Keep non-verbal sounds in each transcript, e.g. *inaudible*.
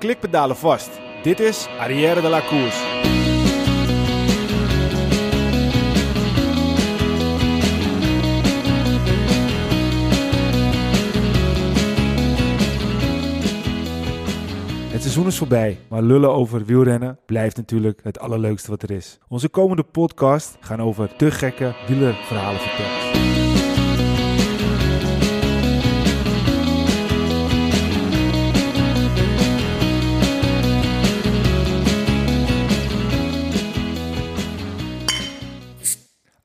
klikpedalen vast. Dit is Arrière de la Course. Het seizoen is voorbij, maar lullen over wielrennen blijft natuurlijk het allerleukste wat er is. Onze komende podcast gaan over te gekke wielerverhalen vertellen.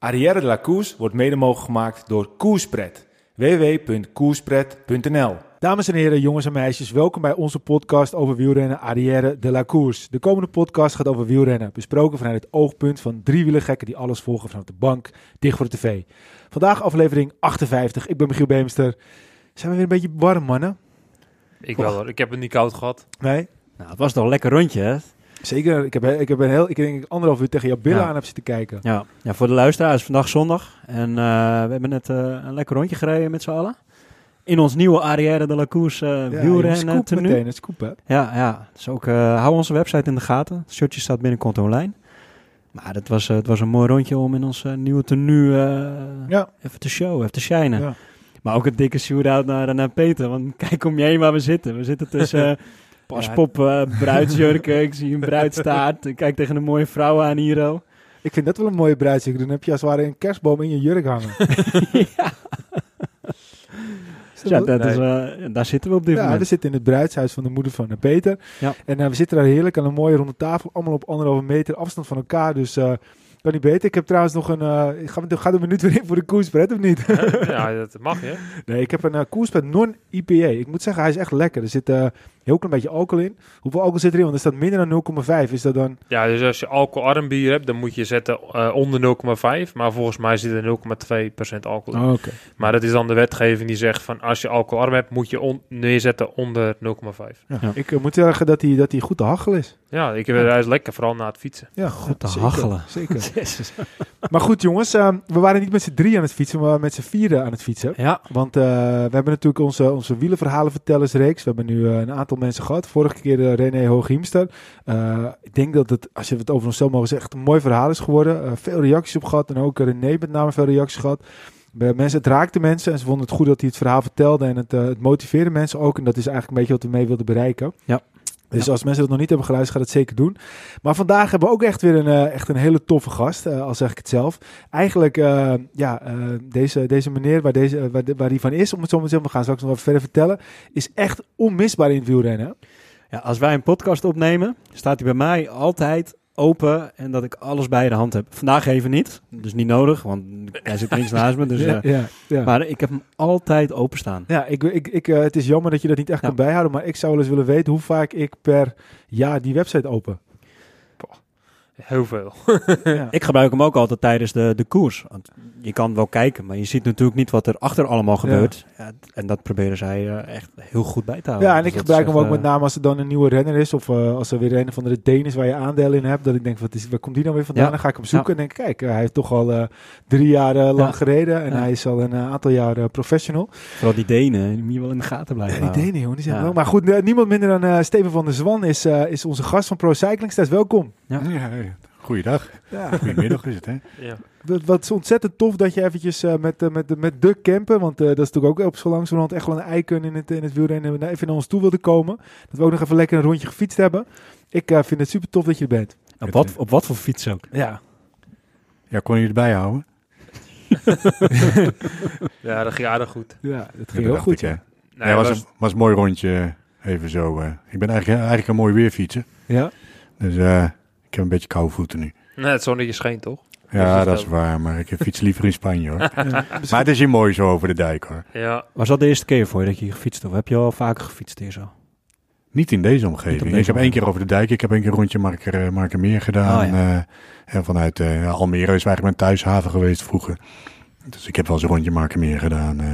Arrière de la Course wordt mede mogelijk gemaakt door Koerspret. www.koerspret.nl Dames en heren, jongens en meisjes, welkom bij onze podcast over wielrennen Arrière de la Course. De komende podcast gaat over wielrennen, besproken vanuit het oogpunt van drie wielergekken die alles volgen vanaf de bank, dicht voor de tv. Vandaag aflevering 58, ik ben Michiel Beemster. Zijn we weer een beetje warm, mannen? Ik wel hoor, ik heb het niet koud gehad. Nee? Nou, het was toch een lekker rondje, hè? Zeker, ik heb, ik heb een heel, ik denk anderhalf uur tegen jouw billen Ja. aan heb zitten kijken. Ja, ja voor de luisteraars, vandaag zondag. En eh, we hebben net eh, een lekker rondje gereden met z'n allen. In ons nieuwe Arrière de la Course uh, Ja, wielrennen tenue. meteen, het scoop hè? Ja, ja. Dus ook, hou onze website in de gaten. Het shirtje staat binnenkort online. Maar het was, het was een mooi rondje om in ons nieuwe tenue Ja. even te showen, even te shinen. Ja. Maar ook een dikke shoot-out naar, naar Peter. Want *laughs* kijk om je heen waar we zitten. We zitten tussen *laughs* paspop, eh, bruidsjurken. Ik zie een bruidstaart. Ik kijk tegen een mooie vrouw aan hier. oh. Ik vind dat wel een mooie bruidsjurk. Dan heb je als het ware een kerstboom in je jurk hangen. *laughs* ja. Ja, dat Nee. is, eh, daar zitten we op dit Ja, we moment. zitten in het bruidshuis van de moeder van Peter. Ja. En eh, we zitten daar heerlijk aan een mooie ronde tafel. Allemaal op anderhalve meter afstand van elkaar. Dus eh kan niet beter. Ik heb trouwens nog een... eh gaat, gaat een minuut weer in voor de koerspret of niet? ja, dat mag je. *laughs* nee, ik heb een uh, koerspret non-IPA. Ik moet zeggen, hij is echt lekker. Er zit eh heel klein beetje alcohol in. Hoeveel alcohol zit erin? Want er staat minder dan 0,5. Is dat dan... Ja, dus als je alcoholarm bier hebt, dan moet je zetten eh, onder 0,5. Maar volgens mij zit er 0,2% alcohol in. Oh, oké. Maar dat is dan de wetgeving die zegt van als je alcoholarm hebt, moet je on- neerzetten onder 0,5. Ja. Ja. Ik eh, moet zeggen dat hij, dat hij goed te hachelen is. Ja, ik heb, hij is lekker, vooral na het fietsen. Ja, Goed te zeker, hachelen. Zeker. *laughs* Maar goed jongens, eh, we waren niet met z'n drie aan het fietsen, maar met z'n vieren aan het fietsen. Ja, Want eh, we hebben natuurlijk onze, onze wielenverhalenvertellersreeks. We hebben nu een aantal mensen gehad. Vorige keer eh, René Hooghiemster. Eh ik denk dat het, als je het over onszelf mogen zeggen, echt een mooi verhaal is geworden. Eh, veel reacties op gehad en ook René met name veel reacties gehad. Bij mensen, het raakte mensen en ze vonden het goed dat hij het verhaal vertelde. En het, het motiveerde mensen ook. En dat is eigenlijk een beetje wat we mee wilden bereiken. Ja. Dus Ja. als mensen dat nog niet hebben geluisterd, ga het zeker doen. Maar vandaag hebben we ook echt weer een, eh, echt een hele toffe gast, eh, al zeg ik het zelf. Eigenlijk, eh, ja, deze, deze meneer waar, deze, waar, die van is, om het zo maar te zeggen, we gaan straks nog even verder vertellen, is echt onmisbaar in het wielrennen. ja, als wij een podcast opnemen, staat hij bij mij altijd open en dat ik alles bij de hand heb. Vandaag even niet, dus niet nodig, want hij zit links naast me. Dus, *laughs* ja, eh, ja, ja. maar ik heb hem altijd openstaan. ja, ik, ik, ik, eh, het is jammer dat je dat niet echt kan bijhouden, maar ik zou wel eens willen weten hoe vaak ik per jaar die website open. Heel veel. ja. *laughs* Ik gebruik hem ook altijd tijdens de, de koers. Want je kan wel kijken, maar je ziet natuurlijk niet wat er achter allemaal gebeurt. Ja, en dat proberen zij eh, echt heel goed bij te houden. Ja, en Dus ik gebruik hem ook met name als er dan een nieuwe renner is. Of eh, als er weer een van de Denen is waar je aandelen in hebt. Dat ik denk, wat is, waar komt die nou weer vandaan? Ja. Dan ga ik hem zoeken en denk, kijk, eh, hij heeft toch al eh, drie jaar eh, lang Ja. gereden. En Ja. hij is al een eh, aantal jaar eh, professional. eh, vooral die Denen, die moet je wel in de gaten blijven Ja, die. Denen, jongen, die zijn Ja. wel. Maar goed, eh, niemand minder dan eh, Steven van der Zwan is, eh, is onze gast van Pro Cycling Stats. Welkom. Ja. Goeiedag. Ja. Goedemiddag is het, hè? Ja. Wat, wat is ontzettend tof dat je eventjes eh, met, eh, met, de- met de camper, want eh, dat is natuurlijk ook op zo langzamerhand echt wel een icon in het, in het wielrennen, even naar ons toe wilde komen. Dat we ook nog even lekker een rondje gefietst hebben. Ik eh, vind het super tof dat je er bent. Op wat, op wat voor fiets ook. Ja. Ja, kon je het bijhouden? *laughs* ja, dat ging aardig goed. Ja, dat Ja, ging heel goed. ik, Ja. was, was- een, was een mooi rondje, even zo. eh. ik ben eigenlijk, eigenlijk een mooi weerfietsen. Ja. Dus eh, heb een beetje koude voeten nu. nee, het zonnetje scheen toch? Ja, dat is waar, maar ik fiets liever in Spanje, hoor. *laughs* Ja. maar het is hier mooi zo over de dijk, hoor. Ja, Was dat de eerste keer voor je dat je hier gefietst hebt? Of heb je al vaker gefietst hier zo? Niet in deze omgeving. deze ik heb één keer over de dijk, ik heb één keer een rondje Marker, eh, Markermeer gedaan. Oh, eh, en vanuit eh, Almere is eigenlijk mijn thuishaven geweest vroeger. Dus ik heb wel eens een rondje Markermeer gedaan. eh.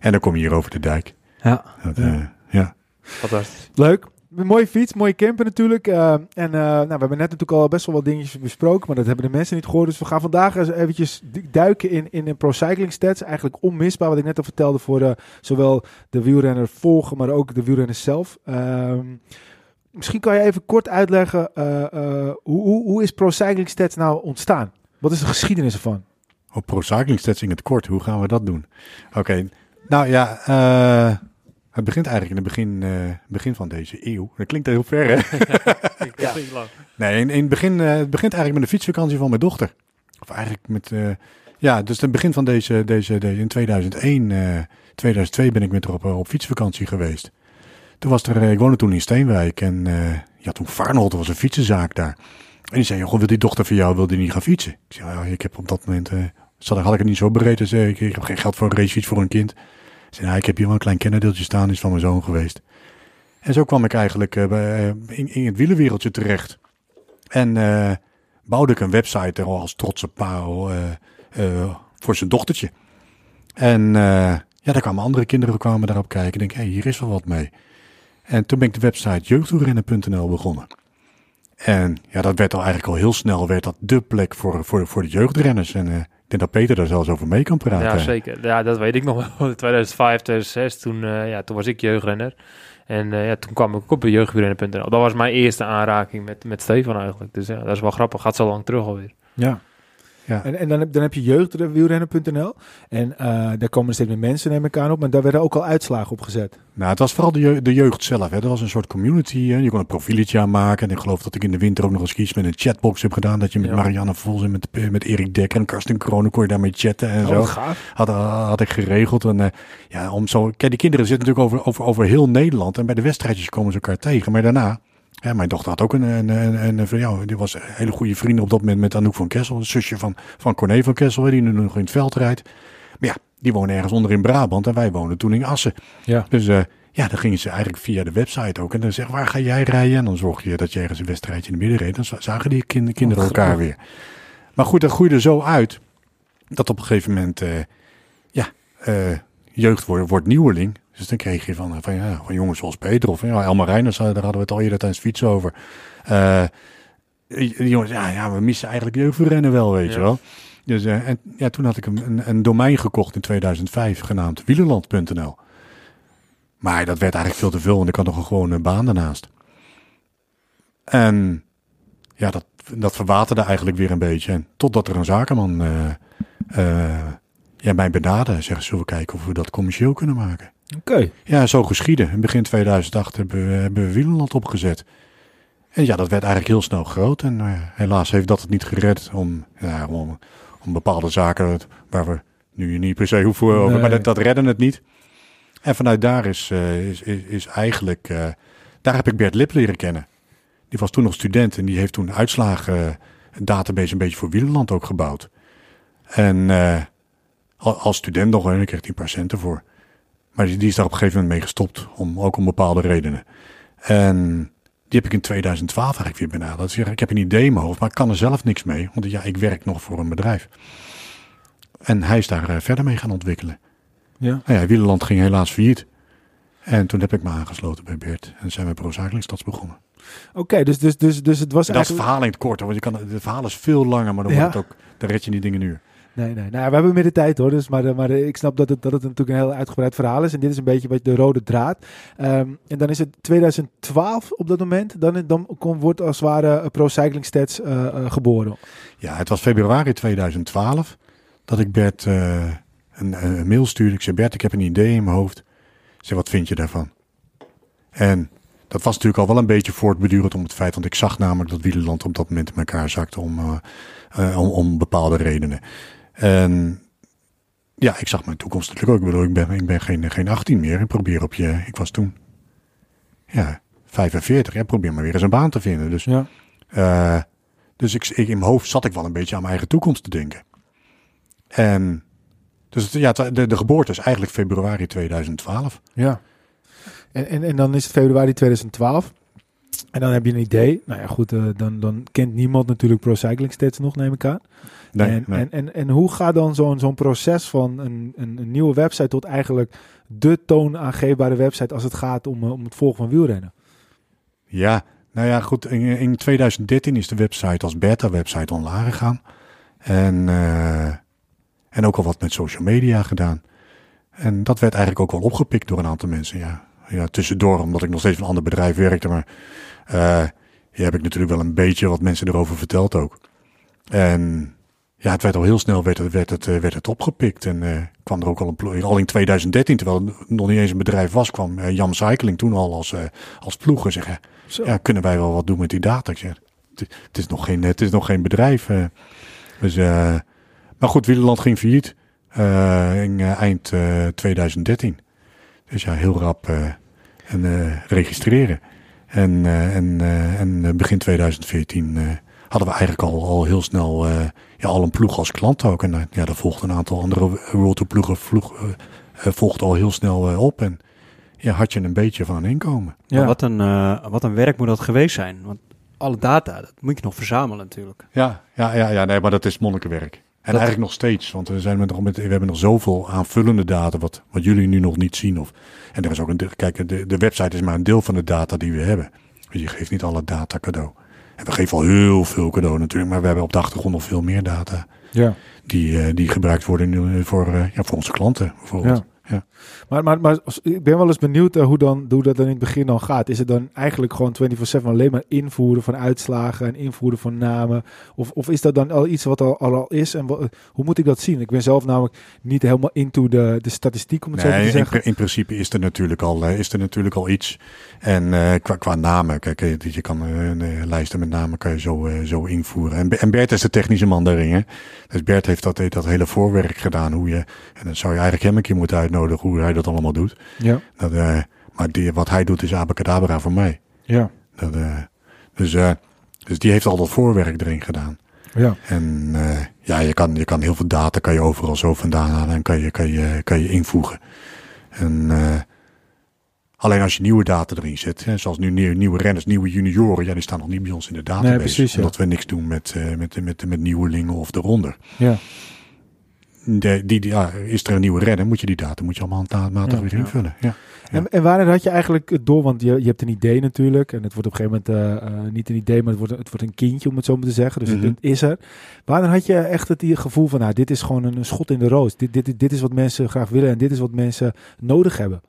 en dan kom je hier over de dijk. Ja. Dat, Ja. ja. fantastisch. Leuk. Een mooie fiets, mooie camper natuurlijk. Eh, en eh, nou, we hebben net natuurlijk al best wel wat dingetjes besproken, maar dat hebben de mensen niet gehoord. Dus we gaan vandaag eens eventjes du- duiken in, in de Pro Cycling Stats. Eigenlijk onmisbaar, wat ik net al vertelde, voor eh, zowel de wielrenner volgen, maar ook de wielrenner zelf. Ehm, misschien kan je even kort uitleggen, hoe, hoe, hoe is Pro Cycling Stats nou ontstaan? Wat is de geschiedenis ervan? Op Pro Cycling Stats in het kort, hoe gaan we dat doen? Oké, nou ja, het begint eigenlijk in het begin, eh, begin van deze eeuw. Dat klinkt heel ver, hè? *laughs* Ja. *laughs* Nee, in, in het begin, eh, het begint eigenlijk met de fietsvakantie van mijn dochter. Of eigenlijk met, eh, ja, dus het begin van deze, deze, deze in 2001, eh 2002 ben ik met haar op, op fietsvakantie geweest. Toen was er, eh, ik woonde toen in Steenwijk en eh, ja, toen Varnholt was een fietsenzaak daar. En die zei, joh, wil die dochter van jou, wil die niet gaan fietsen? Ik zei, ja, ik heb op dat moment, eh, zat, had ik het niet zo bereid. Dus, ik, ik heb geen geld voor een racefiets voor een kind. Ik heb hier wel een klein kennerdeeltje staan, is van mijn zoon geweest. En zo kwam ik eigenlijk eh, eh, in, in het wielenwereldje terecht. En eh, bouwde ik een website er al als trotse paal voor zijn dochtertje. En ja, daar kwamen andere kinderen kwamen daarop kijken. Ik denk, hé, hey, hier is wel wat mee. En toen ben ik de website jeugdtoerennen.nl begonnen. En ja, dat werd al eigenlijk al heel snel werd dat de plek voor, voor, voor de jeugdrenners. En ik denk dat Peter daar zelfs over mee kan praten. Ja, zeker. Ja, dat weet ik nog wel. *laughs* 2005, 2006, toen, eh, ja, toen was ik jeugdrenner. En eh, ja, toen kwam ik op de jeugdwielrennen.nl. Dat was mijn eerste aanraking met, met Stefan eigenlijk. Dus ja, dat is wel grappig. Gaat zo lang terug alweer. Ja. Ja. En, en dan, heb, dan heb je jeugdwielrennen.nl. En eh, daar komen er steeds meer mensen, neem ik aan, op. Maar daar werden ook al uitslagen op gezet. Nou, het was vooral de, jeugd, de jeugd zelf. Hè. Dat was een soort community. Hè. Je kon een profieletje aanmaken. En ik geloof dat ik in de winter ook nog eens kies met een chatbox heb gedaan. Dat je met Ja. Marianne Vos en met, met Erik Dekker en Karsten Kronen kon je daarmee chatten en Oh, zo. gaaf. Had, had ik geregeld. En eh, ja, om zo. Kijk, die kinderen zitten natuurlijk over, over, over heel Nederland. En bij de wedstrijdjes komen ze elkaar tegen. Maar daarna. Ja, mijn dochter had ook een, een, een, een, ja, die was hele goede vrienden op dat moment met Anouk van Kessel, een zusje van, van Corné van Kessel, die nu nog in het veld rijdt. Maar ja, die wonen ergens onder in Brabant en wij wonen toen in Assen. Ja. Dus eh, ja, dan gingen ze eigenlijk via de website ook. En dan zeg waar ga jij rijden? En dan zorg je dat je ergens een wedstrijdje in de midden reed. Dan za- zagen die kind- kinderen Oh, elkaar grappig. weer. Maar goed, dat groeide zo uit dat op een gegeven moment, eh, ja, eh, jeugd wordt, wordt nieuweling. Dus dan kreeg je van, van, ja, van jongens zoals Peter of ja, Elmar Reiners, eh, daar hadden we het al eerder tijdens fietsen over. Eh, die jongens, ja, ja, we missen eigenlijk jeugdrennen wel, weet Ja. je wel. Dus eh, en, ja, toen had ik een, een, een domein gekocht in 2005, genaamd wielerland.nl. Maar dat werd eigenlijk veel te veel, want ik had nog een gewone baan daarnaast. En ja, dat, dat verwaterde eigenlijk weer een beetje. En totdat er een zakenman ja, mij benaderde. Zeggen, zullen we kijken of we dat commercieel kunnen maken? Oké. Ja, zo geschieden. In begin 2008 hebben we, hebben we Wielerland opgezet. En ja, dat werd eigenlijk heel snel groot. En nou helaas heeft dat het niet gered om, ja, om, om bepaalde zaken waar we nu niet per se hoeven over, Nee. maar dat, dat redden het niet. En vanuit daar is, eh, is, is, is eigenlijk, eh, daar heb ik Bert Lip leren kennen. Die was toen nog student en die heeft toen uitslagen, eh, een database een beetje voor Wielerland ook gebouwd. En al- als student nog, en daar kreeg hij een paar centen voor. Maar die, die is daar op een gegeven moment mee gestopt, om, ook om bepaalde redenen. En die heb ik in 2012 eigenlijk weer benaderd. Dus ik heb een idee in mijn hoofd, maar ik kan er zelf niks mee. Want ja, ik werk nog voor een bedrijf. En hij is daar eh, verder mee gaan ontwikkelen. Ja. Nou ja, Wielerland ging helaas failliet. En toen heb ik me aangesloten bij Bert. En zijn we Pro Cycling Stads begonnen. Oké, dus, dus, dus, dus het was Dat is het verhaal in het kort. hoor, Want je kan, het verhaal is veel langer, maar dan, Ja. wordt het ook, dan red je die dingen nu. Nee, nee. Nou, we hebben meer de tijd hoor. Dus, maar, eh, maar eh, ik snap dat het, dat het natuurlijk een heel uitgebreid verhaal is. En dit is een beetje de rode draad. Ehm, en dan is het 2012 op dat moment. Dan, dan wordt als het ware eh, Pro Cycling Stats geboren. Ja, het was februari 2012 dat ik Bert een, mail stuurde. Ik zei, Bert, ik heb een idee in mijn hoofd. Ik zei, wat vind je daarvan? En dat was natuurlijk al wel een beetje voortbedurend om het feit, want ik zag namelijk dat Wielerland op dat moment in elkaar zakte om, om, om bepaalde redenen. En ja, ik zag mijn toekomst natuurlijk ook. Ik bedoel, ik ben, ik ben geen, geen 18 meer. Ik probeer op je, ik was toen, ja, 45. Ja, probeer maar weer eens een baan te vinden. Dus Ja. eh, dus ik, ik, in mijn hoofd zat ik wel een beetje aan mijn eigen toekomst te denken. En dus het, ja, de, de geboorte is eigenlijk februari 2012. Ja. En, en, en dan is het februari 2012. En dan heb je een idee. Nou ja, goed, eh, dan, dan kent niemand natuurlijk Pro Cycling Stats nog, neem ik aan. Nee, en, nee. En, en, en hoe gaat dan zo'n zo'n proces van een, een, een nieuwe website tot eigenlijk de toonaangeefbare website als het gaat om, eh, om het volgen van wielrennen? Ja, nou ja, goed. In, in 2013 is de website als beta-website online gegaan. En, eh, en ook al wat met social media gedaan. En dat werd eigenlijk ook wel opgepikt door een aantal mensen. Ja, ja, tussendoor, omdat ik nog steeds voor een ander bedrijf werkte. Maar eh ja, heb ik natuurlijk wel een beetje wat mensen erover verteld ook. En ja, het werd al heel snel werd het, werd het, eh, werd het opgepikt. En eh, kwam er ook al een ploeg. Al in 2013, terwijl het nog niet eens een bedrijf was, kwam eh, Jam Cycling toen al als, als ploeger zeggen. Zo. Ja, kunnen wij wel wat doen met die data? Ik zeg, het, het is nog geen, het is nog geen bedrijf. dus, maar goed, Wielerland ging failliet in eind eh, 2013. Dus ja, heel rap en, registreren. En, en, en begin 2014 eh, hadden we eigenlijk al, al heel snel ja, al een ploeg als klant ook. En eh, ja, daar volgden een aantal andere World Tour ploegen vloeg, eh, eh, volgden al heel snel op. En ja, had je een beetje van een inkomen. Maar Ja. wat, een, wat een werk moet dat geweest zijn. Want alle data, dat moet je nog verzamelen natuurlijk. Ja, ja, ja, ja nee, maar dat is monnikenwerk. En Dat- eigenlijk nog steeds, want we, zijn met, nog met, we hebben nog zoveel aanvullende data wat, wat jullie nu nog niet zien. Of, en er is ook een, kijk, de, de website is maar een deel van de data die we hebben. Dus je geeft niet alle data cadeau. En we geven al heel veel cadeau natuurlijk, maar we hebben op de achtergrond nog veel meer data Ja. die, eh, die gebruikt worden nu voor, eh, ja, voor onze klanten bijvoorbeeld. Ja. Maar, maar, maar als- ik ben wel eens benieuwd eh, hoe, dan, hoe dat dan in het begin dan gaat. Is het dan eigenlijk gewoon 24-7 alleen maar invoeren van uitslagen en invoeren van namen? Of, of is dat dan al iets wat al, al, al is? En wat- hoe moet ik dat zien? Ik ben zelf namelijk niet helemaal into de, de statistiek, om het zo te in, zeggen. in principe is er natuurlijk al, eh, is er natuurlijk al iets. En eh, qua, qua namen, kijk, eh, je kan een eh, lijsten met namen kan je zo, zo invoeren. En, Be- en Bert is de technische man daarin. Hè? Dus Bert heeft dat, dat hele voorwerk gedaan. Hoe je, en dan zou je eigenlijk hem een keer moeten uitnodigen hoe hij dat allemaal doet. Ja, Dat, eh, maar die, wat hij doet is abacadabra voor mij. ja, Dat, eh, dus, eh, dus die heeft al dat voorwerk erin gedaan. ja. En ja, je kan, je kan heel veel data kan je overal zo vandaan halen en kan je, kan je, kan je invoegen. En alleen als je nieuwe data erin zet, hè, zoals nu nieuwe, nieuwe renners, nieuwe junioren, ja, die staan nog niet bij ons in de database. precies, ja. Omdat we niks doen met, eh, met, met, met nieuwelingen of eronder. ja. De, die, die, ja, is er een nieuwe renner, moet je die data moet je allemaal handmatig Ja, weer invullen. Ja. En, en wanneer had je eigenlijk het door? Want je, je hebt een idee natuurlijk. En het wordt op een gegeven moment eh, eh, niet een idee, maar het wordt, het wordt een kindje, om het zo maar te zeggen. Dus Mhm. het is er. Wanneer had je echt het die gevoel van, nou, dit is gewoon een, een schot in de roos. Dit, dit, dit is wat mensen graag willen en dit is wat mensen nodig hebben.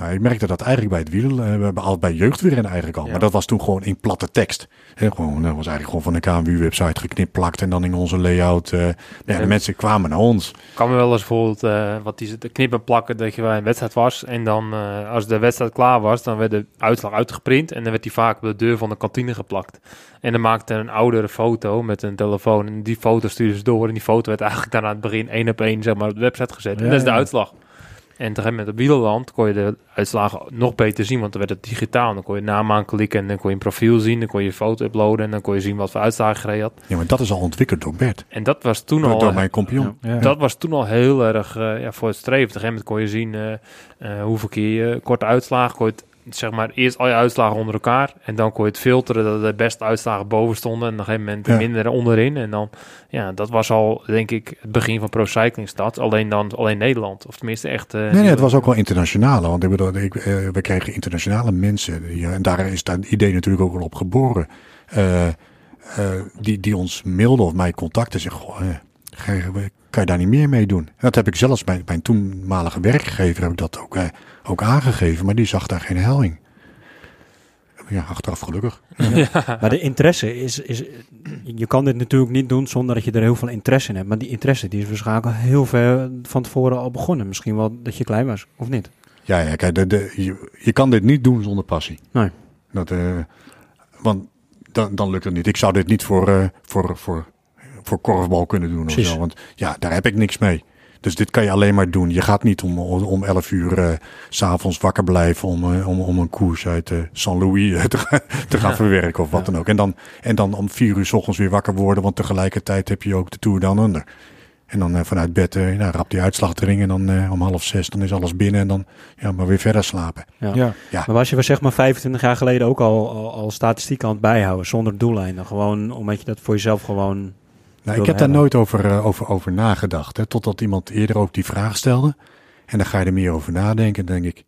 Nou, ik merkte dat eigenlijk bij het wiel, eh, we hebben al bij jeugdwielrennen eigenlijk al. Ja. Maar dat was toen gewoon in platte tekst. Hè, gewoon, dat was eigenlijk gewoon van de KMU-website geknipt, plakt en dan in onze layout. eh, ja, de mensen kwamen naar ons. Kan me wel eens bijvoorbeeld eh, wat die de knippen plakken dat je bij een wedstrijd was. En dan eh, als de wedstrijd klaar was, dan werd de uitslag uitgeprint. En dan werd die vaak op de deur van de kantine geplakt. En dan maakte een oudere foto met een telefoon. En die foto stuurde ze door. En die foto werd eigenlijk dan aan het begin één op één zeg maar, op de website gezet. en dat is de uitslag. En gegeven moment op Wielerland kon je de uitslagen nog beter zien, want dan werd het digitaal. Dan kon je naam aanklikken en dan kon je een profiel zien. Dan kon je een foto uploaden en dan kon je zien wat voor uitslagen je gereden had. Ja, maar dat is al ontwikkeld door Bert. En dat was toen Door, al... door mijn compagnon. Ja. Ja. Dat was toen al heel erg eh, ja, voor het streven. Op een gegeven moment kon je zien eh, eh, hoeveel keer je korte uitslagen kon je het, zeg maar eerst al je uitslagen onder elkaar en dan kon je het filteren dat de beste uitslagen boven stonden en op een gegeven moment de Ja. mindere onderin en dan ja dat was al denk ik het begin van Pro Cycling Stad alleen dan alleen Nederland of tenminste echt eh, Nee, nee, het was ook wel internationaal. Want ik bedoel, ik, eh, we kregen internationale mensen. Die, eh, en daar is dat idee natuurlijk ook wel op geboren. die, die ons mailden of mij contacten. Zeggen, kan je daar niet meer mee doen? En dat heb ik zelfs bij mijn toenmalige werkgever heb ik dat ook, eh, ook aangegeven. Maar die zag daar geen helling. Ja, achteraf gelukkig. *laughs* Maar de interesse is, is... Je kan dit natuurlijk niet doen zonder dat je er heel veel interesse in hebt. Maar die interesse die is waarschijnlijk heel ver van tevoren al begonnen. Misschien wel dat je klein was, of niet? Ja, ja kijk, de, de, je, je kan dit niet doen zonder passie. Nee. Dat, eh, want dan, dan lukt het niet. Ik zou dit niet voor, eh, voor, voor, voor korfbal kunnen doen of Precies. zo. Want ja, daar heb ik niks mee. Dus dit kan je alleen maar doen. Je gaat niet om, om 11 uur eh, s s'avonds wakker blijven om, eh, om, om een koers uit eh San Louis te, gaan- *laughs* te gaan verwerken of wat dan ook. En dan, en dan om 4 uur s ochtends weer wakker worden, want tegelijkertijd heb je ook de Tour Down Under. En dan eh, vanuit bed, nou, rap die uitslag erin en dan eh, om half zes, dan is alles binnen en dan ja, maar weer verder slapen. Ja. Ja. Maar was je zeg maar 25 jaar geleden ook al, al, al statistiek aan het bijhouden, zonder doeleinden? Gewoon omdat je dat voor jezelf gewoon... Nou, ik heb daar nooit over, eh, over, over nagedacht. Hè, totdat iemand eerder ook die vraag stelde. En dan ga je er meer over nadenken. Dan denk ik,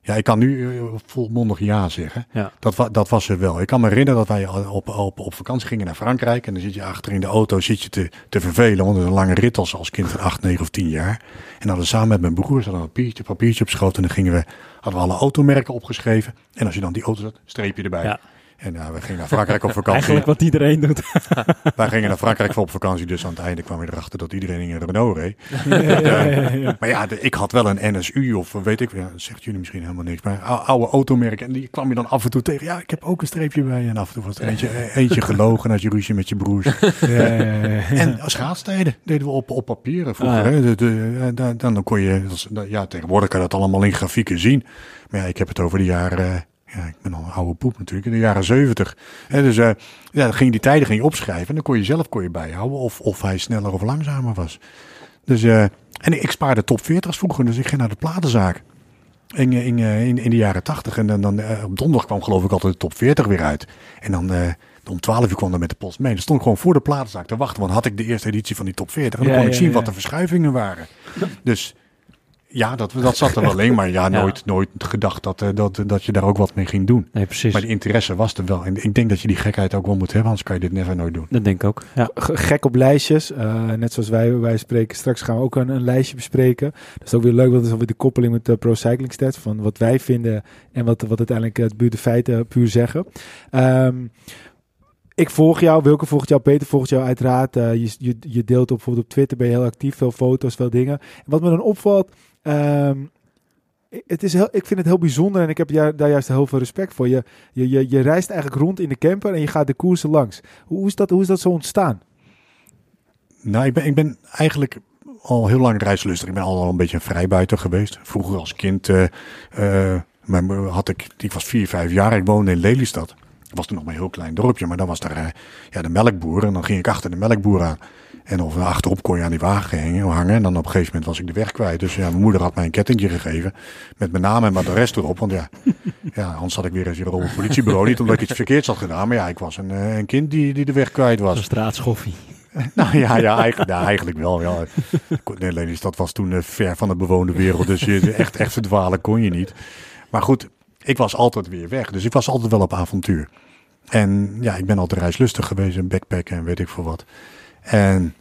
Ja, ik kan nu eh, volmondig ja zeggen. Ja. Dat, wa dat was er wel. Ik kan me herinneren dat wij op, op, op vakantie gingen naar Frankrijk. En dan zit je achter in de auto zit je te, te vervelen. Want het is een lange rit als, als kind van 8, 9 of 10 jaar. En hadden we samen met mijn broers hadden we een papiertje, papiertje op schoot. En dan gingen we, hadden we alle automerken opgeschreven. En als je dan die auto zat, streep je erbij. Ja. En ja, we gingen naar Frankrijk op vakantie. Eigenlijk wat iedereen doet. *laughs* Wij gingen naar Frankrijk voor op vakantie. Dus aan het einde kwam je erachter dat iedereen in een Renault reed. *laughs* Ja, ja, ja, ja. Maar ja, de- ik had wel een NSU of weet ik, ja, dat zegt jullie misschien helemaal niks, maar ou- oude automerken. En die kwam je dan af en toe tegen. Ja, ik heb ook een streepje bij. En af en toe was er eentje, eh, eentje *laughs* gelogen als je ruzie met je broers. En schaatstijden deden we op, op papieren vroeger. Ah. De- de- eh, dan, dan kon je, ja, tegenwoordig kan je dat allemaal in grafieken zien. Maar ja, ik heb het over de jaren, eh, ja, ik ben al een oude poep natuurlijk, in de jaren zeventig. Dus eh, ja, dan ging die tijden ging je opschrijven en dan kon je zelf kon je bijhouden of, of hij sneller of langzamer was. Dus, eh, en ik spaarde top 40 vroeger, dus ik ging naar de platenzaak. In, in, eh, in, in de jaren 80. En dan, dan op donderdag kwam geloof ik altijd de top 40 weer uit. En dan om 12 uur kwam dan met de post mee. Dan stond ik gewoon voor de platenzaak te wachten. Want had ik de eerste editie van die top 40. En dan Ja, kon ik ja, zien ja. wat de verschuivingen waren. Dus ja, dat, dat zat er wel in. Maar ja, *laughs* Ja. nooit, nooit gedacht dat, eh, dat, dat je daar ook wat mee ging doen. Nee, precies. Maar de interesse was er wel. En ik denk dat je die gekheid ook wel moet hebben. Anders kan je dit never nooit doen. Dat denk ik ook. Ja. Gek op lijstjes. Eh, net zoals wij, wij spreken. Straks gaan we ook een, een lijstje bespreken. Dat is ook weer leuk, want dat is alweer de koppeling met de Pro Cycling Stats. Van wat wij vinden en wat, wat uiteindelijk het buurt de feiten puur zeggen. Ehm, ik volg jou, Wilke volgt jou, Peter volgt jou uiteraard. Eh, je, je, je deelt op, bijvoorbeeld op Twitter, ben je heel actief, veel foto's, veel dingen. En wat me dan opvalt, ehm, het is heel, ik vind het heel bijzonder en ik heb daar juist heel veel respect voor. Je, je, je, je reist eigenlijk rond in de camper en je gaat de koersen langs. Hoe, is, dat, hoe is dat zo ontstaan? Nou, ik ben, ik ben eigenlijk al heel lang reislustig. Ik ben al een beetje een vrijbuiter geweest. Vroeger als kind eh, eh, mijn, moeder had ik, ik was vier, vijf jaar. Ik woonde in Lelystad. Het was toen nog maar een heel klein dorpje, maar dan was daar eh, ja, de melkboer. En dan ging ik achter de melkboer aan. En of achterop kon je aan die wagen hangen. En dan op een gegeven moment was ik de weg kwijt. Dus ja, mijn moeder had mij een kettingje gegeven. Met mijn naam en mijn adres erop. Want ja, *laughs* ja anders had ik weer eens weer op het politiebureau. Niet omdat ik iets verkeerds had gedaan. Maar ja, ik was een, eh, een kind die, die de weg kwijt was. Een straatschoffie. *laughs* Nou ja, ja, eigenlijk, ja, eigenlijk wel. Ja. Nee, Lelystad was toen eh, ver van de bewoonde wereld. Dus je, echt, echt verdwalen kon je niet. Maar goed, ik was altijd weer weg. Dus ik was altijd wel op avontuur. En ja, ik ben altijd reislustig geweest. En backpacken en weet ik veel wat. En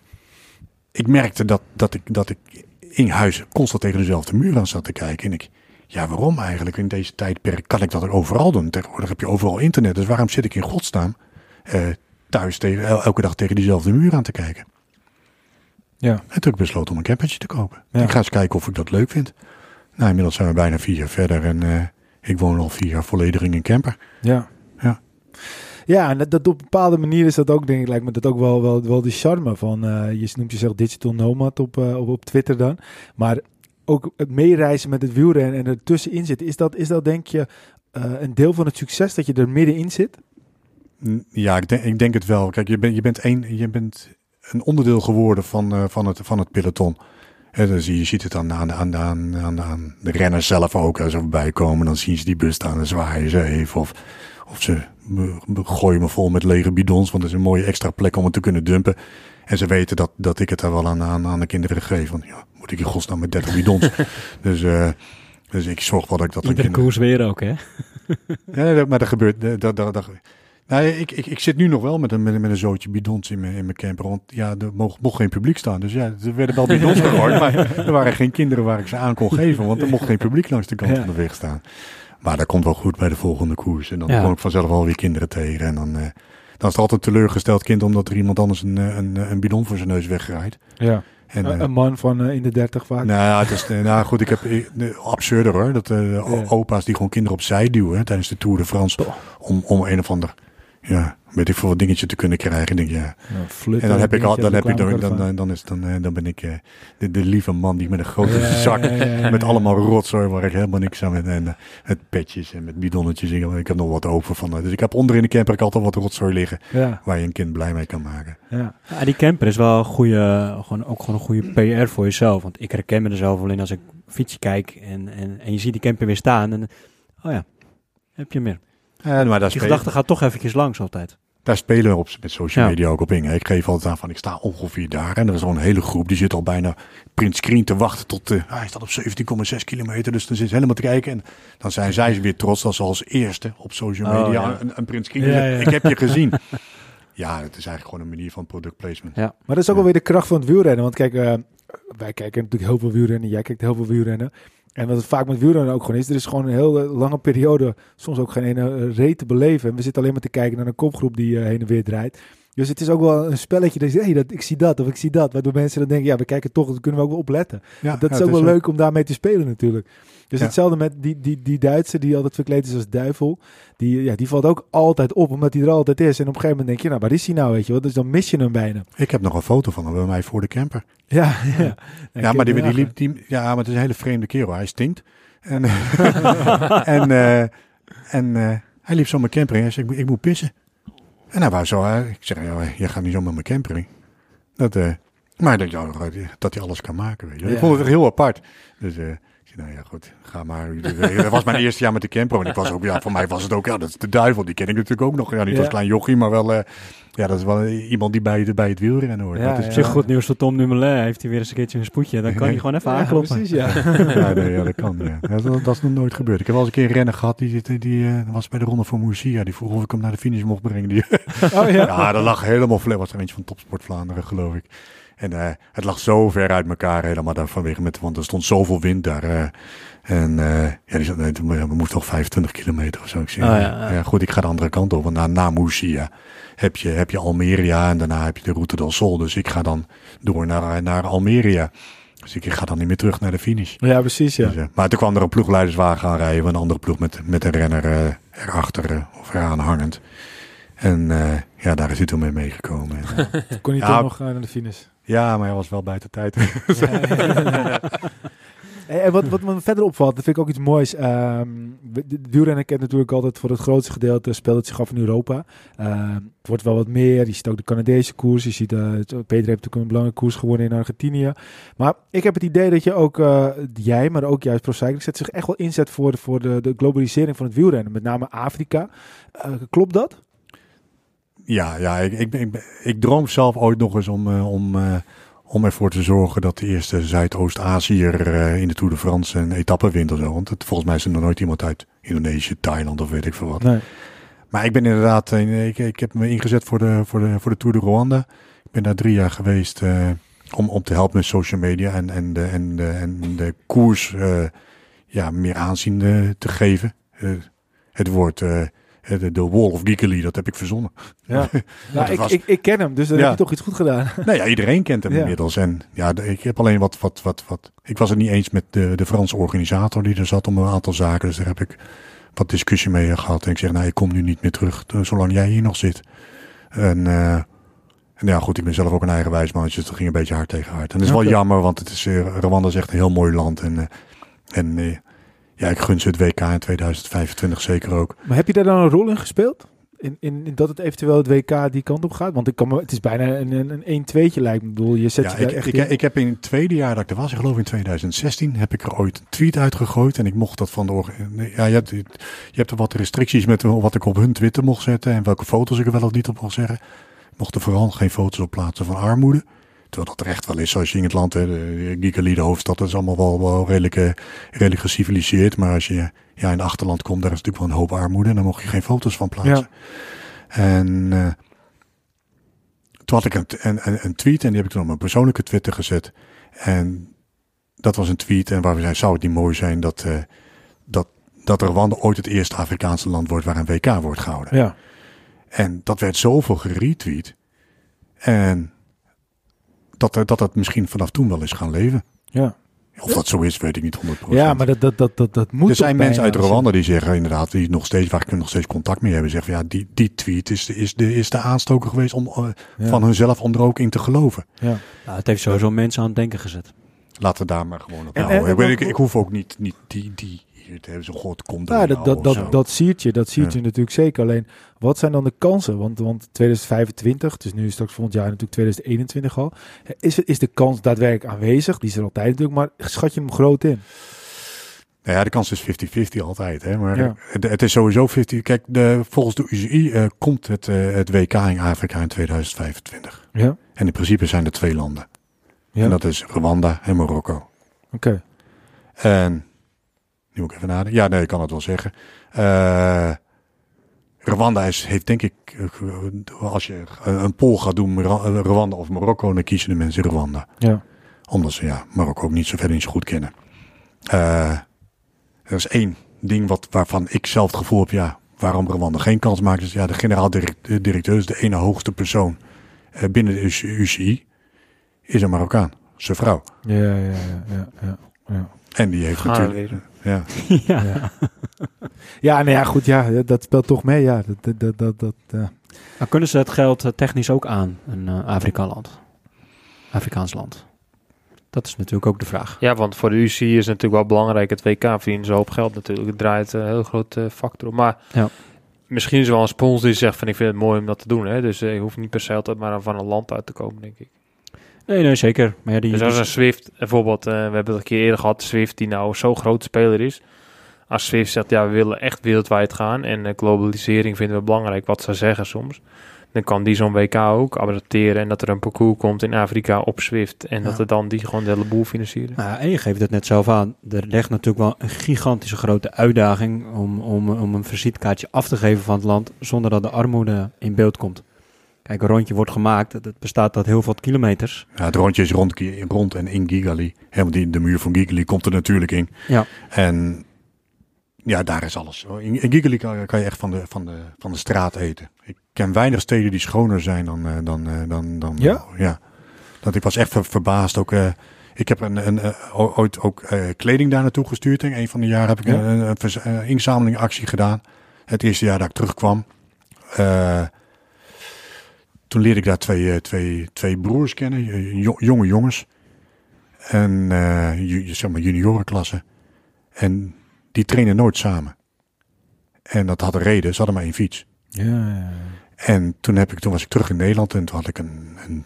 ik merkte dat, dat, ik, dat ik in huis constant tegen dezelfde muur aan zat te kijken. En ik, ja, waarom eigenlijk? In deze tijdperk kan ik dat overal doen. Tegenwoordig heb je overal internet. Dus waarom zit ik in godsnaam eh, thuis tegen, el- elke dag tegen diezelfde muur aan te kijken? Ja. En toen heb ik besloten om een campertje te kopen. Ja. Ik ga eens kijken of ik dat leuk vind. Nou, inmiddels zijn we bijna vier jaar verder en eh, ik woon al vier jaar volledig in een camper. Ja. Ja. Ja, en dat, op bepaalde manier is dat ook, denk ik, lijkt me dat ook wel, wel, de charme van, eh, je noemt jezelf digital nomad op, eh, op, op Twitter dan. Maar ook het meereizen met het wielrennen en er tussenin zitten, is dat, is dat denk je eh, een deel van het succes dat je er middenin zit? N- Ja, ik denk, ik denk het wel. Kijk, je, bent je, bent een, je bent een onderdeel geworden van, van, het, van het peloton. Hè, dus je ziet het aan, aan, aan, aan, aan de renners zelf ook. Als ze voorbij komen, dan zien ze die bus staan en zwaaien ze even. Of, of ze gooien me vol met lege bidons, want dat is een mooie extra plek om het te kunnen dumpen. En ze weten dat, dat ik het daar wel aan, aan, aan de kinderen geef. Want ja, moet ik in godsnaam met 30 bidons. *laughs* dus, eh, dus ik zorg wel dat ik dat aan Iedere kinderen... koers weer ook, hè? *laughs* Ja, nee, dat- maar dat gebeurt. Dat, dat, dat, dat- nou, ik, ik, ik zit nu nog wel met een, met, een- met een zootje bidons in mijn, in mijn camper. Want ja, er mocht, mocht geen publiek staan. Dus ja, er werden wel bidons *laughs* gegooid. Maar er waren geen kinderen waar ik ze aan kon geven. Want er mocht geen publiek langs de kant Ja. van de weg staan. Maar dat komt wel goed bij de volgende koers. En dan Ja. kom ik vanzelf alweer kinderen tegen. En dan, eh, dan is er altijd teleurgesteld kind omdat er iemand anders een, eh, een, een bidon voor zijn neus wegrijdt. Ja. En, een, eh, een man van eh, in de dertig vaak. nou, het is, eh, nou goed, ik heb eh, de- absurder hoor. Dat eh, Ja. opa's die gewoon kinderen opzij duwen hè, tijdens de Tour de France. Om, om een of ander, ja, weet ik veel wat dingetje te kunnen krijgen. Denk, ja. Ja, flutten, En dan heb ik al, dan heb ik dan, dan, dan, is, dan, eh, dan ben ik eh, de, de lieve man die met een grote Ja, zak. ja, Met allemaal rotzooi waar ik helemaal niks aan met. En eh, met petjes en met bidonnetjes. Ik, ik heb nog wat over van. eh, Dus ik heb onder in de camper ik altijd wat rotzooi liggen. Waar je een kind blij mee kan maken. ja. Die camper is wel een goede, gewoon, ook gewoon een goede PR voor jezelf. Want ik herken me er zelf in als ik fietsje kijk en, en, en je ziet die camper weer staan. En, oh ja, heb je meer. Ja, maar daar Die gedachte gaat toch eventjes langs altijd. daar spelen we op, met social Ja. media ook op in. hè. Ik geef altijd aan van, ik sta ongeveer daar. En er is al een hele groep, die zit al bijna print screen te wachten tot... eh hij staat op 17,6 kilometer, dus dan zit ze helemaal te kijken. En dan zijn zij weer trots dat ze als eerste op social Oh, media ja. een, een print screen... Ja, ja. Ik heb je gezien. *laughs* Ja, het is eigenlijk gewoon een manier van product placement. Ja. Maar dat is ook wel weer de kracht van het wielrennen. Want kijk, eh, wij kijken natuurlijk heel veel wielrennen. Jij kijkt heel veel wielrennen. En wat het vaak met wielrennen ook gewoon is, er is gewoon een hele lange periode, soms ook geen ene reet te beleven. En we zitten alleen maar te kijken naar een kopgroep die eh, heen en weer draait. Dus het is ook wel een spelletje dat je hey, dat, ik zie dat of ik zie dat. Waardoor mensen dan denken, ja, we kijken toch, dat kunnen we ook wel opletten. Ja, dat is ook wel leuk om daarmee te spelen natuurlijk. Dus Ja. hetzelfde met die, die, die Duitser die altijd verkleed is als duivel. Die, ja, die valt ook altijd op, omdat hij er altijd is. En op een gegeven moment denk je, nou, waar is hij nou, weet je wel? Dus dan mis je hem bijna. Ik heb nog een foto van hem bij mij voor de camper. Ja, ja. Ja, maar die, die liep, die, ja, maar het is een hele vreemde kerel. Hij stinkt. En, *laughs* *laughs* en, eh, en eh, hij liep zo mijn camper in. Hij zei, ik, moet- ik moet pissen. En hij wou zo, eh, ik zeg, je gaat niet zo met mijn camper in. Dat, maar dat, dat hij alles kan maken, weet je. Ik vond het heel apart. Dus eh, nou ja, goed, ga maar. Dat was mijn eerste jaar met de camper. En ik was ook, ja, voor mij was het ook, ja, dat is de duivel. Die ken ik natuurlijk ook nog. Ja, niet Ja. als klein jochie, maar wel, eh, ja, dat is wel iemand die bij, bij het wielrennen hoort. Ja, dat is, ja. Op zich goed nieuws voor Tom Dumoulin. Heeft hij weer eens een keertje een spoedje. Dan kan hij gewoon even Ja, aankloppen. precies, ja. *laughs* Ja, nee, ja, dat kan. Ja. Ja, dat, dat is nog nooit gebeurd. Ik heb wel eens een keer een renner gehad, die, die, die eh, was bij de Ronde van Murcia. Die vroeg of ik hem naar de finish mocht brengen. Die, Oh ja. *laughs* ja, dat lag helemaal flat. was er eentje van Topsport Vlaanderen, geloof ik. En eh, het lag zo ver uit elkaar helemaal daar vanwege met, want er stond zoveel wind daar. eh. en eh, ja, die zat, nee, we moesten nog 25 kilometer of zo. Ik zei, Oh, ja, goed, ik ga de andere kant op. Want na, na Murcia heb je, heb je Almeria en daarna heb je de Route del Sol. Dus ik ga dan door naar, naar Almeria. Dus ik ga dan niet meer terug naar de finish. Ja, precies, ja. Dus, maar toen kwam er een ploegleiderswagen aan rijden. Een andere ploeg met, met een renner erachter of eraan hangend. En ja, daar is hij toen mee meegekomen. *laughs* Kon je Ja. toch nog naar de finish. Ja, maar hij was wel buiten tijd. *laughs* *laughs* En wat, wat me verder opvalt, dat vind ik ook iets moois. De de wielrennen kent natuurlijk altijd voor het grootste gedeelte speelt het zich af in Europa. Ehm, het wordt wel wat meer. Je ziet ook de Canadese koers. Je ziet, eh, Peter heeft natuurlijk een belangrijke koers gewonnen in Argentinië. Maar ik heb het idee dat je ook, eh, jij, maar ook juist Pro Cycling, zet zich echt wel inzet voor, de, voor de, de globalisering van het wielrennen. Met name Afrika. Eh, klopt dat? Ja, ja ik, ik, ik, droom zelf ooit nog eens om, eh, om, eh, om ervoor te zorgen dat de eerste Zuidoost-Aziër eh, in de Tour de France een etappe wint of zo. Want het, volgens mij is er nog nooit iemand uit Indonesië, Thailand of weet ik veel wat. Nee. Maar ik ben inderdaad, ik, ik heb me ingezet voor de, voor, de, voor de Tour de Rwanda. Ik ben daar drie jaar geweest om, om te helpen met social media en, en, de, en, de, en de koers ja, meer aanzien te geven. Het woord de, de Wall of Geekly, dat heb ik verzonnen. Ja. *laughs* Nou, ik, was- ik, ik ken hem, dus dan Ja. heb je toch iets goed gedaan. *laughs* nou ja, iedereen kent hem Ja. inmiddels. En ja, ik heb alleen wat, wat, wat, wat. Ik was het niet eens met de, de Franse organisator die er zat om een aantal zaken. Dus daar heb ik wat discussie mee gehad. En ik zeg, nou, ik kom nu niet meer terug eh, zolang jij hier nog zit. En, eh, en ja, goed, ik ben zelf ook een eigenwijs mannetje. Dus dat ging een beetje hard tegen hard. En dat is wel jammer, want het is, eh, Rwanda is echt een heel mooi land. En, eh, en eh, ja, ik gun ze het WK in 2025 zeker ook. Maar heb je daar dan een rol in gespeeld? In, in, in dat het eventueel het WK die kant op gaat? Want ik kan me, het is bijna een, een, een 1-2'tje lijkt me. Ik bedoel, je zet Ja, je ik, echt ik, in. ik heb in het tweede jaar dat ik er was, ik geloof in 2016, heb ik er ooit een tweet uitgegooid. En ik mocht dat van de... Ja, je hebt, je hebt er wat restricties met wat ik op hun Twitter mocht zetten. En welke foto's ik er wel of niet op mocht zeggen. Ik mocht er vooral geen foto's op plaatsen van armoede. Terwijl dat er echt wel is, zoals je in het land, hè, de Giekeli, de hoofdstad, dat is allemaal wel, wel redelijk, eh, redelijk geciviliseerd. Maar als je ja, in het achterland komt, daar is natuurlijk wel een hoop armoede. En daar mocht je geen foto's van plaatsen. En eh, toen had ik een, een, tweet en die heb ik toen op mijn persoonlijke Twitter gezet. En dat was een tweet en waar we zeiden, zou het niet mooi zijn dat, eh, dat, dat Rwanda ooit het eerste Afrikaanse land wordt waar een WK wordt gehouden. Ja. En dat werd zoveel geretweet. En dat, dat het misschien vanaf toen wel is gaan leven. Ja. Of dat zo is, weet ik niet 100%. ja, maar dat, dat, dat, dat, dat moet er zijn mensen uit Rwanda die zeggen inderdaad, die nog steeds, waar ik nog steeds contact mee hebben, zeggen van ja, die, die tweet is, de- is, de, is de aanstoker geweest om, eh, Ja. van hunzelf om er ook in te geloven. Ja. Nou, het heeft sowieso mensen aan het denken gezet. Laten we daar maar gewoon op En- houden. ik, ik hoef ook niet, niet die, die hier te hebben. God, komt Ja, dat, jou dat, dat, zo. dat ziet je, dat ziet Ja. je natuurlijk zeker. Alleen, wat zijn dan de kansen? Want, want 2025, dus nu straks volgend jaar natuurlijk 2021 al. Is, is de kans daadwerkelijk aanwezig? Die is er altijd natuurlijk, maar schat je hem groot in? Nou ja, de kans is 50-50 altijd. Hè? Maar Ja. het, het is sowieso 50. Kijk, de, volgens de UCI eh, komt het, eh, het WK in Afrika in 2025. Ja, En in principe zijn er twee landen. ja. En dat is Rwanda en Marokko. oké. En nu moet ik even nadenken. Ja, nee, ik kan het wel zeggen. Eh, Rwanda is, heeft denk ik, eh, als je een poll gaat doen, Rwanda of Marokko, dan kiezen de mensen Rwanda. Ja. Omdat ze ja, Marokko ook niet zo verder niet zo goed kennen. Eh, er is één ding wat, waarvan ik zelf het gevoel heb, ja, waarom Rwanda geen kans maakt. Is ja, de generaal-directeur is de ene hoogste persoon eh, binnen de UCI, is een Marokkaan. Zijn vrouw. Ja, ja, ja, ja, ja, ja. En die heeft natuurlijk... Ja, *laughs* ja. Ja. ja, nou ja, goed, ja, dat speelt toch mee, ja. Dat, dat, dat, dat, eh. Maar kunnen ze het geld eh, technisch ook aan, een eh, Afrika-land? Afrikaans land. Dat is natuurlijk ook de vraag. Ja, want voor de UCI is het natuurlijk wel belangrijk. Het WK verdienen ze hoop geld natuurlijk. Het draait een heel groot eh, factor op. Maar Ja. misschien is er wel een sponsor die zegt van ik vind het mooi om dat te doen. Hè? Dus eh, je hoeft niet per se altijd maar van een land uit te komen, denk ik. Nee, nee, zeker. Maar ja, die, Dus als een Swift, bijvoorbeeld, eh, we hebben het een keer eerder gehad, Swift die nou zo'n groot speler is. Als Swift zegt, ja, we willen echt wereldwijd gaan en globalisering vinden we belangrijk, wat ze zeggen soms. Dan kan die zo'n WK ook adapteren en dat er een parcours komt in Afrika op Swift. En dat Ja. er dan die gewoon de hele boel financieren. Nou, en je geeft het net zelf aan. Er ligt natuurlijk wel een gigantische grote uitdaging om, om, om een visitekaartje af te geven van het land zonder dat de armoede in beeld komt. Kijk, een rondje wordt gemaakt. Het bestaat uit heel veel kilometers. Ja, het rondje is rond, rond en in Gigali. Want die, de muur van Gigali komt er natuurlijk in. Ja. En ja, daar is alles. In, in Gigali kan, kan je echt van de, van, de, van de straat eten. Ik ken weinig steden die schoner zijn dan... eh, dan, eh, dan, dan Ja? ja. Dat ik was echt ver- verbaasd. Ook, eh, ik heb een, een, eh, ooit ook eh, kleding daar naartoe gestuurd. In een van de jaren heb ik Ja. een, een, inzamelingactie gedaan. Het eerste jaar dat ik terugkwam. Eh, toen leerde ik daar twee, eh, twee, twee broers kennen, eh, jo- jonge jongens. En eh, zeg maar juniorenklasse. En die trainen nooit samen. En dat had een reden, ze hadden maar één fiets. ja, ja, En toen, heb ik, toen was ik terug in Nederland en toen had ik een, een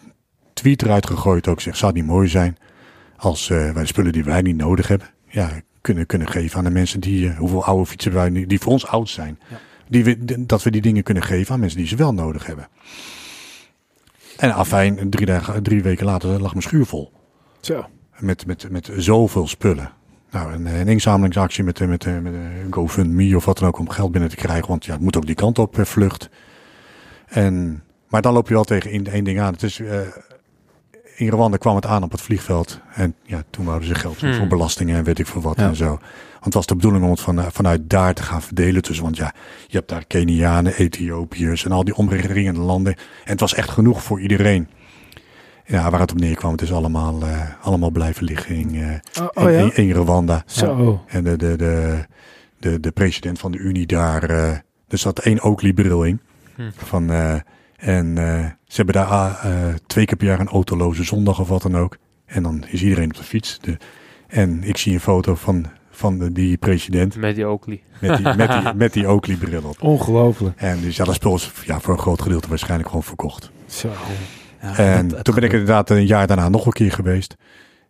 tweet eruit gegooid. Ook zeg, zou het niet mooi zijn als wij de spullen die wij niet nodig hebben, ja, kunnen, kunnen geven aan de mensen die, hoeveel oude fietsen wij nu, die voor ons oud zijn. Ja. Die we, dat we die dingen kunnen geven aan mensen die ze wel nodig hebben. En afijn, drie, dagen, drie weken later lag mijn schuur vol. Zo. Met, met, met zoveel spullen. Nou, een, een inzamelingsactie met, eh, met, eh, met een GoFundMe of wat dan ook om geld binnen te krijgen. Want ja, het moet ook die kant op, eh, vlucht. En, maar dan loop je wel tegen één, één ding aan. Het is, eh, in Rwanda kwam het aan op het vliegveld. En ja, toen wouden ze geld Hmm. voor belastingen en weet ik veel wat Ja. en zo. Want het was de bedoeling om het van, vanuit daar te gaan verdelen. Dus, want ja, je hebt daar Kenianen, Ethiopiërs en al die omringende landen. En het was echt genoeg voor iedereen. Ja, waar het op neerkwam, het is allemaal, eh, allemaal blijven liggen in, eh, Oh, oh in, ja? in, in Rwanda. Zo. En de, de, de, de, de president van de Unie daar, eh er zat één Oakley-bril in. Hm. Van, eh, en eh, ze hebben daar ah, eh, twee keer per jaar een autoloze zondag of wat dan ook. En dan is iedereen op de fiets. De, en ik zie een foto van, van de, die president Met die Oakley. met die, met die, met die Oakley-bril op. Ongelooflijk. En dus ja, dat spul is ja, voor een groot gedeelte waarschijnlijk gewoon verkocht. Zo. Ja, En toen ben ik inderdaad een jaar daarna nog een keer geweest.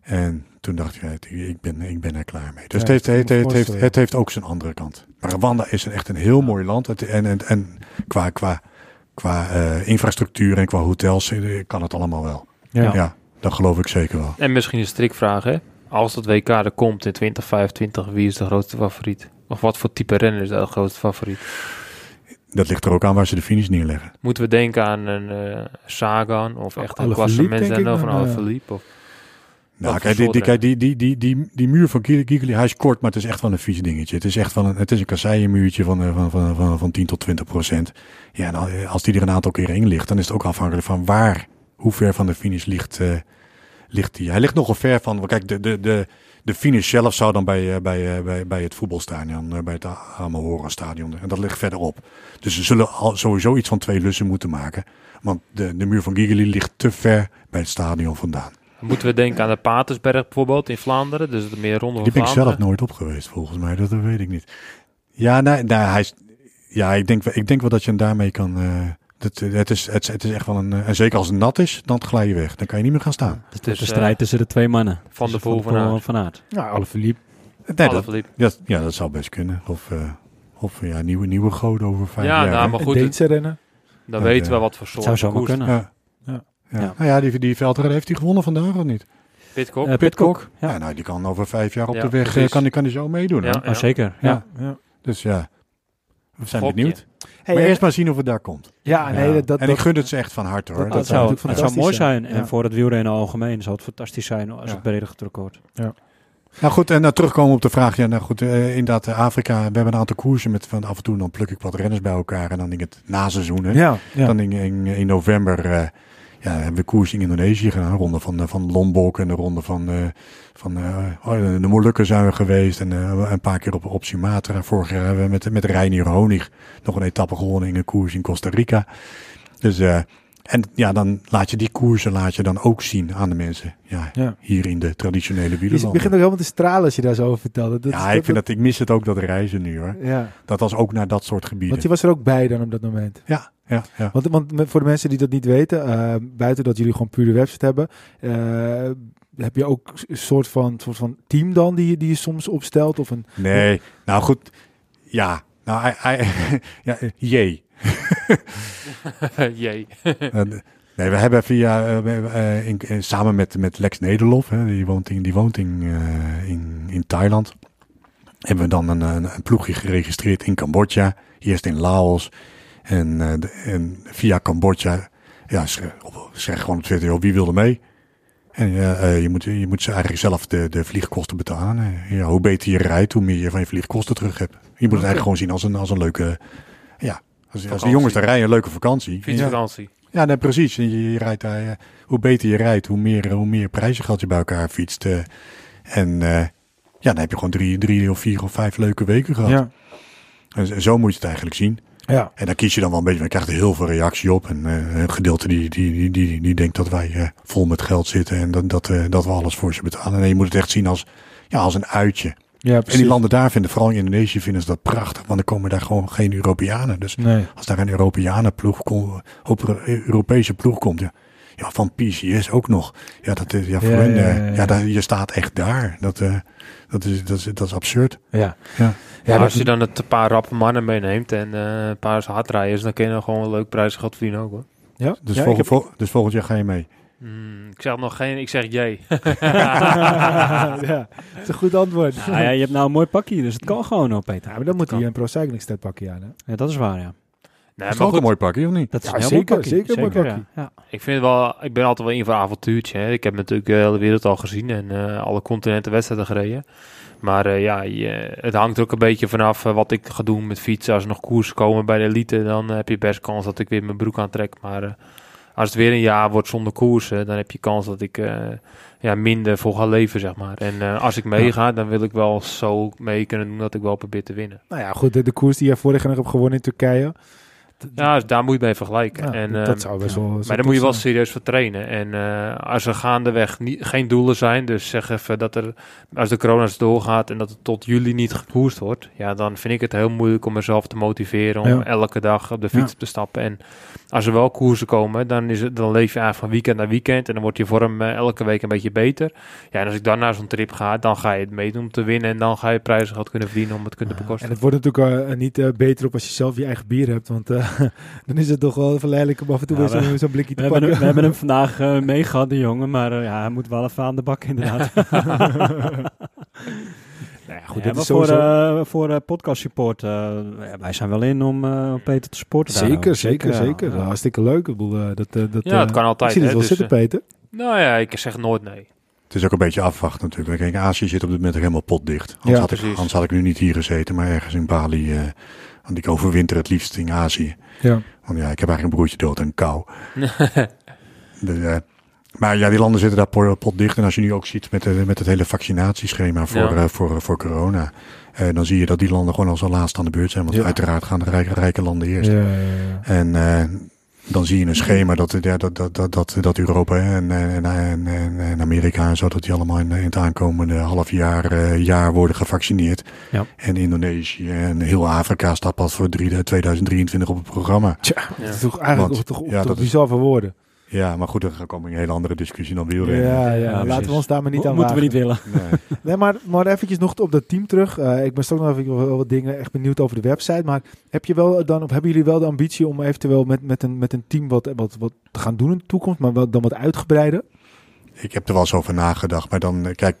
En toen dacht ik, ja, ik ben, ik ben er klaar mee. Dus Ja, het, heeft, het, heeft, het, heeft, voorstellen. het heeft ook zijn andere kant. Maar Rwanda is een, echt een heel mooi land. En en, en qua, qua, qua eh, infrastructuur en qua hotels eh, kan het allemaal wel. Ja. Ja. dat geloof ik zeker wel. En misschien een strikvraag, hè? Als dat WK er komt in 2025, wie is de grootste favoriet? Of wat voor type renner is de grootste favoriet? Dat ligt er ook aan waar ze de finish neerleggen. Moeten we denken aan een eh, Sagan of echt een Alaphilippe, klassement denk ik of een dan, eh. Alaphilippe? Of... Nou, kijk, die, die, kijk, die, die, die, die, die muur van Gigli, hij is kort, maar het is echt wel een vies dingetje. Het is echt wel een, het is een kasseienmuurtje van, eh, van, van, van, van 10 tot 20 procent. Ja, en eh, als die er een aantal keren in ligt, dan is het ook afhankelijk van waar, hoe ver van de finish ligt, eh, ligt die. Hij ligt nogal ver van, kijk, de, de, de, de finish zelf zou dan bij, bij, bij, bij het voetbalstadion, bij het Amalhora stadion, en dat ligt verderop. Dus ze zullen al sowieso iets van twee lussen moeten maken. Want de, de muur van Gigli ligt te ver bij het stadion vandaan. Moeten we denken aan de Patersberg bijvoorbeeld in Vlaanderen? Dus het meer rondom Die ben ik zelf nooit op geweest, volgens mij. Dat, dat weet ik niet. Ja, nee, nee, hij is, ja ik, denk, wel- ik denk wel dat je hem daarmee kan... eh, dat, het, is, het, is- het is echt wel een... eh, en zeker als het nat is, dan glij je weg. Dan kan je niet meer gaan staan. Het is Dus, de eh, strijd tussen de twee mannen. Van de Poel van van Aert. Nou, Alaphilippe. Nee, dat, ja, ja, dat zou best kunnen. Of, eh, of ja, nieuwe, nieuwe goden over vijf Ja, jaar. nou, hè? maar goed, Deense rennen. dan Ja, weten ja. we wat voor soort zou koers. kunnen. Ja. Ja. Ja. Ja. Nou ja, die, die veldrijder heeft hij gewonnen vandaag of niet? Pitcock. Eh, Pitcock. Pitcock. Ja. Ja, nou, die kan over vijf jaar op Ja, de weg, eh, precies. kan, die, kan die zo meedoen. Ja. hè? Oh, zeker. Ja. Ja. Dus ja, we zijn benieuwd. Hey, maar eerst maar zien of het daar komt. ja, nee, Ja. dat, dat, en ik gun het ze echt van harte hoor. dat- Dat, dat zou zou, zou mooi zijn. En Ja. voor het wielrennen algemeen zou het fantastisch zijn als Ja. het breder getrokken wordt. Nou goed, en dan terugkomen op de vraag. Ja, nou goed, eh, inderdaad, Afrika. We hebben een aantal koersen met van af en toe dan pluk ik wat renners bij elkaar. En dan in het naseizoen. Hè. ja, ja. Dan in, in, in november eh, ja, hebben we koers in Indonesië gedaan. Een ronde van, eh, van Lombok en de ronde van, eh, van eh, oh, de Molukken zijn we geweest. En een paar keer op, op Sumatra. Vorig jaar hebben we met, met Reinier Honig nog een etappe gewonnen in een koers in Costa Rica. Dus, en ja, dan laat je die koersen laat je dan ook zien aan de mensen. Ja, Ja. hier in de traditionele Je wielerlanden. begint ook helemaal te stralen als je daar zo over vertelt. Dat, ja, ik, vind dat, ik mis het ook, dat reizen nu hoor. Ja, Dat was ook naar dat soort gebieden. want je was er ook bij dan op dat moment. Ja, ja, ja. Want, voor de mensen die dat niet weten, eh, buiten dat jullie gewoon puur de website hebben, eh, heb je ook een soort van, soort van team dan die, je- die je soms opstelt? Of een, Nee, nou goed. Ja, nou, hij, *laughs* hij, ja, jee. *laughs* Jee. *laughs* Eh, nee, we hebben via, eh, eh, in, in- samen met, met Lex Nederlof, hè, die woont, in, die woont in, eh, in, in Thailand, hebben we dan een, een, een ploegje geregistreerd in Cambodja, eerst in Laos. En, eh, en via Cambodja, ja, zeg gewoon op Twitter, joh, wie wil er mee? En eh, je, moet, je moet ze eigenlijk zelf de, de vliegkosten betalen. Ja, hoe beter je rijdt, hoe meer je van je vliegkosten terug hebt. Je moet het eigenlijk gewoon zien als een, als een leuke, ja, als, als de jongens daar rijden, een leuke vakantie. Ja. Fietsvakantie. Ja, nee, precies. Je, je rijdt daar, eh, hoe beter je rijdt, hoe meer, hoe meer prijzengeld je bij elkaar fietst. eh. en ja, dan heb je gewoon drie, drie of vier of vijf leuke weken gehad. ja, En zo moet je het eigenlijk zien. Ja, En dan kies je dan wel een beetje, je krijgt er heel veel reactie op. En eh, een gedeelte die, die, die, die, die denkt dat wij eh, vol met geld zitten en dat, dat, eh, dat we alles voor ze betalen. Nee, je moet het echt zien als, ja, als een uitje. ja, En die landen daar vinden, vooral in Indonesië, vinden ze dat prachtig. Want dan komen daar gewoon geen Europeanen. Dus Nee. als daar een Europeanenploeg komt, op een Europese ploeg komt, ja, ja, van PCS ook nog. Ja, dat is, ja, voor Ja, hen, ja, daar- je staat echt daar. Dat, eh, dat, is, dat, is, dat is absurd. Ja. Ja. Ja, als je dan het een paar rappe mannen meeneemt en eh, een paar hardrijders, dan kun je dan gewoon een leuk prijzengeld verdienen ook hoor. ja? Dus, ja, volgend, heb- vol- dus volgend jaar ga je mee. Hmm, ik zeg nog geen, ik zeg jee. *laughs* *laughs* ja, dat is een goed antwoord. Nou ja, je hebt nou een mooi pakje, dus het kan gewoon op, Peter. Ja, maar dan moet hij een Pro Cycling Stat pakken, ja. hè? Ja, dat is waar, ja. Nee, dat is ook een mooi pakje, of niet? Dat is Ja, zeker, zeker een mooi ja. pakje. Ja. ik vind wel, ik ben altijd wel in voor een avontuurtje. Hè. Ik heb natuurlijk de hele wereld al gezien en eh, alle continenten wedstrijden gereden. Maar eh, ja, je, het hangt er ook een beetje vanaf eh, wat ik ga doen met fietsen. Als er nog koersen komen bij de elite, dan eh, heb je best kans dat ik weer mijn broek aantrek. Maar eh, als het weer een jaar wordt zonder koersen, dan heb je kans dat ik eh, ja, minder voor ga leven, zeg maar. En eh, als ik meega, dan wil ik wel zo mee kunnen doen dat ik wel probeer te winnen. Nou ja, goed, de, de koers die jij vorig jaar nog hebt gewonnen in Turkije. Ja, dus daar moet je mee vergelijken. ja, en, dat ehm, zou best ja. wel... Maar daar moet je wel serieus voor trainen. En eh, als er gaandeweg niet, geen doelen zijn, dus zeg even dat er, als de corona doorgaat en dat het tot juli niet gekoerst wordt, ja, dan vind ik het heel moeilijk om mezelf te motiveren om Ja. elke dag op de fiets te stappen. En als er wel koersen komen, dan, is het, dan leef je eigenlijk van weekend naar weekend en dan wordt je vorm eh, elke week een beetje beter. Ja, en als ik dan naar zo'n trip ga, dan ga je het meedoen om te winnen en dan ga je prijzengeld kunnen verdienen om het te kunnen En bekosten. het wordt natuurlijk eh, niet beter op als je zelf je eigen bier hebt. Want *laughs* dan is het toch wel verleidelijk om af en toe Ja, weer zo'n blikje We te hebben, pakken. we hebben hem *laughs* vandaag eh meegehad, de jongen, maar eh, ja, hij moet wel even aan de bak inderdaad. *laughs* Nou ja, Goed, dit is voor, sowieso... eh, voor podcast support, eh, ja, wij zijn wel in om eh, Peter te supporten. Zeker, daarover. zeker, ja. zeker. Ja. Hartstikke leuk. Ik bedoel, dat, dat, Ja, het kan altijd, Ik zie het wel dus, zitten, Peter. Nou ja, ik zeg nooit nee. Het is ook een beetje afwachten natuurlijk. Kijk, Azië zit op dit moment helemaal potdicht. Anders, Ja, had ik, anders had ik nu niet hier gezeten, maar ergens in Bali. Eh want ik overwinter het liefst in Azië. Ja. Want ja, ik heb eigenlijk een broertje dood en kou. *laughs* Dus, eh, maar ja, die landen zitten daar po- potdicht. En als je nu ook ziet met, de, met het hele vaccinatieschema voor, Ja. eh, voor, voor corona. eh, dan zie je dat die landen gewoon als laatst aan de beurt zijn. Want Ja. uiteraard gaan de rijke, rijke landen eerst. Ja, ja, ja. En eh, dan zie je een schema dat, ja, dat, dat, dat, dat, dat Europa hè, en, en, en, en, Amerika en zo, dat die allemaal in, in het aankomende half jaar, eh, jaar worden gevaccineerd. Ja. En Indonesië en heel Afrika staat pas voor drie, 2023 op het programma. Tja, dat is toch eigenlijk Want, toch, ja, toch dat is- voor woorden. Ja, maar goed, dan komen we in een hele andere discussie dan wielrennen. Ja, ja, Ja, laten we ons daar maar niet Mo- aan Moeten we niet willen. Nee. *laughs* Nee, maar, maar eventjes nog op dat team terug. Eh, ik ben straks nog even wel wat dingen echt benieuwd over de website. Maar heb je wel dan, of hebben jullie wel de ambitie om eventueel met, met, een, met een team wat, wat, wat te gaan doen in de toekomst, maar wel, dan wat uitgebreider? Ik heb er wel eens over nagedacht, maar dan, eh, kijk,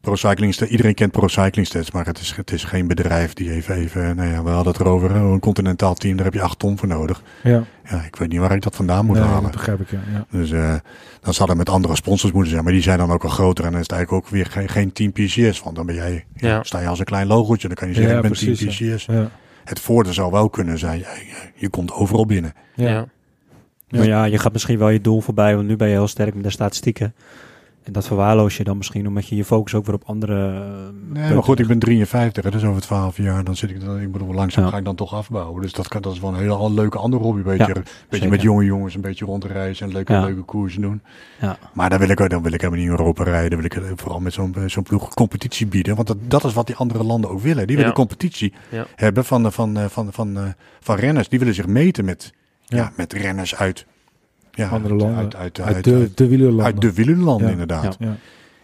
kijk, Pro Cycling Stats, iedereen kent Pro Cycling Stats, maar het is, het is geen bedrijf die even, even, nou ja, we hadden het erover, een continentaal team, daar heb je acht ton voor nodig. Ja, Ja, ik weet niet waar ik dat vandaan moet nee, halen. dat begrijp ik. Ja, ja. Dus eh, dan zal er met andere sponsors moeten zijn, maar die zijn dan ook al groter en dan is het eigenlijk ook weer geen, geen team PCS, want dan ben jij, ja, Ja. sta je als een klein logootje, dan kan je zeggen, Ja, ik ben team precies, PCS. Ja. Het voordeel zou wel kunnen zijn, je, je komt overal binnen. Ja. Maar ja, je gaat misschien wel je doel voorbij, want nu ben je heel sterk met de statistieken. En dat verwaarloos je dan misschien, omdat je je focus ook weer op andere... eh, Nee, punten maar goed, ik ben 53, hè, dus over 12 jaar, dan zit ik, dan, ik bedoel, langzaam Ja. ga ik dan toch afbouwen. Dus dat, kan, dat is wel een hele leuke andere hobby. Beetje, Ja, beetje zeker. met jonge jongens een beetje rondreizen en leuke, Ja. leuke koersen doen. Ja. Maar dan wil ik, ook- dan wil ik helemaal niet in Europa rijden. Dan wil ik eh, vooral met zo'n zo'n ploeg competitie bieden. Want dat, dat is wat die andere landen ook willen. Die willen Ja. competitie Ja. hebben van, eh, van, eh, van, van, eh, van renners. Die willen zich meten met, ja. Ja. met renners uit, ja, Andere uit, landen. uit, uit, Uit uit, de, de wielerlanden. uit de wielerlanden Ja. inderdaad. Ja.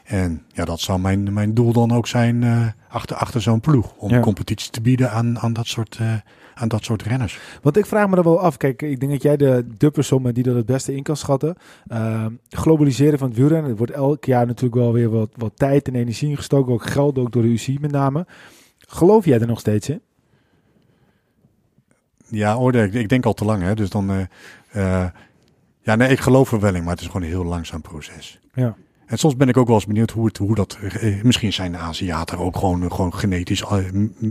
En ja, dat zou mijn, mijn doel dan ook zijn eh, achter, achter zo'n ploeg. Om Ja. competitie te bieden aan, aan, dat soort, eh, aan dat soort renners. Want ik vraag me er wel af. Kijk, ik denk dat jij de, de persoon bent die dat het beste in kan schatten. Ehm, globaliseren van het wielrennen. Er wordt elk jaar natuurlijk wel weer wat, wat tijd en energie ingestoken. Ook geld, ook door de UCI met name. Geloof jij er nog steeds in? Ja, hoor, ik, ik denk al te lang. Hè? Dus dan, eh, ja, nee, ik geloof er wel in, maar het is gewoon een heel langzaam proces. Ja. En soms ben ik ook wel eens benieuwd hoe, het, hoe dat. eh, misschien zijn de Aziaten ook gewoon, gewoon genetisch eh,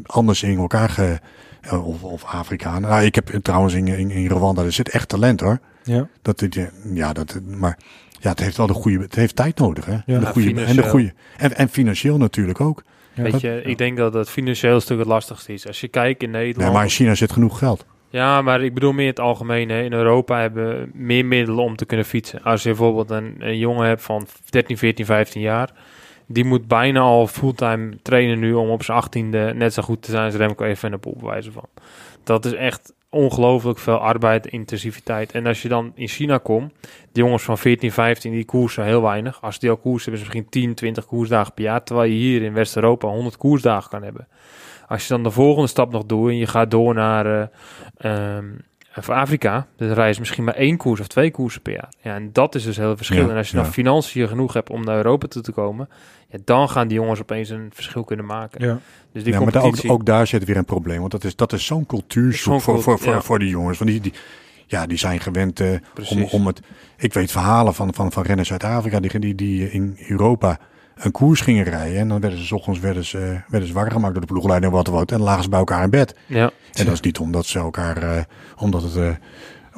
anders in elkaar. Ge, eh, of, of Afrikanen. Nou, ik heb trouwens in, in, in Rwanda, er zit echt talent hoor. Ja. Dat, dit, ja, dat, maar ja, het heeft wel de goede. Het heeft tijd nodig. Hè? En, de Ja, goede, en, de financieel. goede, en, en financieel natuurlijk ook. Ja. Weet je, ik denk dat het financieel stuk het lastigste is. Als je kijkt in Nederland... Nee, maar in China zit genoeg geld. Ja, maar ik bedoel meer het algemeen. Hè. In Europa hebben we meer middelen om te kunnen fietsen. Als je bijvoorbeeld een, jongen hebt van 13, 14, 15 jaar... die moet bijna al fulltime trainen nu... om op zijn 18e net zo goed te zijn als Remco Evenepoel, bij wijze van. Dat is echt ongelooflijk veel arbeid, intensiviteit. En als je dan in China komt... die jongens van 14, 15, die koersen heel weinig. Als die al koersen, hebben ze misschien 10, 20 koersdagen per jaar... terwijl je hier in West-Europa 100 koersdagen kan hebben. Als je dan de volgende stap nog doet... en je gaat door naar... voor Afrika, dan ze misschien maar één koers of twee koersen per jaar. Ja, en dat is dus heel verschil. Ja, en als je ja. dan financiën genoeg hebt om naar Europa toe te komen, ja, dan gaan die jongens opeens een verschil kunnen maken. Ja. Dus die ja, maar daar- ook, competitie... ook daar zit weer een probleem. Want dat is, dat is zo'n cultuurshoek Zo'n voor, voor, voor, voor die jongens. Want die, die, ja, die zijn gewend eh, om, om het... Ik weet verhalen van, van, van renners uit Afrika die, die, die in Europa een koers gingen rijden. En dan werden ze 's ochtends werden ze, werden ze wakker gemaakt door de ploegleider en wat ook. En dan lagen ze bij elkaar in bed. Ja, En dat is niet omdat ze elkaar... eh, omdat het... eh,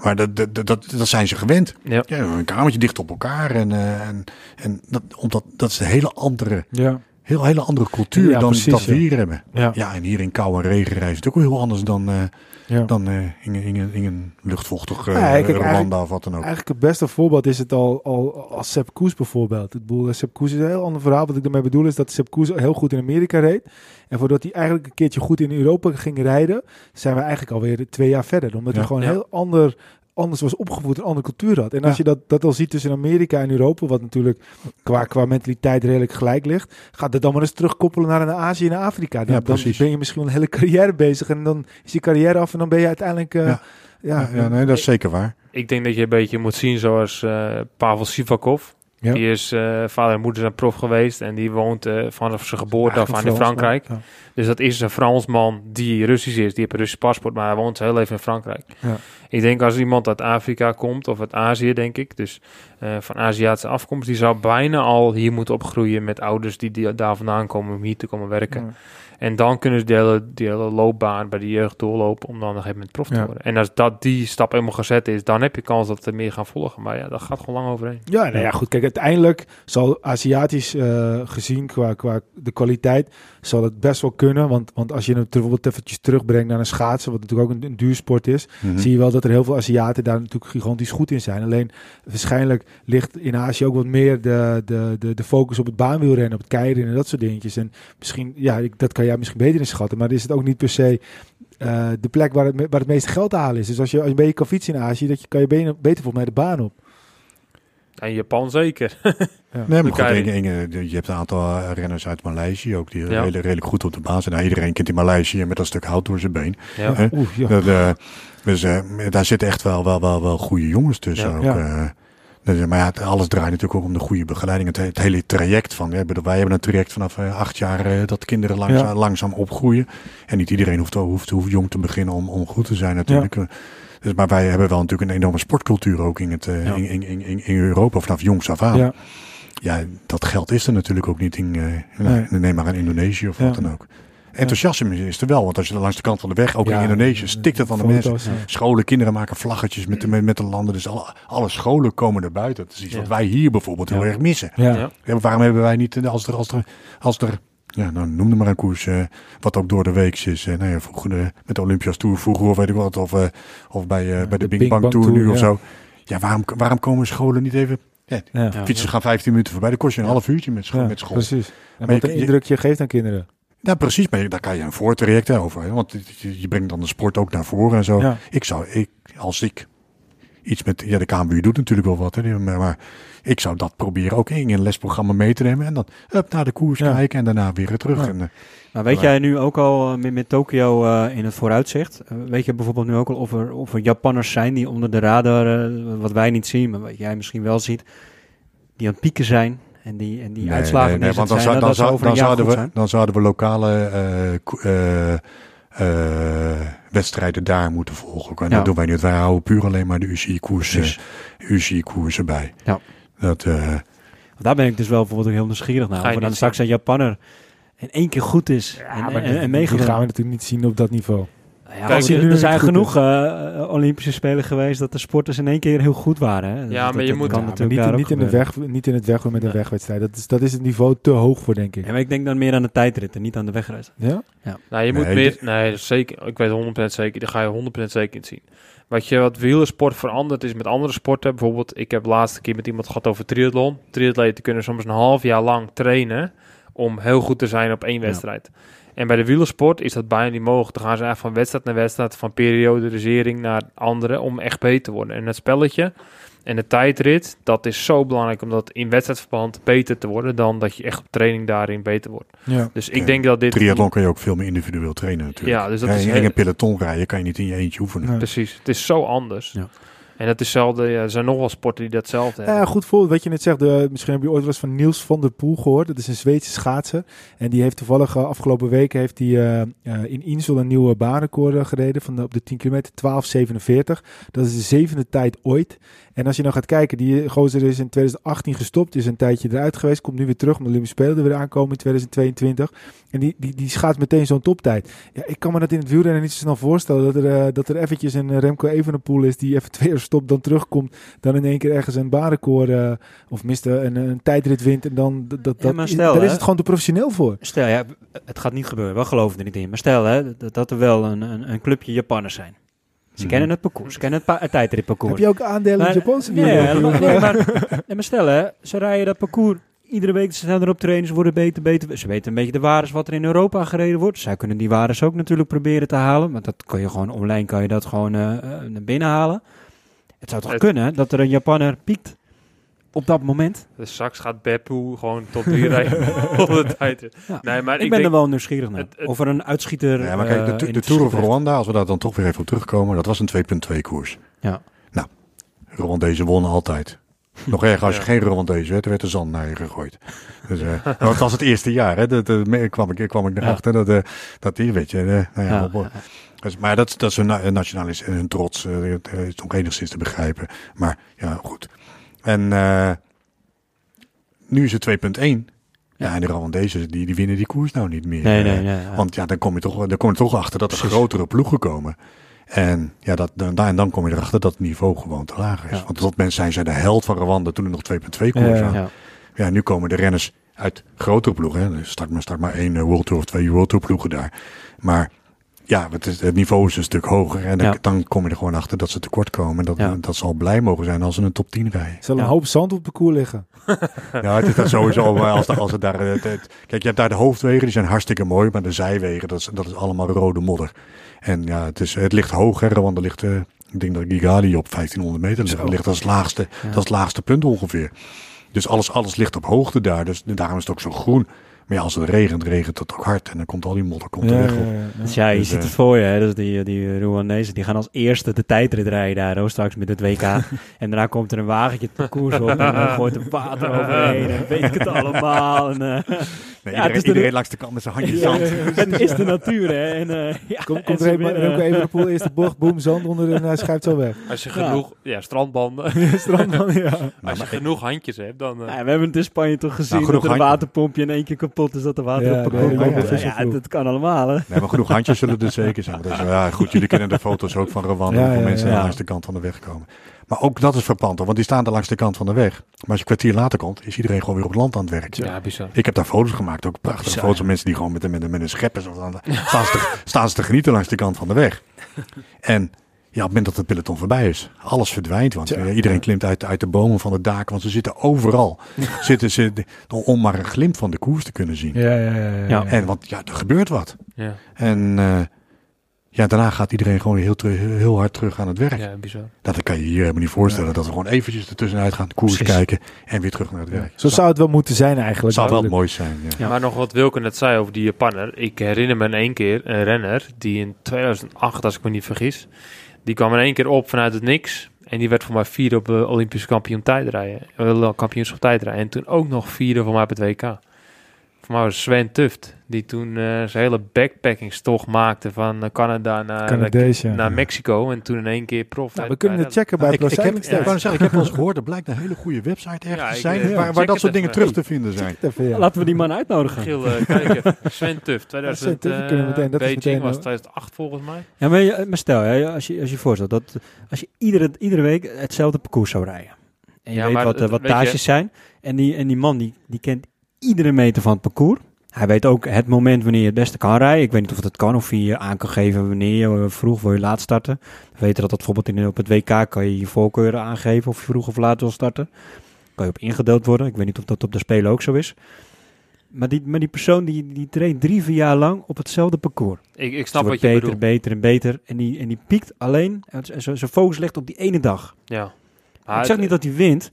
maar dat, dat, dat, dat zijn ze gewend. ja. Ja, een kamertje dicht op elkaar. En, eh, en, en dat, omdat, dat is een hele andere, Ja. Heel, hele andere cultuur Ja, dan precies, dat we ja. hier hebben. Ja. Ja, en hier in kou en regen reizen is het ook heel anders dan, eh, dan eh, in, in, een luchtvochtig eh Ja, kijk, Rwanda of wat dan ook. Eigenlijk het beste voorbeeld is het al, al als Sepp Koes bijvoorbeeld. Ik bedoel, Sepp Koes is een heel ander verhaal. Wat ik daarmee bedoel is dat Sepp Koes heel goed in Amerika reed. En voordat hij eigenlijk een keertje goed in Europa ging rijden, zijn we eigenlijk alweer twee jaar verder. Omdat hij gewoon heel ander, anders was opgevoed, een andere cultuur had. En als Ja. je dat, dat al ziet tussen Amerika en Europa, wat natuurlijk qua, qua mentaliteit redelijk gelijk ligt, gaat het dan maar eens terugkoppelen naar, Azië en Afrika. Dan, Ja, dan precies. ben je misschien een hele carrière bezig en dan is je carrière af en dan ben je uiteindelijk... eh, Ja. ja, Ja, ja, nee, dat is zeker waar. Ik denk dat je een beetje moet zien zoals eh, Pavel Sivakov. Ja. Die is eh, vader en moeder zijn prof geweest en die woont eh, vanaf zijn geboorte af aan in Frankrijk. Dus dat is een Fransman die Russisch is. Die heeft een Russisch paspoort, maar hij woont heel even in Frankrijk. Ja. Ik denk als iemand uit Afrika komt, of uit Azië denk ik, dus eh, van Aziatische afkomst, die zou bijna al hier moeten opgroeien met ouders die, die daar vandaan komen om hier te komen werken. Ja. En dan kunnen ze die hele, die hele loopbaan bij de jeugd doorlopen om dan op een gegeven moment prof te Ja. worden. En als dat die stap helemaal gezet is, dan heb je kans dat er meer gaan volgen. Maar ja, dat gaat gewoon lang overheen. Ja, nou ja, goed. Kijk, uiteindelijk zal Aziatisch eh, gezien qua, qua de kwaliteit, zal het best wel kunnen. Want, want als je het bijvoorbeeld eventjes terugbrengt naar een schaatsen, wat natuurlijk ook een, een duursport is, Mhm. zie je wel dat er heel veel Aziaten daar natuurlijk gigantisch goed in zijn. Alleen waarschijnlijk ligt in Azië ook wat meer de, de, de, de focus op het baanwielrennen, op het keien en dat soort dingetjes. En misschien, ja, ik, dat kan jij misschien beter inschatten, maar is het ook niet per se eh, de plek waar het, waar het meeste geld te halen is. Dus als je, als je een beetje kan fietsen in Azië, dat je, kan je benen, beter volgens mij de baan op. En Japan zeker. *laughs* Ja. Nee, maar goed, de- je hebt een aantal eh, renners uit Maleisië ook die Ja. redelijk, redelijk goed op de baan zijn. Nou, iedereen kent in Maleisië met dat stuk hout door zijn been. Ja. Oeh, ja. Dat, eh, dus eh, daar zitten echt wel, wel, wel, wel goede jongens tussen. Ja. ook, Ja. eh. Maar ja, alles draait natuurlijk ook om de goede begeleiding. Het, het hele traject van, wij hebben een traject vanaf eh, acht jaar dat kinderen langzaam, langzaam opgroeien. En niet iedereen hoeft, hoeft, hoeft jong te beginnen om, om goed te zijn natuurlijk. Dus, maar wij hebben wel natuurlijk een enorme sportcultuur ook in, het, in, in, in, in Europa vanaf jongs af aan. Ja. Ja. dat geld is er natuurlijk ook niet in, Nee. neem maar in Indonesië of wat dan ook. Enthousiasme is er wel, want als je langs de kant van de weg, ook Ja, in Indonesië, stikt het van de mensen. Scholen, kinderen maken vlaggetjes met de, met, met de landen. Dus alle, alle scholen komen er buiten. Dat is iets Ja. wat wij hier bijvoorbeeld heel erg missen. Ja. Ja. Ja, waarom hebben wij niet, eh, als er, als er, als er ja, nou, noem er maar een koers, eh, wat ook door de week is. eh nou ja, vroeger met de Olympias Tour vroeger of weet ik wat. Of, of bij, eh, Ja, bij de, de Bing Bang, Tour, nu of zo. Ja, waarom, waarom komen scholen niet even... Ja, Ja. Ja. fietsen gaan 15 minuten voorbij. Dan kost je een Ja. half uurtje met, school Ja, met school. Precies. En Maar wat je- een indruk je geeft aan kinderen. Ja, precies. Maar daar kan je een voortraject over. hè, Want je, brengt dan de sport ook naar voren en zo. Ja. Ik zou, ik, als ik iets met, ja, de KMU doet natuurlijk wel wat, hè, maar, ik zou dat proberen ook in een lesprogramma mee te nemen en dan up naar de koers Ja. kijken en daarna weer terug. Ja. En, eh, Maar weet Maar- jij nu ook al eh, met, met Tokio eh, in het vooruitzicht? weet je bijvoorbeeld nu ook al of er, of er Japanners zijn die onder de radar, wat wij niet zien, maar wat jij misschien wel ziet, die aan het pieken zijn en die, en die nee, uitslagen nee, nee, neerzetten want dan, zijn, zou, dan, zou, zouden we, zijn. dan zouden we lokale eh, eh, eh, wedstrijden daar moeten volgen. En Ja. dat doen wij niet. Wij houden puur alleen maar de UCI-koersen. UCI-koersen bij. Ja. Dat, eh, Daar ben ik dus wel bijvoorbeeld ook heel nieuwsgierig naar. Of dan straks een Japanner in één keer goed is en, en, en, meegaat. die gaan we natuurlijk niet zien op dat niveau. Ja, Kijk, als je- die nu er zijn genoeg eh, Olympische Spelen geweest dat de sporters in één keer heel goed waren. Hè? Dus Ja, dat- maar je dat moet- kan Ja, natuurlijk niet, niet, in de weg, niet in het weg met een Nee. wegwedstrijd. Dat is, dat is het niveau te hoog voor, denk ik. Ja, maar ik denk dan meer aan de tijdritten, niet aan de wegreis. Ja? Nou, je moet Nee, meer... Nee, zeker. Ik weet 100% zeker. Daar ga je 100% zeker in zien. Wat je wat wielersport verandert is met andere sporten. Bijvoorbeeld, ik heb de laatste keer met iemand gehad over triathlon. Triatleten kunnen soms een half jaar lang trainen om heel goed te zijn op één wedstrijd. En bij de wielersport is dat bijna niet mogelijk. Dan gaan ze echt van wedstrijd naar wedstrijd, van periodisering naar andere, om echt beter te worden. En het spelletje en de tijdrit, dat is zo belangrijk om dat in wedstrijdverband beter te worden, dan dat je echt op training daarin beter wordt. Ja. Dus Ja. ik denk dat dit... triathlon kan je ook veel meer individueel trainen natuurlijk. Ja, dus dat Ja, is in heel- een peloton rijden kan je niet in je eentje oefenen. Nee. Precies, het is zo anders. Ja. En dat is zelfde, ja, er zijn nog wel sporten die datzelfde hebben. Ja, goed voorbeeld. Wat je net zegt, de, misschien heb je ooit wel eens van Niels van der Poel gehoord. Dat is een Zweedse schaatser. En die heeft toevallig eh, afgelopen weken heeft hij, eh, eh, in Insel een nieuwe baanrecord gereden van de, op de 10 kilometer, 12.47. Dat is de zevende tijd ooit. En als je nou gaat kijken, die gozer is in 2018 gestopt, is een tijdje eruit geweest, komt nu weer terug, omdat de Olympische Spelen er weer aankomen in 2022. En die, die, die schaats meteen zo'n toptijd. Ja, ik kan me dat in het wielrennen niet zo snel voorstellen, dat er, dat er eventjes een Remco Evenepoel is die even twee jaar stopt, dan terugkomt, dan in één keer ergens een baanrecord eh, of miste een, een tijdrit wint en dan dat, dat, Ja, maar is- stel, daar is het gewoon te professioneel voor. Stel, ja, het gaat niet gebeuren, we geloven er niet in. Maar stel hè, dat, dat er wel een, een, een clubje Japanners zijn. Ze Mhm. kennen het parcours, ze kennen het, het tijdritparcours. Heb je ook aandelen in Maar- Japanse nee, wielrennen? maar, nee, *laughs* maar, nee, maar stel hè, ze rijden dat parcours iedere week, ze zijn erop trainen, ze worden beter, beter. Ze weten een beetje de waardes wat er in Europa gereden wordt. Zij kunnen die waardes ook natuurlijk proberen te halen, want dat kan je gewoon online, kan je dat gewoon eh, naar binnen halen. Het zou toch Het- kunnen dat er een Japanner piekt op dat moment? Dus straks gaat Beppu gewoon tot drie *laughs* rijden *laughs* op de tijd. Ja. Nee, maar Ik, ik, ben denk, er wel nieuwsgiedig naar. het- het- of er een uitschieter Ja, maar kijk, de, eh, to- de Tour of. Rwanda, als we daar dan toch weer even op terugkomen, dat was een 2.2 koers. Ja. Nou, Rwandese wonnen altijd. Nog erger als je Ja. geen Rwandese werd, er werd er zand naar je gegooid. Dus, eh, *laughs* het was het eerste jaar, hè. Dat, dat me- kwam ik, kwam ik erachter. Dat, eh, dat die, weet je, eh, nou ja, Maar dat, dat is hun na- hun nationalis en hun trots. eh, dat is nog enigszins te begrijpen. Maar ja, goed. En eh, nu is het 2.1. Ja, en de Rwandese, die, die winnen die koers nou niet meer. Nee, Eh, nee, nee. ja. Want ja, dan kom je toch, dan kom je toch achter dat er Precies. grotere ploegen komen. En, ja, dat, dan, en dan kom je erachter dat het niveau gewoon te laag is. Ja. Want tot mensen zijn zij de held van Rwanda toen er nog 2.2 koers aan. ja. Ja, nu komen de renners uit grotere ploegen. Hè. Er start maar, start maar één eh, World Tour of twee World Tour ploegen daar. Maar ja, het, is, het niveau is een stuk hoger. En dan, Ja. dan kom je er gewoon achter dat ze tekort komen. En dat, Ja. dat zal blij mogen zijn als ze een top 10 rijden. Zal een Ja. hoop zand op de koer liggen. *laughs* Ja, het is daar sowieso. Maar als, als het daar, het- het- kijk, je hebt daar de hoofdwegen, die zijn hartstikke mooi. Maar de zijwegen, dat is, dat is allemaal rode modder. En ja, het, is, het ligt hoger, want er ligt, eh, ik denk dat Gigali op 1500 meter ligt. Zo. ligt als, laagste, Ja. dat is het laagste punt ongeveer. Dus alles, alles ligt op hoogte daar. Dus daarom is het ook zo groen. Maar ja, als het regent, regent het ook hard. En dan komt al die modder komt er weg ja, op. ja, ja. Dus ja, je Dus, ziet eh, het voor je. Hè? Dus die, die Rwandezen die gaan als eerste de tijdrit rijden daar, hoor, straks met het WK. *laughs* en daarna komt er een wagentje het parcours op en dan *laughs* gooit er water overheen en weet ik het allemaal. En, eh, Nee, Ja, iedereen, is de- iedereen langs de kant met zijn handjes Ja, zand. *laughs* het is de natuur, hè. En, eh, *laughs* ja, Kom, en komt er een, winnen. Remco Evenepoel, *laughs* eerste bocht, boom, zand onder en hij schuift zo weg. Als je genoeg ja, strandbanden, Strandman, ja. als je maar- genoeg handjes hebt, dan... eh, Ja, we hebben het in Spanje toch gezien Nou, genoeg dat er een waterpompje in één keer kapot is, dat er water Ja, de dat kan allemaal, hè. Nee, maar genoeg handjes zullen er zeker zijn. Want dat is- ja, goed, jullie kennen de foto's ook van Rwanda. Van mensen die langs de kant van de weg komen. Maar ook dat is verpand, want die staan er langs de kant van de weg. Maar als je een kwartier later komt, is iedereen gewoon weer op het land aan het werk. ja, bizar. Ik heb daar foto's gemaakt, ook prachtige Bizar, foto's van mensen die gewoon met, een- met, een- met een schep zo staan, staan, ze te, *laughs* staan ze te genieten langs de kant van de weg. En ja, op het moment dat het peloton voorbij is, alles verdwijnt. Want eh, iedereen klimt uit, uit de bomen van het dak, want ze zitten overal. *laughs* zitten ze om maar een glimp van de koers te kunnen zien. Ja, ja, ja. ja, Ja. En want ja, er gebeurt wat. Ja, En eh, ja, daarna gaat iedereen gewoon heel, heel hard terug aan het werk. ja, bizar. Nou, Dat kan je hier helemaal niet voorstellen. Dat we gewoon eventjes ertussenuit gaan, de koers Precies. kijken en weer terug naar het werk. Zo zou het wel moeten zijn eigenlijk. zou wel mooi zijn. Ja. Ja. Maar nog wat Wilke net zei over die Japanner. Ik herinner me in één keer een renner die in 2008, als ik me niet vergis, die kwam in één keer op vanuit het niks. En die werd voor mij vierde op de Olympische kampioen tijdrijden. Eh, kampioenschap tijdrijden. En toen ook nog vierde voor mij op het WK. Voor mij was Sven Tuft. Die toen eh, zijn hele backpackingstocht maakte van eh, Canada naar, Canadees, ja. naar Mexico. En toen in één keer prof. Nou, we kunnen het checken bij Nou, ik, ik, heb, Cycling ik, zeggen, heb wel eens gehoord, er blijkt een hele goede website ergens Ja, te ik, zijn eh, waar, waar dat het soort dingen terug te vinden zijn. Even, ja. Laten we die man uitnodigen. Giel, eh, kijk even. *laughs* Sven Tuft, Sven 2000, Tuft, kunnen we meteen- dat is Beijing meteen, was eh, 2008 volgens mij. Ja, maar, je- maar stel, hè, als, je, als je voorstelt dat als je iedere, iedere week hetzelfde parcours zou rijden. En je Ja, weet maar wat de het- wattages zijn. En die, en die man die, die kent iedere meter van het parcours. Hij weet ook het moment wanneer je het beste kan rijden. Ik weet niet of dat kan of je aan kan geven wanneer je eh, vroeg wil je laat starten. We weten dat dat bijvoorbeeld in, op het WK kan je je voorkeuren aangeven of je vroeg of laat wil starten. Kan je op ingedeeld worden. Ik weet niet of dat op de Spelen ook zo is. Maar die, maar die persoon die, die treedt drie, vier jaar lang op hetzelfde parcours. Ik, ik snap wat je beter, bedoelt. beter en beter. En die, en die piekt alleen, en zijn focus ligt op die ene dag. Ja. Maar ik zeg niet dat hij wint,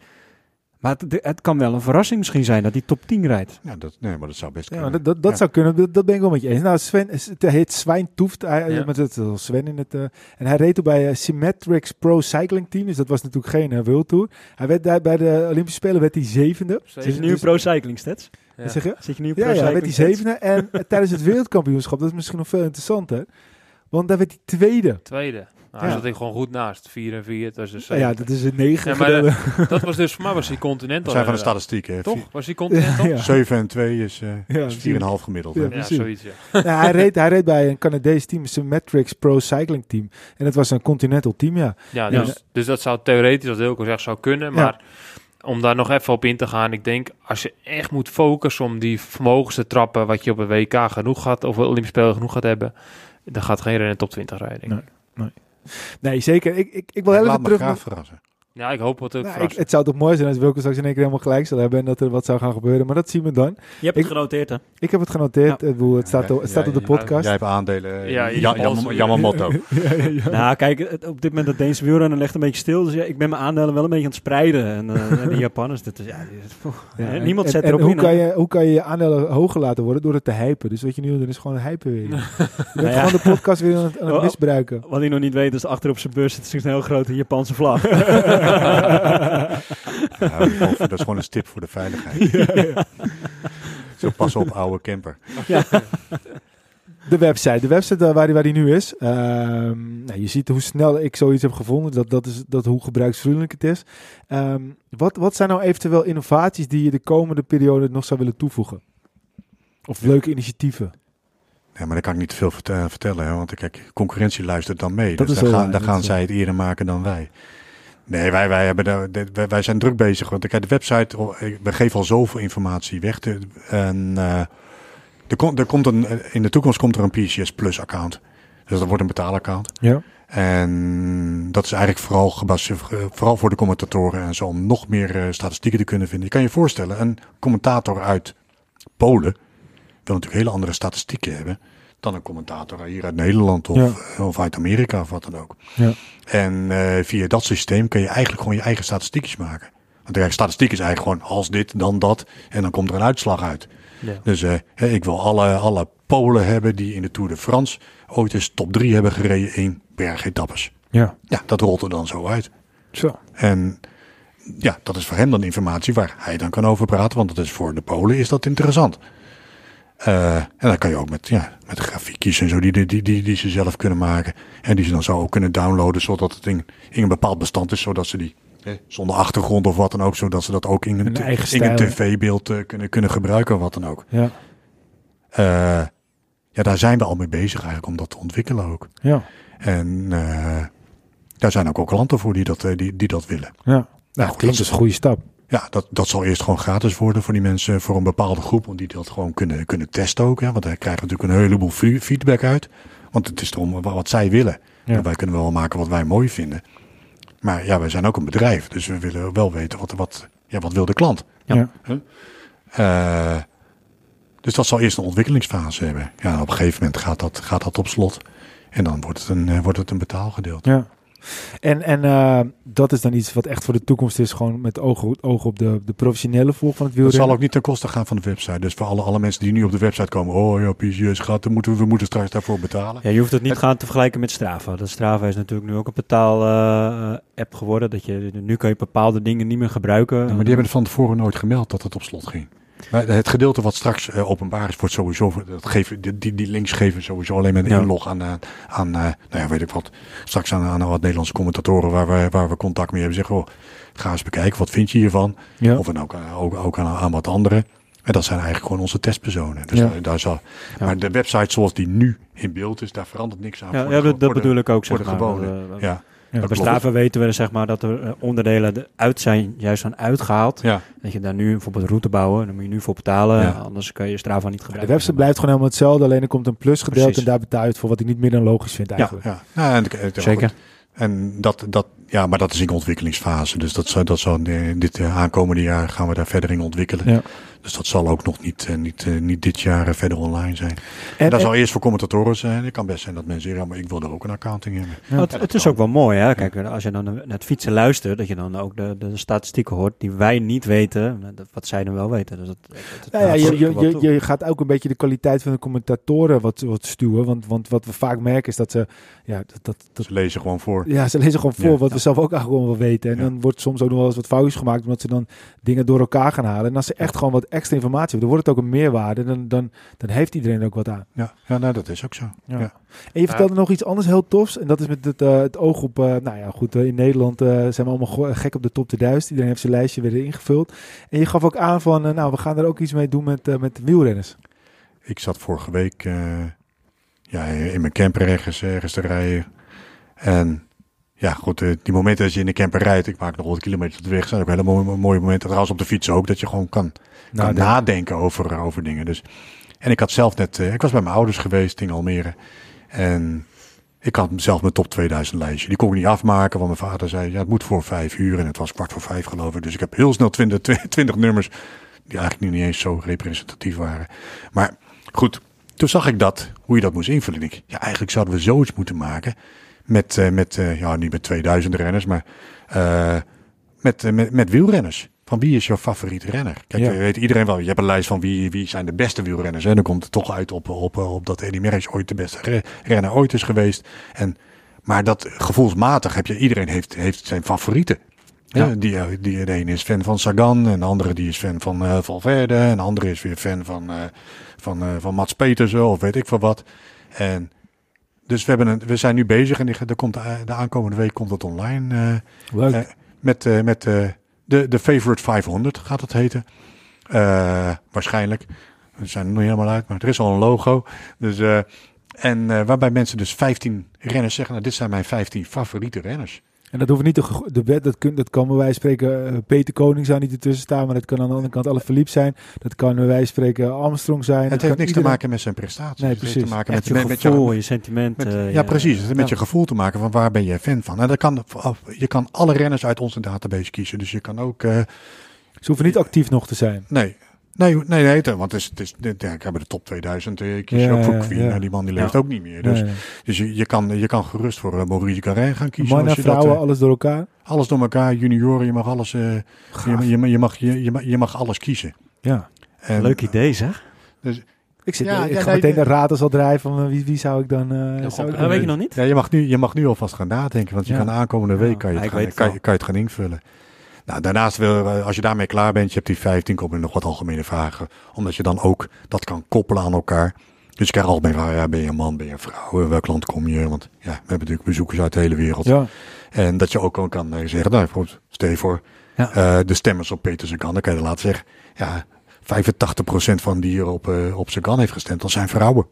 maar het, het kan wel een verrassing misschien zijn dat hij top 10 rijdt. Ja, dat, nee, maar dat zou best Ja, kunnen. maar dat, dat, dat Ja. zou kunnen. Dat, dat ben ik wel met je eens. Nou, Sven, is- het heet Zwijn Toeft. Hij, Ja. met het, het Sven in het. eh, en hij reed toen bij eh, Symmetrics Pro Cycling Team. Dus dat was natuurlijk geen uh, World Tour. Hij werd daar bij de Olympische Spelen werd hij zevende. Zit je nu dus- in Pro Cycling Stats? Ja. Zeg je? Zit je nu in Ja, Pro ja, Cycling werd hij zevende. En eh, tijdens het wereldkampioenschap, dat is misschien nog veel interessanter. Want daar werd hij tweede. Tweede. Nou, Ja. Daar zat ik gewoon goed naast. 4 en 4, dat is dus ja, dat is een negen. Ja, maar gedeelde. Dat was dus voor mij was hij Continental. zijn van de statistieken. hè. Toch? Was hij Continental? Ja, Ja, ja. 7 en 2 is, eh Ja, is 4,5 gemiddeld. Ja. zoiets, ja. Nou, hij, reed, hij reed bij een Canadees team, Symmetrics Pro Cycling Team. En het was een Continental team, ja. Ja, Ja. dus, dus dat zou theoretisch, als Wilco zegt, zou kunnen. Ja. Maar om daar nog even op in te gaan. Ik denk, als je echt moet focussen om die vermogens te trappen... wat je op een WK genoeg gaat, of Olympisch Spelen genoeg gaat hebben... dan gaat geen renner top 20 rijden. denk ik. Nee, zeker. Ik, ik, ik wil heel Laat even me terug... graag verrassen. Ja, ik hoop het ook Nou, ik, het zou toch mooi zijn als Wilco straks in één keer helemaal gelijk zal hebben... en dat er wat zou gaan gebeuren. Maar dat zien we dan. Je hebt Ik- het genoteerd, hè? Ik heb het genoteerd. Bedoel, het staat, Ja, het staat op de podcast. Jij hebt aandelen. eh, Ja, Yamamoto. *laughs* ja, ja, ja. Nou, kijk, het- op dit moment dat Deense wielrennen ligt een beetje stil. Dus ja, ik ben mijn aandelen wel een beetje aan het spreiden. En eh, *laughs* en de Japanners, dit is, ja, dit en- niemand en- zet en erop hoe in. Kan je, hoe kan je je aandelen hoger laten worden? Door het te hypen. Dus wat je nu wil doen is gewoon hypen weer. *laughs* Je bent Nou ja. gewoon de podcast weer aan het, aan het misbruiken. Wat hij nog niet weet is, achter op zijn bus zit een heel grote Japanse vlag. Ja, dat is gewoon- een stip voor de veiligheid. Zo pas op, oude camper. De website. De website waar die, waar die nu is. Ehm, nou, je ziet hoe snel ik zoiets heb gevonden. Dat, dat is dat hoe gebruiksvriendelijk het is. Ehm, wat, wat zijn nou eventueel innovaties die je de komende periode nog zou willen toevoegen? Of leuke initiatieven? Nee, maar daar kan ik niet te veel eh, vertellen. Hè, want kijk, concurrentie luistert dan mee. Dat dus is dan wel gaan, dat gaan zij het eerder maken dan wij. Nee, wij, wij, hebben de, de- wij, zijn druk bezig. Want kijk, de website, we geven al zoveel informatie weg. De- en eh, er, komt, er komt een, in de toekomst komt er een PCS Plus account. Dus dat wordt een betaalaccount. Ja. En dat is eigenlijk vooral gebaseerd, vooral voor de commentatoren en zo, om nog meer eh, statistieken te kunnen vinden. Je kan je voorstellen, een commentator uit Polen wil natuurlijk hele andere statistieken hebben dan een commentator hier uit Nederland of, Ja. eh, of uit Amerika of wat dan ook. Ja. En eh, via dat systeem kun je eigenlijk gewoon je eigen statistiekjes maken. Want de statistiek is eigenlijk gewoon als dit, dan dat. En dan komt er een uitslag uit. Ja. Dus eh, hè, ik wil alle, alle Polen hebben die in de Tour de France ooit eens top 3 hebben gereden in bergetappes. Ja. Ja, dat rolt er dan zo uit. Zo. En ja, dat is voor hem dan informatie waar hij dan kan over praten. Want dat is voor de Polen is dat interessant. Eh, en dan kan je ook met, ja, met grafiekjes en zo die, die, die, die, ze zelf kunnen maken. En die ze dan zo ook kunnen downloaden zodat het in, in een bepaald bestand is. Zodat ze die zonder achtergrond of wat dan ook. Zodat ze dat ook in een, in een tv-beeld eh, kunnen, kunnen gebruiken of wat dan ook. Ja. Eh, ja, daar zijn we al mee bezig eigenlijk om dat te ontwikkelen ook. Ja. En daar zijn ook, ook klanten voor die dat, die, die dat willen. Ja. Nou, Nou, dat als een goede stap. Ja, dat, dat zal eerst gewoon gratis worden voor die mensen, voor een bepaalde groep, om die dat gewoon kunnen, kunnen testen ook. Hè? Want daar krijgen we natuurlijk een heleboel fe- feedback uit. Want het is erom wa- wat zij willen. Ja. En wij kunnen wel maken wat wij mooi vinden. Maar ja, wij zijn ook een bedrijf, dus we willen wel weten wat, wat, ja, wat wil de klant. Ja. Eh, dus dat zal eerst een ontwikkelingsfase hebben. Ja, op een gegeven moment gaat dat, gaat dat op slot. En dan wordt het een, eh, wordt het een betaalgedeelte. Ja. En, en eh, dat is dan iets wat echt voor de toekomst is, gewoon met oog, oog op de, de professionele volk van het Dat wielrennen. zal ook niet ten koste gaan van de website. Dus voor alle, alle mensen die nu op de website komen. Oh ja, PCS gaat, dan moeten we, we moeten straks daarvoor betalen. Ja, je hoeft het niet gaan te vergelijken met Strava. De Strava is natuurlijk nu ook een betaal-app geworden. Dat je, nu kan je bepaalde dingen niet meer gebruiken. Ja, maar die hebben van tevoren nooit gemeld dat het op slot ging. Maar het gedeelte wat straks eh, openbaar is, wordt sowieso. Dat geven, die, die, links geven sowieso alleen met een Ja. inlog aan, eh, aan eh, nou ja, weet ik wat. Straks aan, aan wat Nederlandse commentatoren waar we, waar we contact mee hebben. Zeggen, oh, ga eens bekijken, wat vind je hiervan? Ja. Of en ook, ook, ook aan, aan wat anderen. En dat zijn eigenlijk gewoon onze testpersonen. Dus Ja. daar, zal, Ja. Maar de website zoals die nu in beeld is, daar verandert niks aan. Ja, voor ja de- dat, de- bedoel ik ook. voor Zeg de maar. gewone. Dat, Ja, Ja. Bij. Strava weten we zeg maar, dat er eh, onderdelen uit zijn, juist zijn uitgehaald. Ja, Dat je daar nu bijvoorbeeld route bouwen, daar moet je nu voor betalen. Ja. Anders kan je Strava niet De gebruiken. website blijft gewoon helemaal hetzelfde, alleen er komt een plus gedeelte Precies. en daar betaal je het voor wat ik niet meer dan logisch vind eigenlijk. ja. Nou, en, en- Zeker. En dat, dat, ja, maar dat is in ontwikkelingsfase. Dus dat, zal- dat zal eh, dit eh, aankomende jaar gaan we daar verder in ontwikkelen. Ja. Dus dat zal ook nog niet, eh, niet, niet dit jaar verder online zijn. En, En, dat en- zal eerst voor commentatoren zijn. Het kan best zijn dat mensen zeggen, ja, maar ik wil er ook een accounting hebben. Ja. het, het is ook wel mooi, hè? Kijk, als je dan naar het fietsen luistert, dat je dan ook de, de statistieken hoort die wij niet weten, wat zij dan wel weten. Dus dat, dat, dat ja, je, je, je, je gaat ook een beetje de kwaliteit van de commentatoren wat, wat stuwen. Want, want wat we vaak merken is dat ze... Ja, dat, dat, dat, Ze lezen gewoon voor. ja ze lezen gewoon voor Ja. wat we zelf ook eigenlijk gewoon wel weten. En Ja. dan wordt soms ook nog wel eens wat foutjes gemaakt... omdat ze dan dingen door elkaar gaan halen. En als ze echt gewoon wat extra informatie hebben... dan wordt het ook een meerwaarde. Dan, dan, dan heeft iedereen er ook wat aan. Ja, ja nou, dat is ook zo. Ja. Ja. En je vertelde nog iets anders heel tofs. En dat is met het, eh, het oog op... eh, nou ja, goed, eh, in Nederland eh, zijn we allemaal gek op de top 2000. Iedereen heeft zijn lijstje weer ingevuld. En je gaf ook aan van... nou, we gaan er ook iets mee doen met, eh, met wielrenners. Ik zat vorige week eh, ja, in mijn camper ergens, ergens te rijden. En ja, goed, eh, die momenten dat je in de camper rijdt, ik maak nog wat kilometer op de weg, zijn ook hele mooie, mooie momenten. Trouwens op de fiets ook, dat je gewoon kan, kan nadenken over, over dingen. Dus, en ik had zelf net, eh, ik was bij mijn ouders geweest in Almere. En ik had zelf mijn top 2000 lijstje. Die kon ik niet afmaken, want mijn vader zei, ja, het moet voor vijf uur. En het was kwart voor vijf geloof ik. Dus ik heb heel snel 20, 20 *laughs* nummers, die eigenlijk niet eens zo representatief waren. Maar goed, toen zag ik dat, hoe je dat moest invullen. Ik, ja, eigenlijk zouden we zoiets moeten maken met, eh, met eh, ja, niet met 2000 renners, maar eh, met, met, met wielrenners. Van wie is jouw favoriete renner? Kijk, Ja. weet iedereen wel. Je hebt een lijst van wie, wie zijn de beste wielrenners. En dan komt het toch uit op, op, op dat Eddy Merckx ooit de beste re- renner ooit is geweest. En, maar dat gevoelsmatig heb je, iedereen heeft, heeft zijn favorieten. Ja. Ja. die, die, de ene is fan van Sagan en de andere die is fan van Valverde. En de andere is weer fan van, eh, van, van Mats Petersen of weet ik veel wat. En dus we, hebben een, we zijn nu bezig en er komt, de, de aankomende week komt het online. eh, Leuk. eh, met eh, met eh, de, de Favorite 500 gaat het heten. Eh, waarschijnlijk. We zijn er nog niet helemaal uit, maar er is al een logo. Dus, eh, en eh, waarbij mensen dus 15 renners zeggen, nou, dit zijn mijn 15 favoriete renners. En dat hoeft niet de, wet, dat, kun, dat kan bij wijze van spreken eh, Peter Koning zou niet ertussen staan, maar dat kan aan de andere kant alle verliep zijn. Dat kan bij wijze van spreken Armstrong zijn. Het dat heeft niks te maken met zijn prestaties. Nee, Het heeft precies. te maken met, je met, met gevoel, je, je sentiment. met- eh, ja, precies. Het heeft met ja. je gevoel te maken van waar ben je fan van. En dat kan, je kan alle renners uit onze database kiezen. Dus je kan ook... eh, Ze hoeven niet actief nog te zijn. nee, nee, nee, nee. Want het is, het is, ja, ik heb de top 2000. eh, Ik kies Ja, ook voor Queen. ja. Die man die Ja. leeft ook niet meer. Dus, dus je, je, kan, je kan gerust voor uh, Maurice Garin gaan kiezen. Mannen, als je dat, vrouwen, eh, alles door elkaar. alles door elkaar, junioren, je mag alles, eh, je, je, je, mag, je, je, mag, je mag alles kiezen. Ja. En, Leuk idee zeg. Ik, zit, Ja, ik ja, ga nee, meteen de raad al draaien van eh, wie, wie zou ik dan... eh, Ja, zou ik dat dan weet je nog niet? Ja, je mag, nu, je mag nu alvast gaan nadenken, want je Ja. kan aankomende week kan, je het gaan, kan, je, kan je het gaan invullen. Nou, daarnaast, wil, eh, als je daarmee klaar bent, je hebt die 15, komen er nog wat algemene vragen. Omdat je dan ook dat kan koppelen aan elkaar. Dus je krijgt algemeen vragen, ja, ben je een man, ben je een vrouw, in welk land kom je? Want ja, we hebben natuurlijk bezoekers uit de hele wereld. Ja. En dat je ook gewoon kan eh, zeggen, nou, bijvoorbeeld, stel je voor, Ja. eh, de stemmers op Peter Sagan, dan kan je laten zeggen, ja, 85% van die hier op, eh op Sagan heeft gestemd, dat zijn vrouwen.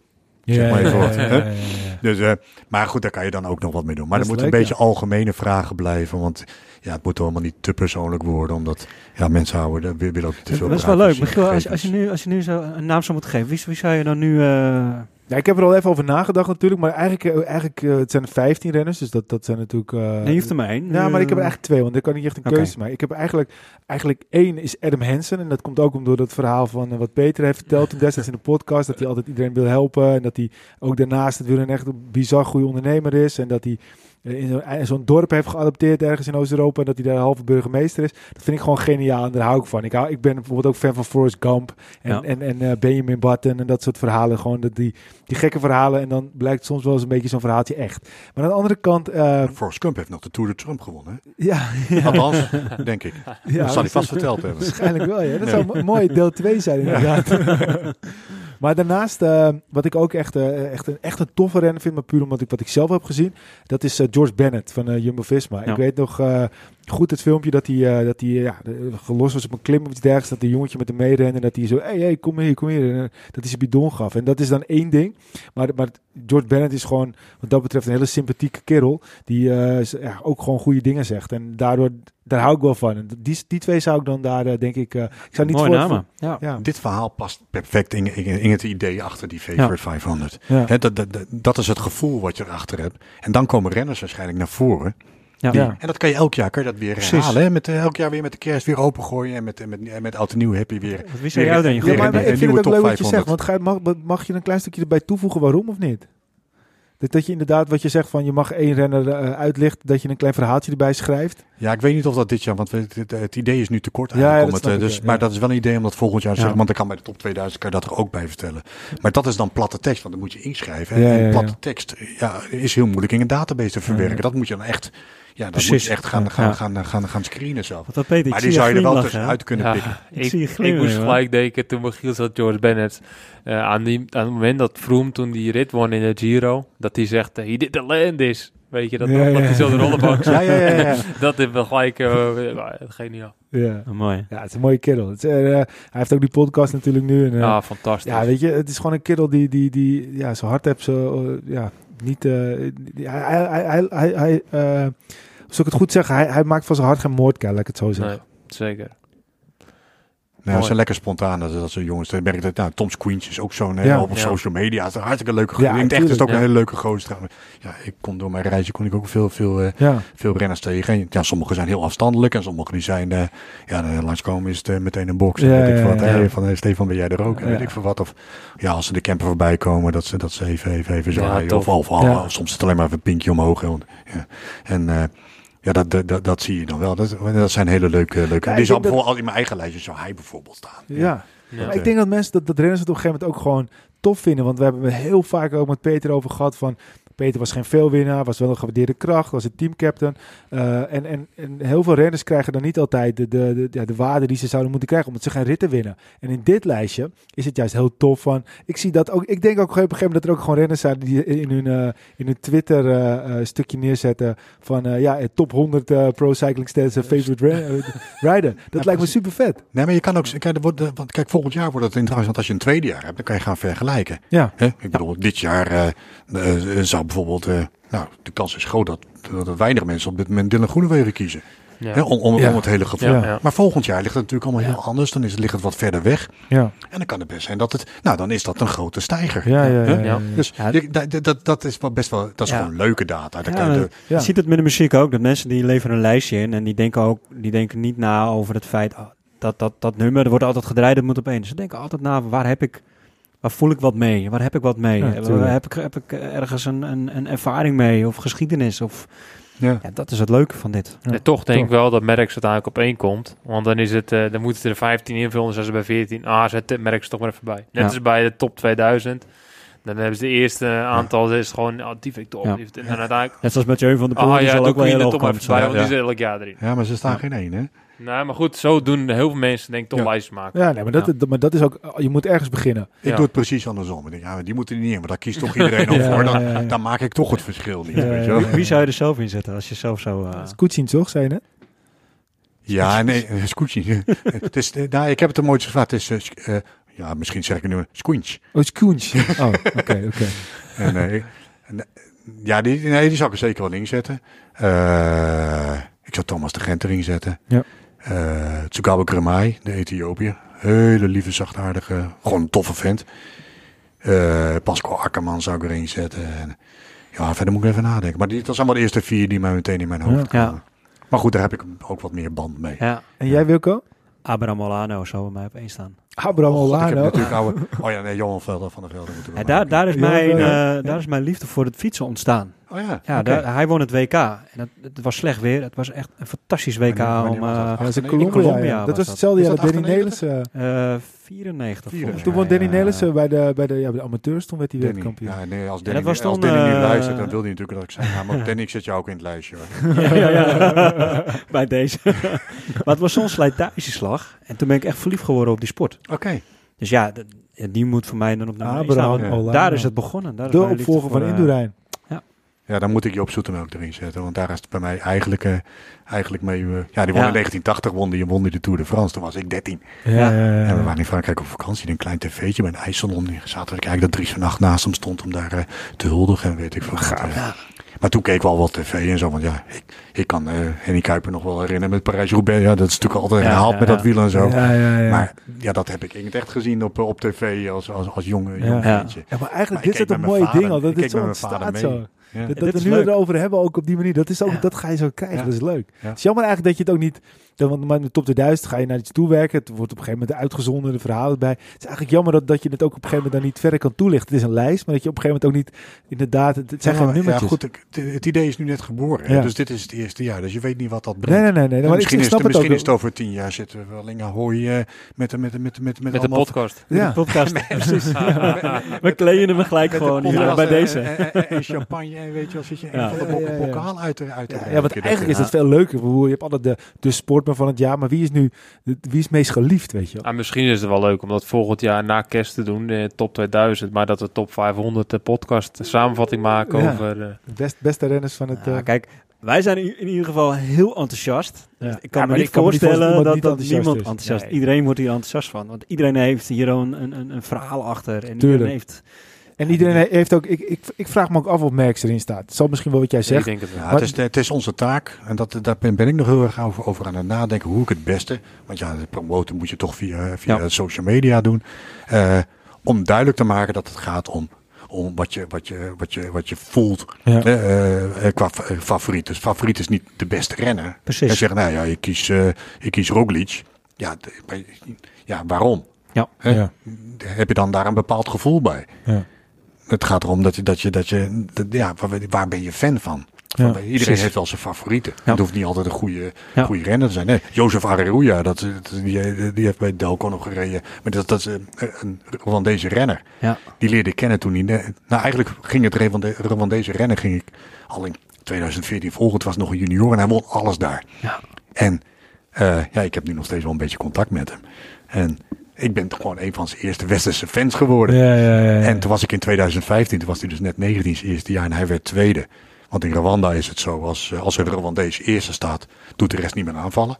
Zeg maar even wat, ja, hè? ja, ja, ja. Dus, maar goed, daar kan je dan ook nog wat mee doen. Maar Dat er moeten een beetje algemene vragen blijven. Want ja, het moet allemaal niet te persoonlijk worden. Omdat ja, mensen houden, dat willen ook niet te veel Dat is wel leuk. Michiel, als, als, je nu, als je nu zo een naam zou moeten geven, wie, wie zou je dan nu... eh, Ja, ik heb er al even over nagedacht natuurlijk, maar eigenlijk, eh, eigenlijk eh, het zijn 15 renners, dus dat, dat zijn natuurlijk... eh, nee, je hoeft er maar één. Ja, maar ik heb er eigenlijk twee, want ik kan niet echt een keuze maken. Ik heb eigenlijk, eigenlijk één is Adam Hansen. En dat komt ook om door dat verhaal van wat Peter heeft verteld toen destijds in de podcast. Dat hij altijd iedereen wil helpen. En dat hij ook daarnaast het echt een bizar goede ondernemer is. En dat hij in zo'n- dorp heeft geadopteerd ergens in Oost-Europa. En dat hij daar halve burgemeester is. Dat vind ik gewoon geniaal en daar hou ik van. Ik, hou, ik ben bijvoorbeeld ook fan van Forrest Gump. En, Ja. en, en eh, Benjamin Button en dat soort verhalen. Gewoon dat die, die gekke verhalen. En dan blijkt soms wel eens een beetje zo'n verhaaltje echt. Maar aan de andere kant... eh, Forrest Gump heeft nog de Tour de Trump gewonnen. hè? ja, ja, *laughs* Althans, denk ik. ja, dat zal hij vast verteld hebben. Waarschijnlijk wel, ja. Dat zou mo- mooi deel 2 zijn, inderdaad. *laughs* maar daarnaast, eh, wat ik ook echt, eh, echt, een, echt een toffe renner vind, maar puur omdat ik wat ik zelf heb gezien, dat is eh, George Bennett van Jumbo-Visma. Ja. Ik weet nog goed het filmpje dat hij, eh, dat hij ja, de- gelost was op een klim of iets dergelijks, dat een jongetje met hem meerende en dat hij zo, hé, hey, hey, kom hier, kom hier, en, eh, dat hij zijn bidon gaf. En dat is dan één ding, maar, maar George Bennett is gewoon, wat dat betreft, een hele sympathieke kerel, die eh, z- ja, ook gewoon goede dingen zegt. En daardoor, daar hou ik wel van. En die, die twee zou ik dan daar, eh, denk ik, eh, ik zou niet Mooie voor, namen. Ja. Ja, Dit verhaal past perfect in, in, in het idee achter die Favorite 500. ja. Hè, dat, dat, dat- dat is het gevoel wat je erachter hebt. En dan komen renners waarschijnlijk naar voren. Ja. Ja. En dat kan je elk jaar kan je dat weer Precies. herhalen. Hè? Met, eh, elk jaar weer met de kerst weer opengooien. En met, en met, en met oud en nieuw heb je weer... Wat wist jij jou dan? Je Ja, maar, ik vind het ook leuk wat je zegt. 500. Want ga, mag, mag je een klein stukje erbij toevoegen waarom of niet? Dat, dat je inderdaad wat je zegt van je mag één renner eh, uitlichten, dat je een klein verhaaltje erbij schrijft. Ja, ik weet niet of dat dit jaar... Want het, idee is nu te kort ja, snap eh, ik, dus, ja. Maar dat is wel een idee om dat volgend jaar te Ja. zeggen. Want dan kan bij de top 2000 kan je dat er ook bij vertellen. Maar dat is dan platte tekst. Want dan moet je inschrijven. Ja, en ja, ja. platte tekst ja, is heel moeilijk in een database te verwerken. Ja. Dat moet je dan echt... Ja, moet Precies. je echt gaan, Ja. gaan, Ja. gaan, gaan, gaan, screenen zelf. Wat dat Peter, ik Maar die zou je er wel tussenuit hè? kunnen pikken. Ik ik, zie je ik moest gelijk denken toen Michiel zat George Bennett. eh, aan, die, aan het moment dat Froome toen die rit won in de Giro, dat hij zegt, he did the land is. Weet je, dat, Ja, dat ja, hij zo de ja. rollenbank *laughs* Ja, ja, ja. ja. *laughs* Dat is wel gelijk eh, geniaal. ja. Oh, mooi. Ja, het is een mooie kerel. Het is, eh, hij heeft ook die podcast natuurlijk nu. En, eh, Ja, fantastisch. ja, weet je, het is gewoon een kerel die, die, die ja, zijn hart heeft, zo, ja, niet, eh, die- hij, hij, hij, hij, hij eh, als ik het goed zeg, hij, hij maakt van zijn hart geen moordkuil, laat ik het zo zeggen. nee, zeker. Nou, ze zijn lekker spontaan. Dat, dat zijn jongens. Ik merk dat nou, Tom's Queens is ook zo'n Ja. ja, op Ja. social media. Het is een hartstikke leuke Ja, gozer. In het echt is het ook een ja. hele leuke gozer. Ja, ik kon door mijn reizen kon ik ook veel, veel, eh, Ja, veel renners tegen. En Ja, sommige zijn heel afstandelijk en sommige die zijn, eh, ja, langskomen is het eh, meteen een box. En Ja, weet ik ja, wat. ja. Hey, van hey, Stefan, ben jij er ook? En Ja. weet ik veel wat. Of ja, als ze de camper voorbij komen, dat ze, dat ze even, even, even Ja, zwaaien. tof. of, of, Ja. soms is het alleen maar even een pinkje omhoog. ja. En eh, ja, dat, dat, dat, dat zie je dan wel. Dat, dat zijn hele leuke. leuke. Ja, die dat- bijvoorbeeld al in mijn eigen lijstje zou hij bijvoorbeeld staan. ja. Ja. Maar ik denk dat mensen, dat, dat renners het op een gegeven moment ook gewoon tof vinden. Want we hebben het heel vaak ook met Peter over gehad van... Peter was geen veelwinnaar, was wel een gewaardeerde kracht, was een teamcaptain. Eh, en, en, en heel veel renners krijgen dan niet altijd de, de, de, ja, de waarde die ze zouden moeten krijgen, omdat ze geen ritten winnen. En in dit lijstje is het juist heel tof van... Ik zie dat ook, ik denk ook op een gegeven moment dat er ook gewoon renners zijn die in hun, eh, in hun Twitter eh, stukje neerzetten van... ja, top 100 eh, Pro Cycling Stats favorite rider. *laughs* Dat lijkt me super vet. Nee, maar je kan ook. Kijk, wordt, want kijk, volgend jaar wordt het interessant. Want als je een tweede jaar hebt, dan kan je gaan vergelijken. Ja. Ik bedoel, dit jaar zou bijvoorbeeld, eh, nou, de kans is groot dat, dat weinig mensen op dit moment Dylan Groenewegen kiezen. Ja. Om, om, Ja. om het hele gevoel. Ja. Maar volgend jaar ligt het natuurlijk allemaal Ja. heel anders. Dan is het, ligt het wat verder weg. Ja, En dan kan het best zijn dat het, nou dan is dat een grote stijger. ja, ja. ja, Hè? ja, ja. Dus dat, dat, dat is wel best wel, dat is Ja. gewoon leuke data. Dan Ja, kan je de- Ja. Je ziet het met de muziek ook, dat mensen die leveren een lijstje in en die denken ook, die denken niet na over het feit dat, dat dat nummer, er wordt altijd gedraaid, dat moet op één. Ze denken altijd na, waar heb ik, waar voel ik wat mee? Waar heb ik wat mee? Ja, waar heb ik, heb ik ergens een, een, een ervaring mee of geschiedenis? Of, ja. ja, dat is het leuke van dit. Ja, En toch denk toch. ik wel dat Merckx uiteindelijk op één komt. Want dan, is het, eh, dan moeten ze er 15 invullen, dan zijn ze bij 14. Ah, zet Merckx toch maar even bij. Net Ja. als bij de top 2000. Dan hebben ze de eerste aantal, dat is gewoon, ah, die vind ik top. Ja. En uiteindelijk, Net zoals met Jeun van de Poel, ah die ja, zal ook wel heel hoog toch maar komen. want Ja. die is elk jaar erin. ja, maar ze staan geen één, hè? Nou, maar goed, zo doen heel veel mensen denk ik toch Ja. lijstjes maken. Ja, nee, maar dat, maar dat is ook, je moet ergens beginnen. Ik Ja. doe het precies andersom. Ik denk, ja, die moeten er niet in, maar daar kiest toch iedereen *laughs* voor. Dan, ja, ja. dan maak ik toch het verschil niet. Ja, weet je? Wie zou je er zelf in zetten als je zelf zo... eh, Dat is Koetsin, toch, zei je net? Ja, nee, eh, Scootje. het is, eh, *laughs* nou, ik heb het er mooi gevraagd. Het is, eh, eh, ja, misschien zeg ik nu, Squinch. Oh. Oh, oké, oké. *laughs* Eh, eh, ja, die, nee, die zou ik er zeker wel inzetten. Eh ik zou Thomas de Gent erin zetten. Ja. Eh Tsugawa Kremai, de Ethiopiër. Hele lieve, zachtaardige, gewoon een toffe vent. Eh Pascal Akkerman zou ik erin zetten. En, ja, verder moet ik even nadenken. Maar die, dat zijn wel de eerste vier die mij meteen in mijn hoofd Ja. komen. Maar goed, daar heb ik ook wat meer band mee. ja, En jij, Wilco? Abraham Olano zou bij mij op één staan. Abraham God, natuurlijk oude... Oh ja, nee, Johan Velder van der Velde. moeten we Ja, maar daar, daar, is mijn, eh, daar is mijn liefde voor het fietsen ontstaan. Oh ja. Ja, daar- hij won het WK. En het, het was slecht weer. Het was echt een fantastisch WK Wanneer- wanneer om... was dat? eh, dat Colombia. Colombia ja. was Dat was dat. hetzelfde jaar dat dat Danny Nelis... 98? eh, eh, 94 volgens 94. toen won Danny ja. Nelissen bij de, bij, de, ja, bij de amateurs, toen werd hij wereldkampioen. Ja, nee, als Ja, Danny, dat was als toen, Danny nu eh, luistert, dan wil hij natuurlijk dat ik ja, maar *laughs* Danny, ik zet jou ook in het lijstje. Hoor. *laughs* ja, ja, ja. *laughs* bij deze. maar het was zo'n slijtageslag. En toen ben ik echt verliefd geworden op die sport. Oké. Dus ja, ja, die moet voor mij dan op één Abraham. Ja. Daar is het begonnen. Daar is De opvolger voor, van eh, Indurain. Ja, dan moet ik je op Zoetemelk erin zetten, want daar is het bij mij eigenlijk, eh, eigenlijk mee... eh, ja, die won Ja. in 1980, won die, won die de Tour de France. Toen was ik 13. Ja, Ja. ja, ja. En we waren in Frankrijk op vakantie, in een klein tv'tje bij een ijssalon. Die zaten we kijken dat Dries van Nacht naast hem stond om daar te huldigen en weet ik veel wat. Eh. Maar toen keek ik wel wat tv en zo, want ja, ik, ik kan eh Henny Kuiper nog wel herinneren met Parijs-Roubaix. Ja, dat is natuurlijk altijd herhaald ja, met ja. dat wiel en zo. Ja, ja, ja. Maar ja, dat heb ik in het echt gezien op, op tv als, als, als jonge, Ja. jong Ja. maar Maar eigenlijk, dit is het een mooie ding al. Dat dit keek zo ontstaat mee. zo. Ja. Dat, we is nu leuk. erover hebben, ook op die manier. Dat, is ook, Ja. dat ga je zo krijgen. Ja. Dat is leuk. Ja. Het is jammer eigenlijk dat je het ook niet... dat- Want met de top 2000 ga je naar iets toewerken. Het wordt op een gegeven moment uitgezonden, de verhalen erbij. Het is eigenlijk jammer dat, dat je het ook op een gegeven moment dan niet verder kan toelichten. Het is een lijst, maar dat je op een gegeven moment ook niet... Inderdaad, het, het zijn Ja, geen nummertjes. Ja, goed, ik- het, het idee is nu net geboren. Ja. Dus dit is het eerste jaar. Dus je weet niet wat dat brengt. nee, nee, nee. nee. Misschien ik, is, snap het, misschien is het over tien jaar zitten we wel in Ahoy eh, met, met, met, met, met, met, Met de podcast. *laughs* Ja. De podcast. Precies. We kleden hem gelijk met gewoon hier podcast bij en- deze. En, champagne en weet je wel, zit je Ja. een van de bokaal uit Ja, ja, want eigenlijk is het veel leuker. Je hebt altijd de, van het jaar, maar wie is nu wie is het meest geliefd, weet je wel? Ah, misschien is het wel leuk om dat volgend jaar na kerst te doen, de top 2000, maar dat we top 500 de podcast een samenvatting maken Ja. over... eh, De best, beste renners van het... Ja, eh, kijk, wij zijn in ieder geval heel enthousiast. Ja. Ik Ja, kan me niet me voorstellen dat, dat dat niemand niemand enthousiast is. enthousiast Nee. Iedereen wordt hier enthousiast van. Want iedereen heeft hier een, een, een, een verhaal achter. En Tuurlijk. iedereen heeft... En iedereen he- heeft ook... Ik, ik, ik vraag me ook af of Merckx erin staat. Het zal misschien wel wat jij ik zegt. denk het wel. Ja, het, is, het is onze taak en dat, daar ben, ben ik nog heel erg over, over aan het nadenken hoe ik het beste, want ja, de promoten moet je toch via, via Ja. social media doen, eh, om duidelijk te maken dat het gaat om, om wat, je, wat, je, wat, je, wat je voelt Ja. eh, eh, qua fa- favoriet. Dus favoriet is niet de beste renner. En Precies. zeggen, nou ja, ik kies, eh, ik kies Roglic. Ja, de- maar- ja waarom? Ja. Heb je dan daar een bepaald gevoel bij? Ja. Het gaat erom dat je, dat je, dat je dat- ja, waar, waar ben je fan van? Ja, Van, Iedereen precies. heeft wel zijn favorieten. Ja. Het hoeft niet altijd een goede, Ja. goede renner te zijn. Nee, Jozef Areruya, dat, die, die heeft bij Delco nog gereden. Maar dat, dat is een, Rwandese renner. Ja. Die leerde ik kennen toen hij... Nou, eigenlijk ging het Rwande- Rwandese rennen ging ik al in 2014 volgen. Het was nog een junior en hij won alles daar. Ja. En eh, ja, ik heb nu nog steeds wel een beetje contact met hem. En ik ben toch gewoon een van zijn eerste westerse fans geworden. Ja, ja, ja. En toen was ik in 2015, toen was hij dus net 19 zijn eerste jaar en hij werd tweede. Want in Rwanda is het zo, als, eh, als er een Rwandees eerste staat, doet de rest niet meer aanvallen.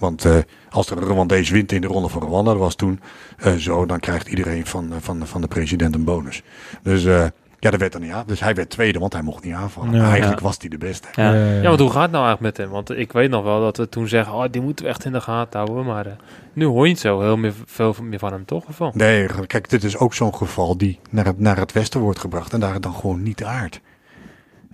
Want eh, als er een Rwandees wint in de ronde van Rwanda, dat was toen eh, zo, dan krijgt iedereen van, van, van de president een bonus. Dus, eh, Ja, dat werd dan niet aan. Dus hij werd tweede, want hij mocht niet aanvallen. Ja. Maar eigenlijk Ja. was hij de beste. Ja. Ja, want hoe gaat het nou eigenlijk met hem? Want ik weet nog wel dat we toen zeggen, oh, die moeten we echt in de gaten houden. Maar eh, nu hoor je niet zo heel meer, veel meer van hem, toch? Of wel? Nee, kijk, dit is ook zo'n geval die naar het, naar het westen wordt gebracht en daar dan gewoon niet aardt.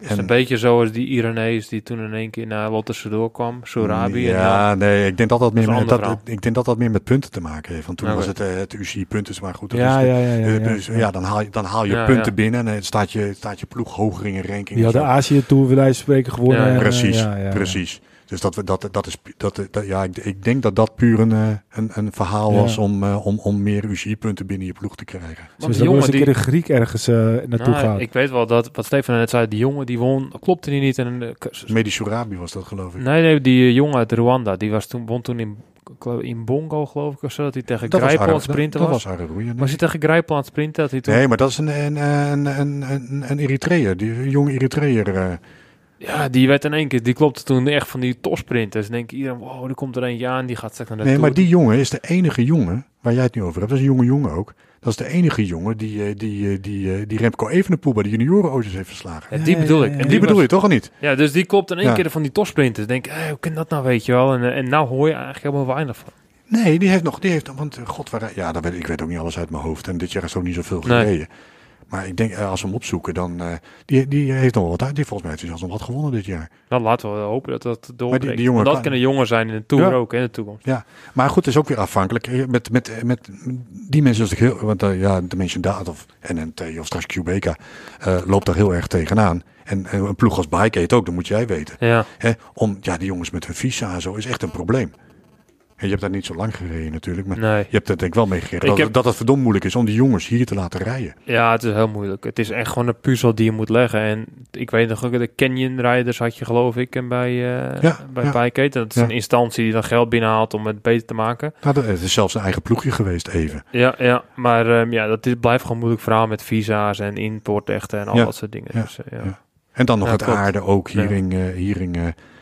Het is een beetje zoals die Iranees die toen in één keer naar Lotterse doorkwam, Sorabi. en Ja, nee, ik denk dat dat, meer met, dat, ik denk dat dat meer met punten te maken heeft. Want toen Oké. was het, eh, het UCI punten, maar goed. Dat Ja, is ja, ja, ja, ja. dus ja, dan haal je, dan haal je Ja, punten ja. binnen en dan staat je, staat je ploeg hoger in je ranking. Hadden zo. Azië Tour, van spreken, gewonnen. Ja, en, eh, Precies, ja, ja, ja. precies. Dus dat, we- dat, dat is, dat, dat, ja, ik, ik denk dat dat puur een, eh, een, een verhaal Ja. was om, eh, om, om meer UCI-punten binnen je ploeg te krijgen. Zo Want is die er eens jongen een die... keer een Griek ergens eh, naartoe Nou, gaat. ik weet wel dat, wat Stefan net zei, die jongen die won, klopte die niet. En, k- Medi Sourabi was dat, geloof ik. nee, nee, die jongen uit Rwanda, die was toen, won toen in, in Bongo, geloof ik, of zo, dat hij tegen dat was Grijpel aan het Arre- sprinten dat, was. dat was Arroeien. Was hij tegen Grijpel aan het sprinten? Dat hij toen... Nee, maar dat is een, een, een, een, een, een Eritreër, die een jonge Eritreër. eh, Ja, die werd in één keer, die klopte toen echt van die topsprinters. En denk ik, iedereen, wow, er komt er eentje aan, die gaat straks naar de nee, Tour. maar die jongen is de enige jongen waar jij het nu over hebt. Dat is een jonge jongen ook. Dat is de enige jongen die, eh, die, eh, die, eh, die Remco Evenepoel bij de juniorenauto's heeft verslagen. Ja, die bedoel ik. En En die bedoel was- je toch al niet? Ja, dus die klopt in één Ja. keer van die topsprinters. Denk ik, hey, hoe kan dat nou, weet je wel? En, en nou hoor je eigenlijk helemaal weinig van. Nee, die heeft nog, die heeft, want god, waar, ja, dat weet, ik weet ook niet alles uit mijn hoofd. En dit jaar is ook niet zoveel Nee. Maar ik denk, eh, als we hem opzoeken, dan, eh, die, die heeft nog wat uit. Die volgens mij heeft hij zelfs nog wat gewonnen dit jaar. Nou, laten we hopen dat dat doorbreekt. die jongen Want dat kan- kunnen jongen zijn in de Tour Ja. ook, in de toekomst. Maar goed, het is ook weer afhankelijk. Eh, Met, met, met die mensen, is het heel, want eh, ja, de mensen Daad of NNT of straks QBK loopt daar heel erg tegenaan. En, en een ploeg als Bike ook, dat moet jij weten. Ja, Hè, om, ja, die jongens met hun visa en zo is echt een probleem. En je hebt daar niet zo lang gereden natuurlijk, maar nee. je hebt er denk ik wel mee gekregen Ik dat, heb- dat het verdomd moeilijk is om die jongens hier te laten rijden. Ja, het is heel moeilijk. Het is echt gewoon een puzzel die je moet leggen. En ik weet nog ook, de Canyon Riders had je geloof ik en bij, eh Ja, bij ja. Dat is Ja. een instantie die dan geld binnenhaalt om het beter te maken. Nou, dat- het is zelfs een eigen ploegje geweest even. Ja, ja maar ehm, ja, dat is, blijft gewoon moeilijk verhaal met visa's en importrechten en al dat soort dingen. ja, Dus, eh, ja. ja. En dan nog het klopt. aarde ook hier in, eh, hier in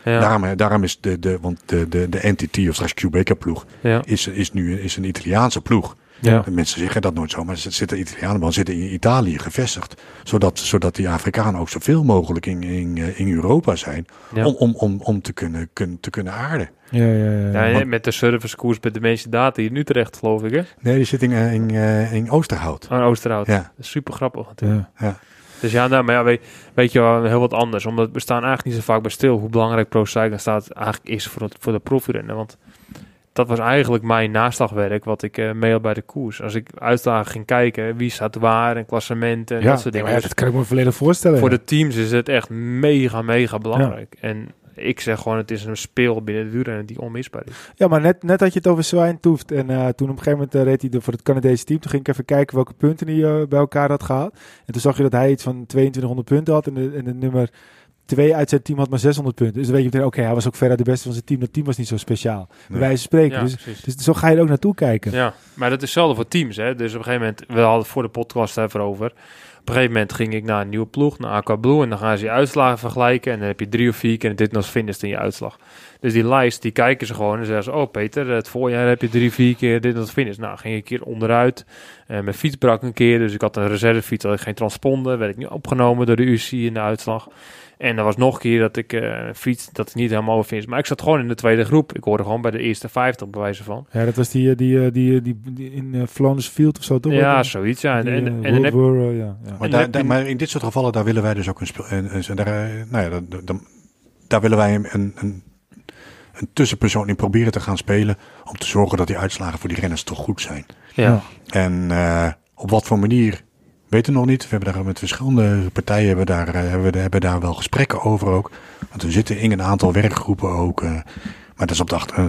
Ja, daarom, daarom is de, de, want de, de, de entity of straks QBK ploeg ja, is, is nu is een Italiaanse ploeg. ja. De mensen zeggen dat nooit zo, maar ze zitten Italianen, maar zitten in Italië gevestigd. Zodat, zodat die Afrikanen ook zoveel mogelijk in, in, eh, in Europa zijn. Ja. Om, om, om, om te, kunnen, kun, te kunnen aarden. Ja, ja, ja. Ja, en met de servicekoers bij de mensen data hier in Utrecht, geloof ik, hè? Nee, die zit in, eh, in, eh, in Oosterhout. Oh, in Oosterhout. Ja. Dat is super grappig natuurlijk. Ja. Dus ja, nou, maar ja, weet, weet je wel, heel wat anders. Omdat we staan eigenlijk niet zo vaak bij stil hoe belangrijk Pro Cycling staat eigenlijk is voor, het, voor de proefrennen. Want dat was eigenlijk mijn naslagwerk wat ik mee had bij de koers. Als ik uitdagen ging kijken, wie staat waar en klassementen en Ja, dat soort dingen. ja, dat kan ik me volledig voorstellen. voor ja. de teams is het echt mega, mega belangrijk. En ik zeg gewoon, het is een speel binnen de duurrennen die onmisbaar is. Ja, maar net, net had je het over Swijn Toeft. En eh, toen op een gegeven moment eh, reed hij de- voor het Canadese team. Toen ging ik even kijken welke punten hij eh, bij elkaar had gehaald. En toen zag je dat hij iets van 2200 punten had. En de, en de nummer 2 uit zijn team had maar 600 punten. Dus dan weet je meteen, oké, hij was ook verder de beste van zijn team. Dat team was niet zo speciaal. Bij Nee. wijze van spreken. Ja, dus, dus zo ga je er ook naartoe kijken. Ja, maar dat is hetzelfde voor teams. Hè? Dus op een gegeven moment, we hadden het voor de podcast even over. Op een gegeven moment ging ik naar een nieuwe ploeg, naar Aqua Blue. En dan gaan ze je uitslagen vergelijken. En dan heb je drie of vier keer dit nog finish in je uitslag. Dus die lijst, die kijken ze gewoon en zeggen ze... Oh Peter, het voorjaar heb je drie, vier keer dit nog finish. Nou, ging ik een keer onderuit. Eh, mijn fiets brak een keer, dus ik had een reservefiets. Had ik geen transponder, werd ik niet opgenomen door de UC in de uitslag. En er was nog een keer dat ik eh, een fiets, dat ik niet helemaal finish. Maar ik zat gewoon in de tweede groep. Ik hoorde gewoon bij de eerste 50 bij wijze van. Ja, dat was die, eh, die, eh, die, eh, die, die in eh, Flanders Field of zo, toch? Ja, zoiets. Ja. En, die, en, eh, en, World dan heb, War, eh, ja, ja. Maar, En daar, maar in dit soort gevallen, daar willen wij dus ook een speel. En, en, daar, eh, nou ja, dan, dan, daar willen wij een, een, een, een tussenpersoon in proberen te gaan spelen. Om te zorgen dat die uitslagen voor die renners toch goed zijn. ja. En eh, op wat voor manier, weten we nog niet. We hebben daar met verschillende partijen hebben daar, eh, hebben, we- hebben daar wel gesprekken over ook. Want we zitten in een aantal werkgroepen ook. eh, maar dat is op de achter, eh,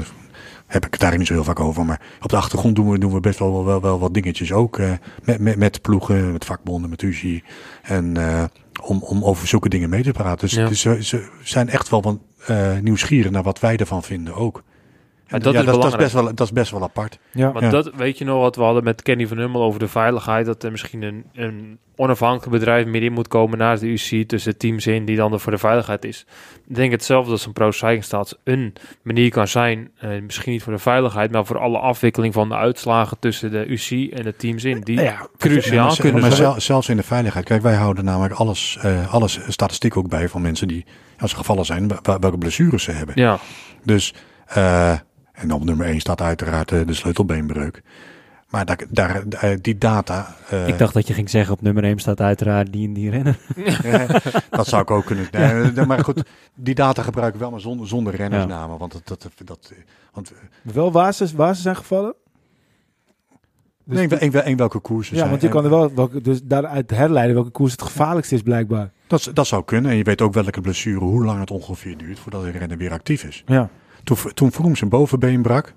heb ik het daar niet zo heel vaak over. Maar op de achtergrond doen we, doen we best wel, wel, wel, wel wat dingetjes ook. eh, met, met, met ploegen, met vakbonden, met UCI. En om, om over zulke dingen mee te praten. Dus, Ja. dus ze, ze zijn echt wel nieuwsgierig naar wat wij ervan vinden ook. Maar dat, dat ja, is dat, dat, is best wel, dat is best wel apart. Ja. Want Ja. dat weet je nog wat we hadden met Kenny van Hummel over de veiligheid. Dat er misschien een, een onafhankelijk bedrijf meer in moet komen naast de UC tussen teams in die dan er voor de veiligheid is. Ik denk hetzelfde als een pro cycling staat een manier kan zijn. eh, misschien niet voor de veiligheid, maar voor alle afwikkeling van de uitslagen tussen de UC en de teams in. Die Ja, cruciaal maar, kunnen maar zijn. zel- zelfs in de veiligheid. Kijk, wij houden namelijk alles, eh alles statistiek ook bij van mensen die, als ze gevallen zijn, welke blessures ze hebben. Ja, Dus, eh, en op nummer 1 staat uiteraard eh, de sleutelbeenbreuk. Maar daar, daar, eh, die data, eh, Ik dacht dat je ging zeggen op nummer 1 staat uiteraard die en die rennen. dat zou ik ook kunnen. *laughs* Nee, maar goed, die data gebruiken we wel, maar zonder, zonder rennersnamen. Want dat, dat, dat, want, Wel waar ze, waar ze zijn gevallen? Dus nee, in, wel- in welke koersen ja, zijn. want je kan er wel welke, dus daaruit herleiden welke koers het gevaarlijkste is blijkbaar. dat, dat zou kunnen. En je weet ook welke blessure, hoe lang het ongeveer duurt voordat de renner weer actief is. Ja. Toen, toen Vroom zijn bovenbeen brak,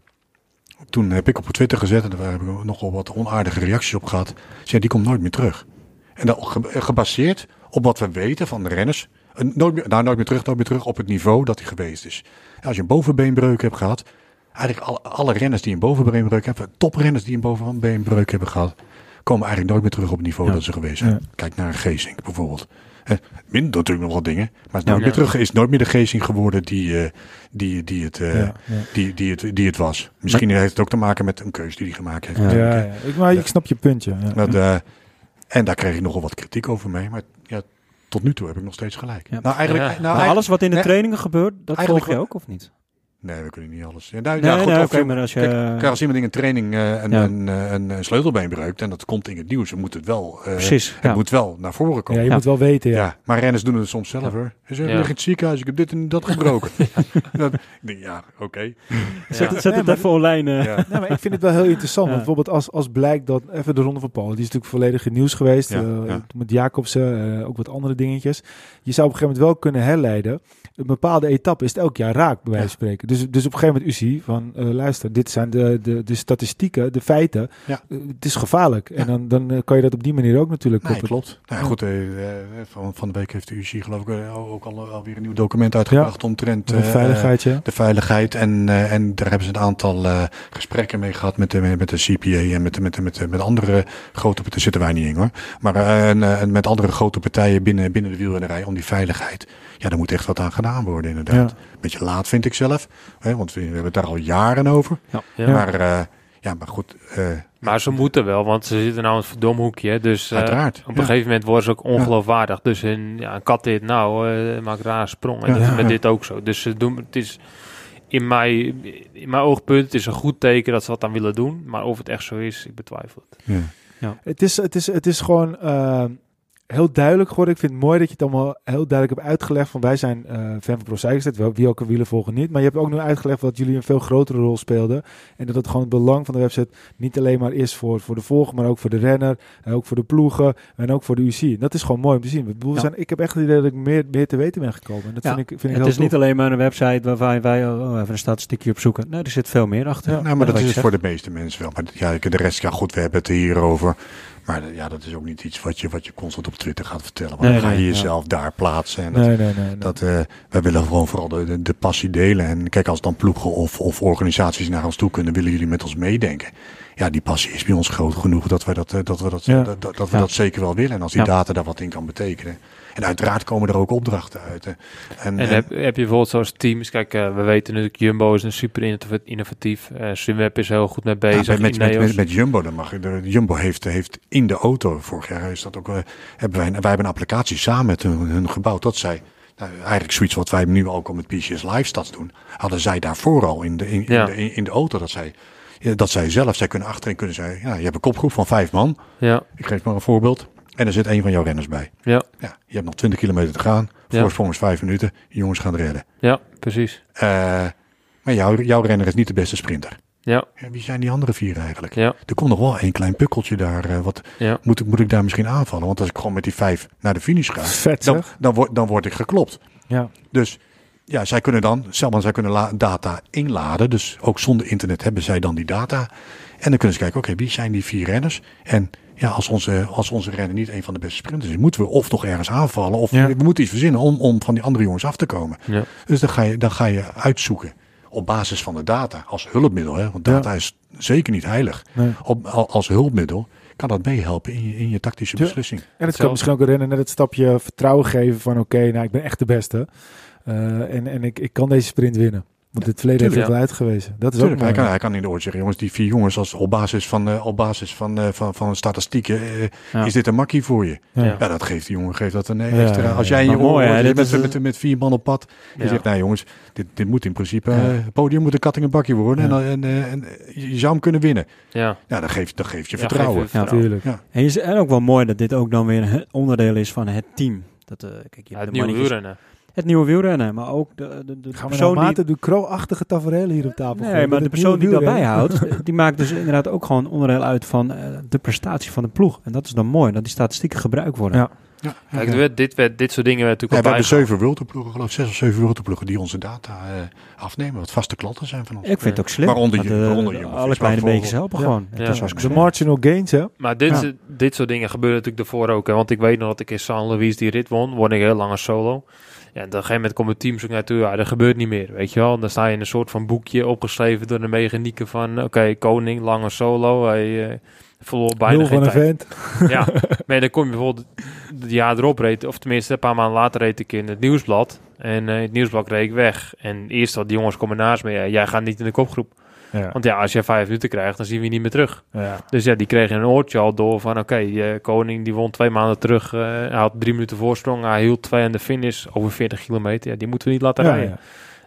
toen heb ik op Twitter gezet, en daar heb ik nogal wat onaardige reacties op gehad. Zei, die komt nooit meer terug. En dat ge- gebaseerd op wat we weten van de renners. eh, Nooit meer, nou, nooit meer terug, nooit meer terug op het niveau dat hij geweest is. En als je een bovenbeenbreuk hebt gehad, eigenlijk alle, alle renners die een bovenbeenbreuk hebben, toprenners die een bovenbeenbreuk hebben gehad, komen eigenlijk nooit meer terug op het niveau Ja. dat ze geweest zijn. Ja. Kijk naar Geesink bijvoorbeeld. Eh, Wint natuurlijk nog wel dingen, maar is Ja. nooit meer Ja. terug is nooit meer de Geesink geworden die, eh, die, die, het, eh, ja, ja. die, die, het, die het was. Misschien heeft het ook te maken met een keuze die hij gemaakt heeft. Ja. Ja, ja. Ik, maar ik snap je puntje. Ja. Maar de- en daar kreeg ik nogal wat kritiek over mee. Maar ja, tot nu toe heb ik nog steeds gelijk. Ja. Nou, eigenlijk, Ja. nou, eigenlijk- alles wat in de nee, trainingen gebeurt, dat volg je ook of niet? Nee, we kunnen niet alles. Ja, nou, Nee, ja, goed, nee, maar als je... Kijk, kijk, als iemand in een training eh, een, Ja. een, eh, een, een sleutelbeen breekt en dat komt in het nieuws, dan moet het wel, eh, Precies, het ja. moet wel naar voren Ja, komen. je Ja. moet wel weten, ja. Ja, maar renners doen het soms zelf Ja. hoor. Ze zeggen, Ja. "Ik lig in het ziekenhuis, ik heb dit en dat gebroken. *laughs* dat, ik denk, ja, oké. *laughs* Zet, Ja. zet het even online. eh. Ja. Nee, maar ik vind het wel heel interessant. Ja. Want bijvoorbeeld als, als blijkt dat even de Ronde van Polen, die is natuurlijk volledig in nieuws geweest. Ja, eh, ja. Met Jacobsen, eh, ook wat andere dingetjes. Je zou op een gegeven moment wel kunnen herleiden. Een bepaalde etappe is het elk jaar raak, bij wijze van spreken. Dus, dus op een gegeven moment u ziet van, eh, luister, dit zijn de, de, de statistieken, de feiten. Ja. Eh, het is gevaarlijk. En dan, dan eh, kan je dat op die manier ook natuurlijk Nee, klopt. Nou, ja, Ja. goed, van, van de week heeft de UC geloof ik ook al, alweer een nieuw document uitgebracht omtrent de veiligheid, ja. de veiligheid. En, en daar hebben ze een aantal gesprekken mee gehad met de, met de CPA en met, de- met, met, met andere grote partijen. zitten wij niet in hoor. Maar en, en met andere grote partijen binnen, binnen de wielrennerij om die veiligheid. Ja, daar moet echt wat aan gedaan worden inderdaad. Ja. Beetje laat vind ik zelf. Hè, want we, we hebben het daar al jaren over. Ja. Maar, eh, ja, maar goed, eh, Maar ze moeten wel, want ze zitten nou in het verdomhoekje. Dus eh, uiteraard. op Ja. een gegeven moment worden ze ook ongeloofwaardig. Dus een, ja, een kat dit nou, eh maakt raar een sprong. En Ja. dat is Ja. met dit ook zo. Dus ze doen, het is in mijn, in mijn oogpunt het is een goed teken dat ze wat aan willen doen. Maar of het echt zo is, ik betwijfel het. Ja. Het is, het is, het is gewoon eh, heel duidelijk geworden. Ik vind het mooi dat je het allemaal heel duidelijk hebt uitgelegd. Van wij zijn eh, fan van Pro Cyclist, wel wie ook een wielen volgen niet. Maar je hebt ook nu uitgelegd dat jullie een veel grotere rol speelden. En dat het gewoon het belang van de website niet alleen maar is voor, voor de volger, maar ook voor de renner. En ook voor de ploegen en ook voor de UC. En dat is gewoon mooi om te zien. Ik, bedoel, we Ja. zijn, ik heb echt het idee dat ik meer, meer te weten ben gekomen. En dat Ja. vind ik, vind ik Het heel is niet alleen maar een website waarvan wij oh, even een statistiekje opzoeken. Nee, er zit veel meer achter. Ja. Nou, maar dat is het voor de meeste mensen wel. Maar ja, de rest, ja goed, we hebben het hierover. Maar ja, dat is ook niet iets wat je, wat je constant op Twitter gaat vertellen. Want Nee, dan ga je nee, ja. jezelf daar plaatsen. En dat, Nee, nee, nee. nee. dat, eh, wij willen gewoon vooral de, de, de passie delen. En kijk, als dan ploegen of, of organisaties naar ons toe kunnen, willen jullie met ons meedenken. Ja, die passie is bij ons groot genoeg dat, wij dat, eh, dat we, dat, Ja. dat, dat, dat we Ja. dat zeker wel willen. En als die data daar wat in kan betekenen. En uiteraard komen er ook opdrachten uit. hè. En, En en- heb, heb je bijvoorbeeld zoals teams, kijk, eh, we weten natuurlijk Jumbo is een super innov- innovatief. eh Sunweb is heel goed mee bezig. met, met, met, Ineos. met, met Jumbo, dan mag je, de, Jumbo heeft, heeft in de auto, vorig jaar is dat ook, hebben wij, wij hebben een applicatie samen met hun, hun gebouwd. Dat zij, nou, eigenlijk zoiets wat wij nu ook al met PCS Live doen, hadden zij daarvoor al in de, in, in de, in, de auto. Dat zij, dat zij zelf, zij kunnen achterin kunnen zij, ja, je hebt een kopgroep van vijf man. Ja, Ik geef maar een voorbeeld. En er zit één van jouw renners bij. ja, Ja, je hebt nog 20 kilometer te gaan. Voorsprong is vijf minuten. Jongens gaan redden. ja, precies. Eh, maar jouw, jouw renner is niet de beste sprinter. Ja, Ja, wie zijn die andere vier eigenlijk? ja, Er komt nog wel één klein pukkeltje daar. eh, wat, ja. moet, ik, moet ik daar misschien aanvallen? Want als ik gewoon met die vijf naar de finish ga, Vet dan, dan, word, dan word ik geklopt. Ja. Dus ja, zij kunnen dan, Selman, zij kunnen data inladen. Dus ook zonder internet hebben zij dan die data. En dan kunnen ze kijken, oké, wie zijn die vier renners? En ja, als onze, als onze renner niet een van de beste sprinters is, moeten we of nog ergens aanvallen, of Ja. we moeten iets verzinnen om, om van die andere jongens af te komen. Ja. Dus dan ga je, dan ga je uitzoeken op basis van de data als hulpmiddel, hè, want data is zeker niet heilig, Nee. op, al- als hulpmiddel kan dat meehelpen in je, in je tactische Ja. beslissing. En het kan misschien ook een renner net het stapje vertrouwen geven van oké, nou ik ben echt de beste. Eh, en en ik, ik kan deze sprint winnen. Want dit verleden heeft tuurlijk. het wel uitgewezen. Dat is Tuurlijk, ook hij, kan, hij kan in de oor zeggen, jongens, die vier jongens, als op basis van, eh, op basis van, eh, van, van statistieken, eh, Ja. is dit een makkie voor je? Ja. Ja. Ja, dat geeft die jongen geeft dat een Ja, extra. ja, Als ja. jij in je oor met, is met, een- met, met vier man op pad, je Ja. zegt, nou jongens, dit, dit moet in principe, Ja. het podium moet een katting en bakje worden Ja. en, en, eh, en je zou hem kunnen winnen. Ja. Ja, dat geeft, dat geeft je Ja, vertrouwen. geef je Ja. En, je, en ook wel mooi dat dit ook dan weer een onderdeel is van het team. Dat, eh, kijk, je Ja, het de nieuwe mannetjes- wielrennen. Het nieuwe wielrennen, maar ook de, de, de Gaan we persoon nou die... Kro-achtige tafereel hier op tafel Nee, maar de het persoon die daarbij houdt, *laughs* die maakt dus inderdaad ook gewoon onderdeel uit van eh, de prestatie van de ploeg. En dat is dan mooi, dat die statistieken gebruikt worden. Ja. Ja, Kijk, ja. dit, werd- dit, werd, dit soort dingen werden Ja, we natuurlijk hebben zeven worldtourploegen, geloof ik, zes of zeven worldtourploegen die onze data eh, afnemen, wat vaste klanten zijn van ons. Ik vind het ook slim. Waaronder je- eh, waaronder je alle kleine beetjes helpen Ja. gewoon. Het Ja. is hartstikke De marginal gains, hè? Maar dit, dit soort dingen gebeuren natuurlijk ervoor ook. Hè? Want ik weet nog dat ik in San Luis die rit won. Won ik heel lang als solo. Ja, en op een gegeven moment komt het team zo naartoe. Ja, dat gebeurt niet meer, weet je wel. En dan sta je in een soort van boekje opgeschreven door de mechanieken van... Oké, koning, lange solo. Hij eh, verloor bijna Nul geen tijd. *laughs* Ja, *laughs* maar dan kom je bijvoorbeeld het jaar erop reed, of tenminste een paar maanden later reed ik in het nieuwsblad. En eh, het nieuwsblad reed ik weg. En eerst had die jongens komen naast me, ja, jij gaat niet in de kopgroep. Ja. Want ja, als je vijf minuten krijgt, dan zien we je niet meer terug. Ja. Dus ja, die kregen een oortje al door van, oké, Koning die won twee maanden terug. eh, hij had drie minuten voorsprong, hij hield twee aan de finish over 40 kilometer. Ja, die moeten we niet laten Ja, rijden.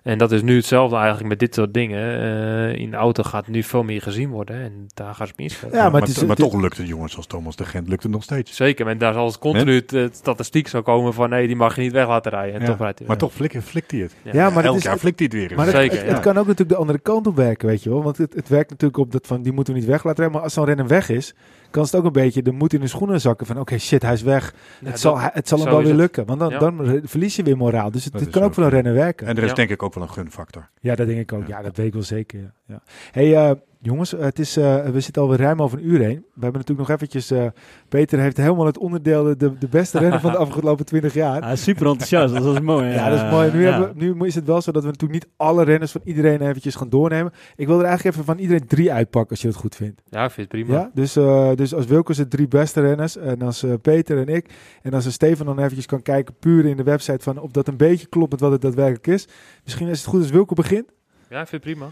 En dat is nu hetzelfde eigenlijk met dit soort dingen. Eh, in de auto gaat nu veel meer gezien worden en daar gaan ze mee inspelen. Ja, maar maar het is- maar het- toch lukt het jongens als Thomas de Gent, lukt het nog steeds. Zeker, en daar zal het continu het, het statistiek zou komen van nee, die mag je niet weg laten rijden. En Ja, toch rijdt hij Maar weg. toch flik, flikt hij het. Ja. Ja, maar het Elk is- jaar flikt hij het weer. Maar het, Zeker, het, ja. het kan ook natuurlijk de andere kant op werken, weet je wel. Want het, het werkt natuurlijk op dat van, die moeten we niet weg laten rijden. Maar als zo'n renner weg is, kan het ook een beetje de moed in de schoenen zakken. Van, oké, shit, hij is weg. Ja, het, zal, het zal hem wel weer het. lukken. Want dan, Ja. dan verlies je weer moraal. Dus het, kan ook voor een renner werken. En er is Ja. denk ik ook wel een gunfactor. Ja, dat denk ik ook. Ja, Ja. dat weet ik wel zeker. Ja. Ja. Hey, eh, jongens, het is, eh, we zitten alweer ruim over een uur heen. We hebben natuurlijk nog eventjes... eh, Peter heeft helemaal het onderdeel, de, de beste renner van de *laughs* afgelopen 20 jaar. Ah, super enthousiast, dat is mooi. Ja, dat is mooi. Nu, Ja. hebben, nu is het wel zo dat we natuurlijk niet alle renners van iedereen eventjes gaan doornemen. Ik wil er eigenlijk even van iedereen drie uitpakken als je het goed vindt. Ja, ik vind het prima. Ja? Dus, eh, dus als Wilco de drie beste renners en als eh, Peter en ik en als eh, Stefan dan eventjes kan kijken puur in de website van of dat een beetje klopt met wat het daadwerkelijk is. Misschien is het goed als Wilco begint. Ja, ik vind het prima.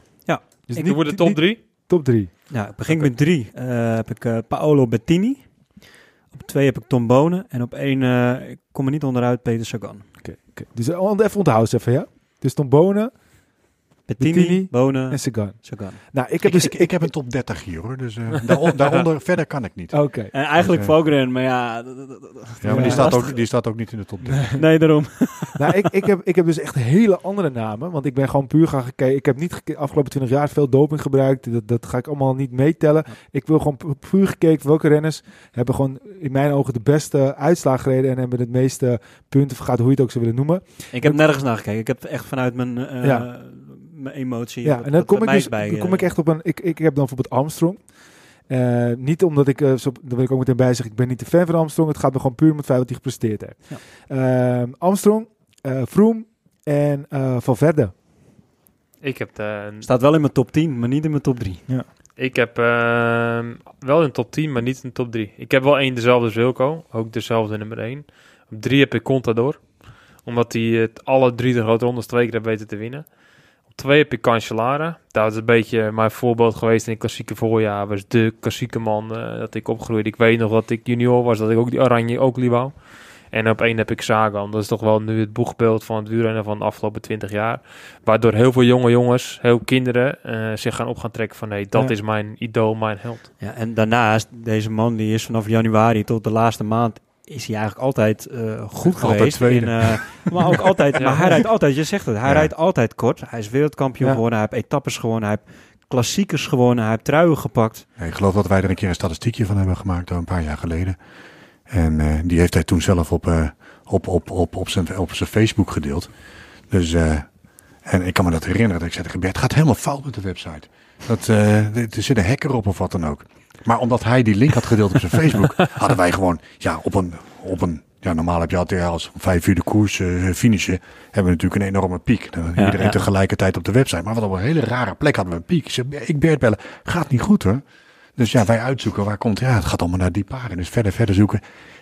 Dus Ik we de top niet- drie? Top drie. Ja, ik begin met drie. Eh, heb ik eh, Paolo Bettini. Op twee heb ik Tom Bonen. En op één, eh, ik kom er niet onderuit, Peter Sagan. Oké, oké. Dus eh, even onthouden even, ja? Dus Tom Bonen Bettini, Bettini Bonen, en Sagan. Sagan. Nou, ik Ik, heb dus... ik, ik heb een top 30 hier hoor. Dus eh, daaron- *laughs* daaronder verder kan ik niet. Oké. En eigenlijk Dus, Vogren, maar ja... maar Ja. die, staat ook, die staat ook niet in de top 30. *laughs* Nee, daarom. *laughs* nou, ik, ik, heb, ik heb dus echt hele andere namen. Want ik ben gewoon puur gaan gekeken. Ik heb niet afgelopen 20 jaar veel doping gebruikt. Dat, dat ga ik allemaal niet meetellen. Ik wil gewoon pu- puur gekeken welke renners hebben gewoon in mijn ogen de beste uitslag gereden. En hebben het meeste punten vergaat, hoe je het ook zou willen noemen. Ik heb nergens naar gekeken. Ik heb echt vanuit mijn, eh, Ja. Mijn emotie... Ja, wat- en dan wat kom ik dus bij, dan eh, kom ik echt op een. Ik, ik heb dan bijvoorbeeld Armstrong. Eh, niet omdat ik, eh, zo, daar wil ik ook meteen bij zeggen, ik ben niet de fan van Armstrong. Het gaat me gewoon puur om het feit dat hij gepresteerd heeft. Ehm, Armstrong, eh Froome en eh Valverde. Ik heb, de, Staat wel in mijn top 10, maar niet in mijn top 3. ik heb ehm, wel een top 10, maar niet een top 3. Ik heb wel één dezelfde als Wilco. Ook dezelfde nummer 1. Op 3 heb ik Contador. Omdat hij het alle drie de grote rondes twee keer heeft weten te winnen. 2 heb ik Cancellara. Dat is een beetje mijn voorbeeld geweest in het klassieke voorjaar. Was de klassieke man eh, dat ik opgroeide. Ik weet nog dat ik junior was, dat ik ook die oranje ook wou. En op één heb ik Sagan. Dat is toch wel nu het boegbeeld van het wielrennen van de afgelopen 20 jaar. Waardoor heel veel jonge jongens, heel kinderen, eh, zich gaan op gaan trekken van... nee, dat Ja. is mijn idool, mijn held. Ja, en daarnaast, deze man die is vanaf januari tot de laatste maand is hij eigenlijk altijd eh, goed Altijd geweest. tweede. In, eh, maar ook altijd, *laughs* Ja. maar hij rijdt altijd, je zegt het, hij Ja. rijdt altijd kort. Hij is wereldkampioen Ja. geworden, hij heeft etappes gewonnen, hij heeft klassiekers gewonnen, hij heeft truien gepakt. Ik geloof dat wij er een keer een statistiekje van hebben gemaakt, al een paar jaar geleden. En eh, die heeft hij toen zelf op, eh, op, op, op, op, zijn, op zijn Facebook gedeeld. Dus, eh, en ik kan me dat herinneren dat ik zei tegen Bert, het gaat helemaal fout met de website. Dat, eh, er zit een hacker op of wat dan ook. Maar omdat hij die link had gedeeld op zijn Facebook, *laughs* hadden wij gewoon ja, op, een, op een ja, normaal heb je altijd als vijf uur de koers eh, finishen, hebben we natuurlijk een enorme piek. Dan Ja, iedereen ja. tegelijkertijd op de website. Maar wat op een hele rare plek hadden we een piek. Ik zeg, ik Bert bellen, gaat niet goed hoor. Dus ja, wij uitzoeken waar komt. Ja, het gaat allemaal naar die paren. Dus verder, verder zoeken.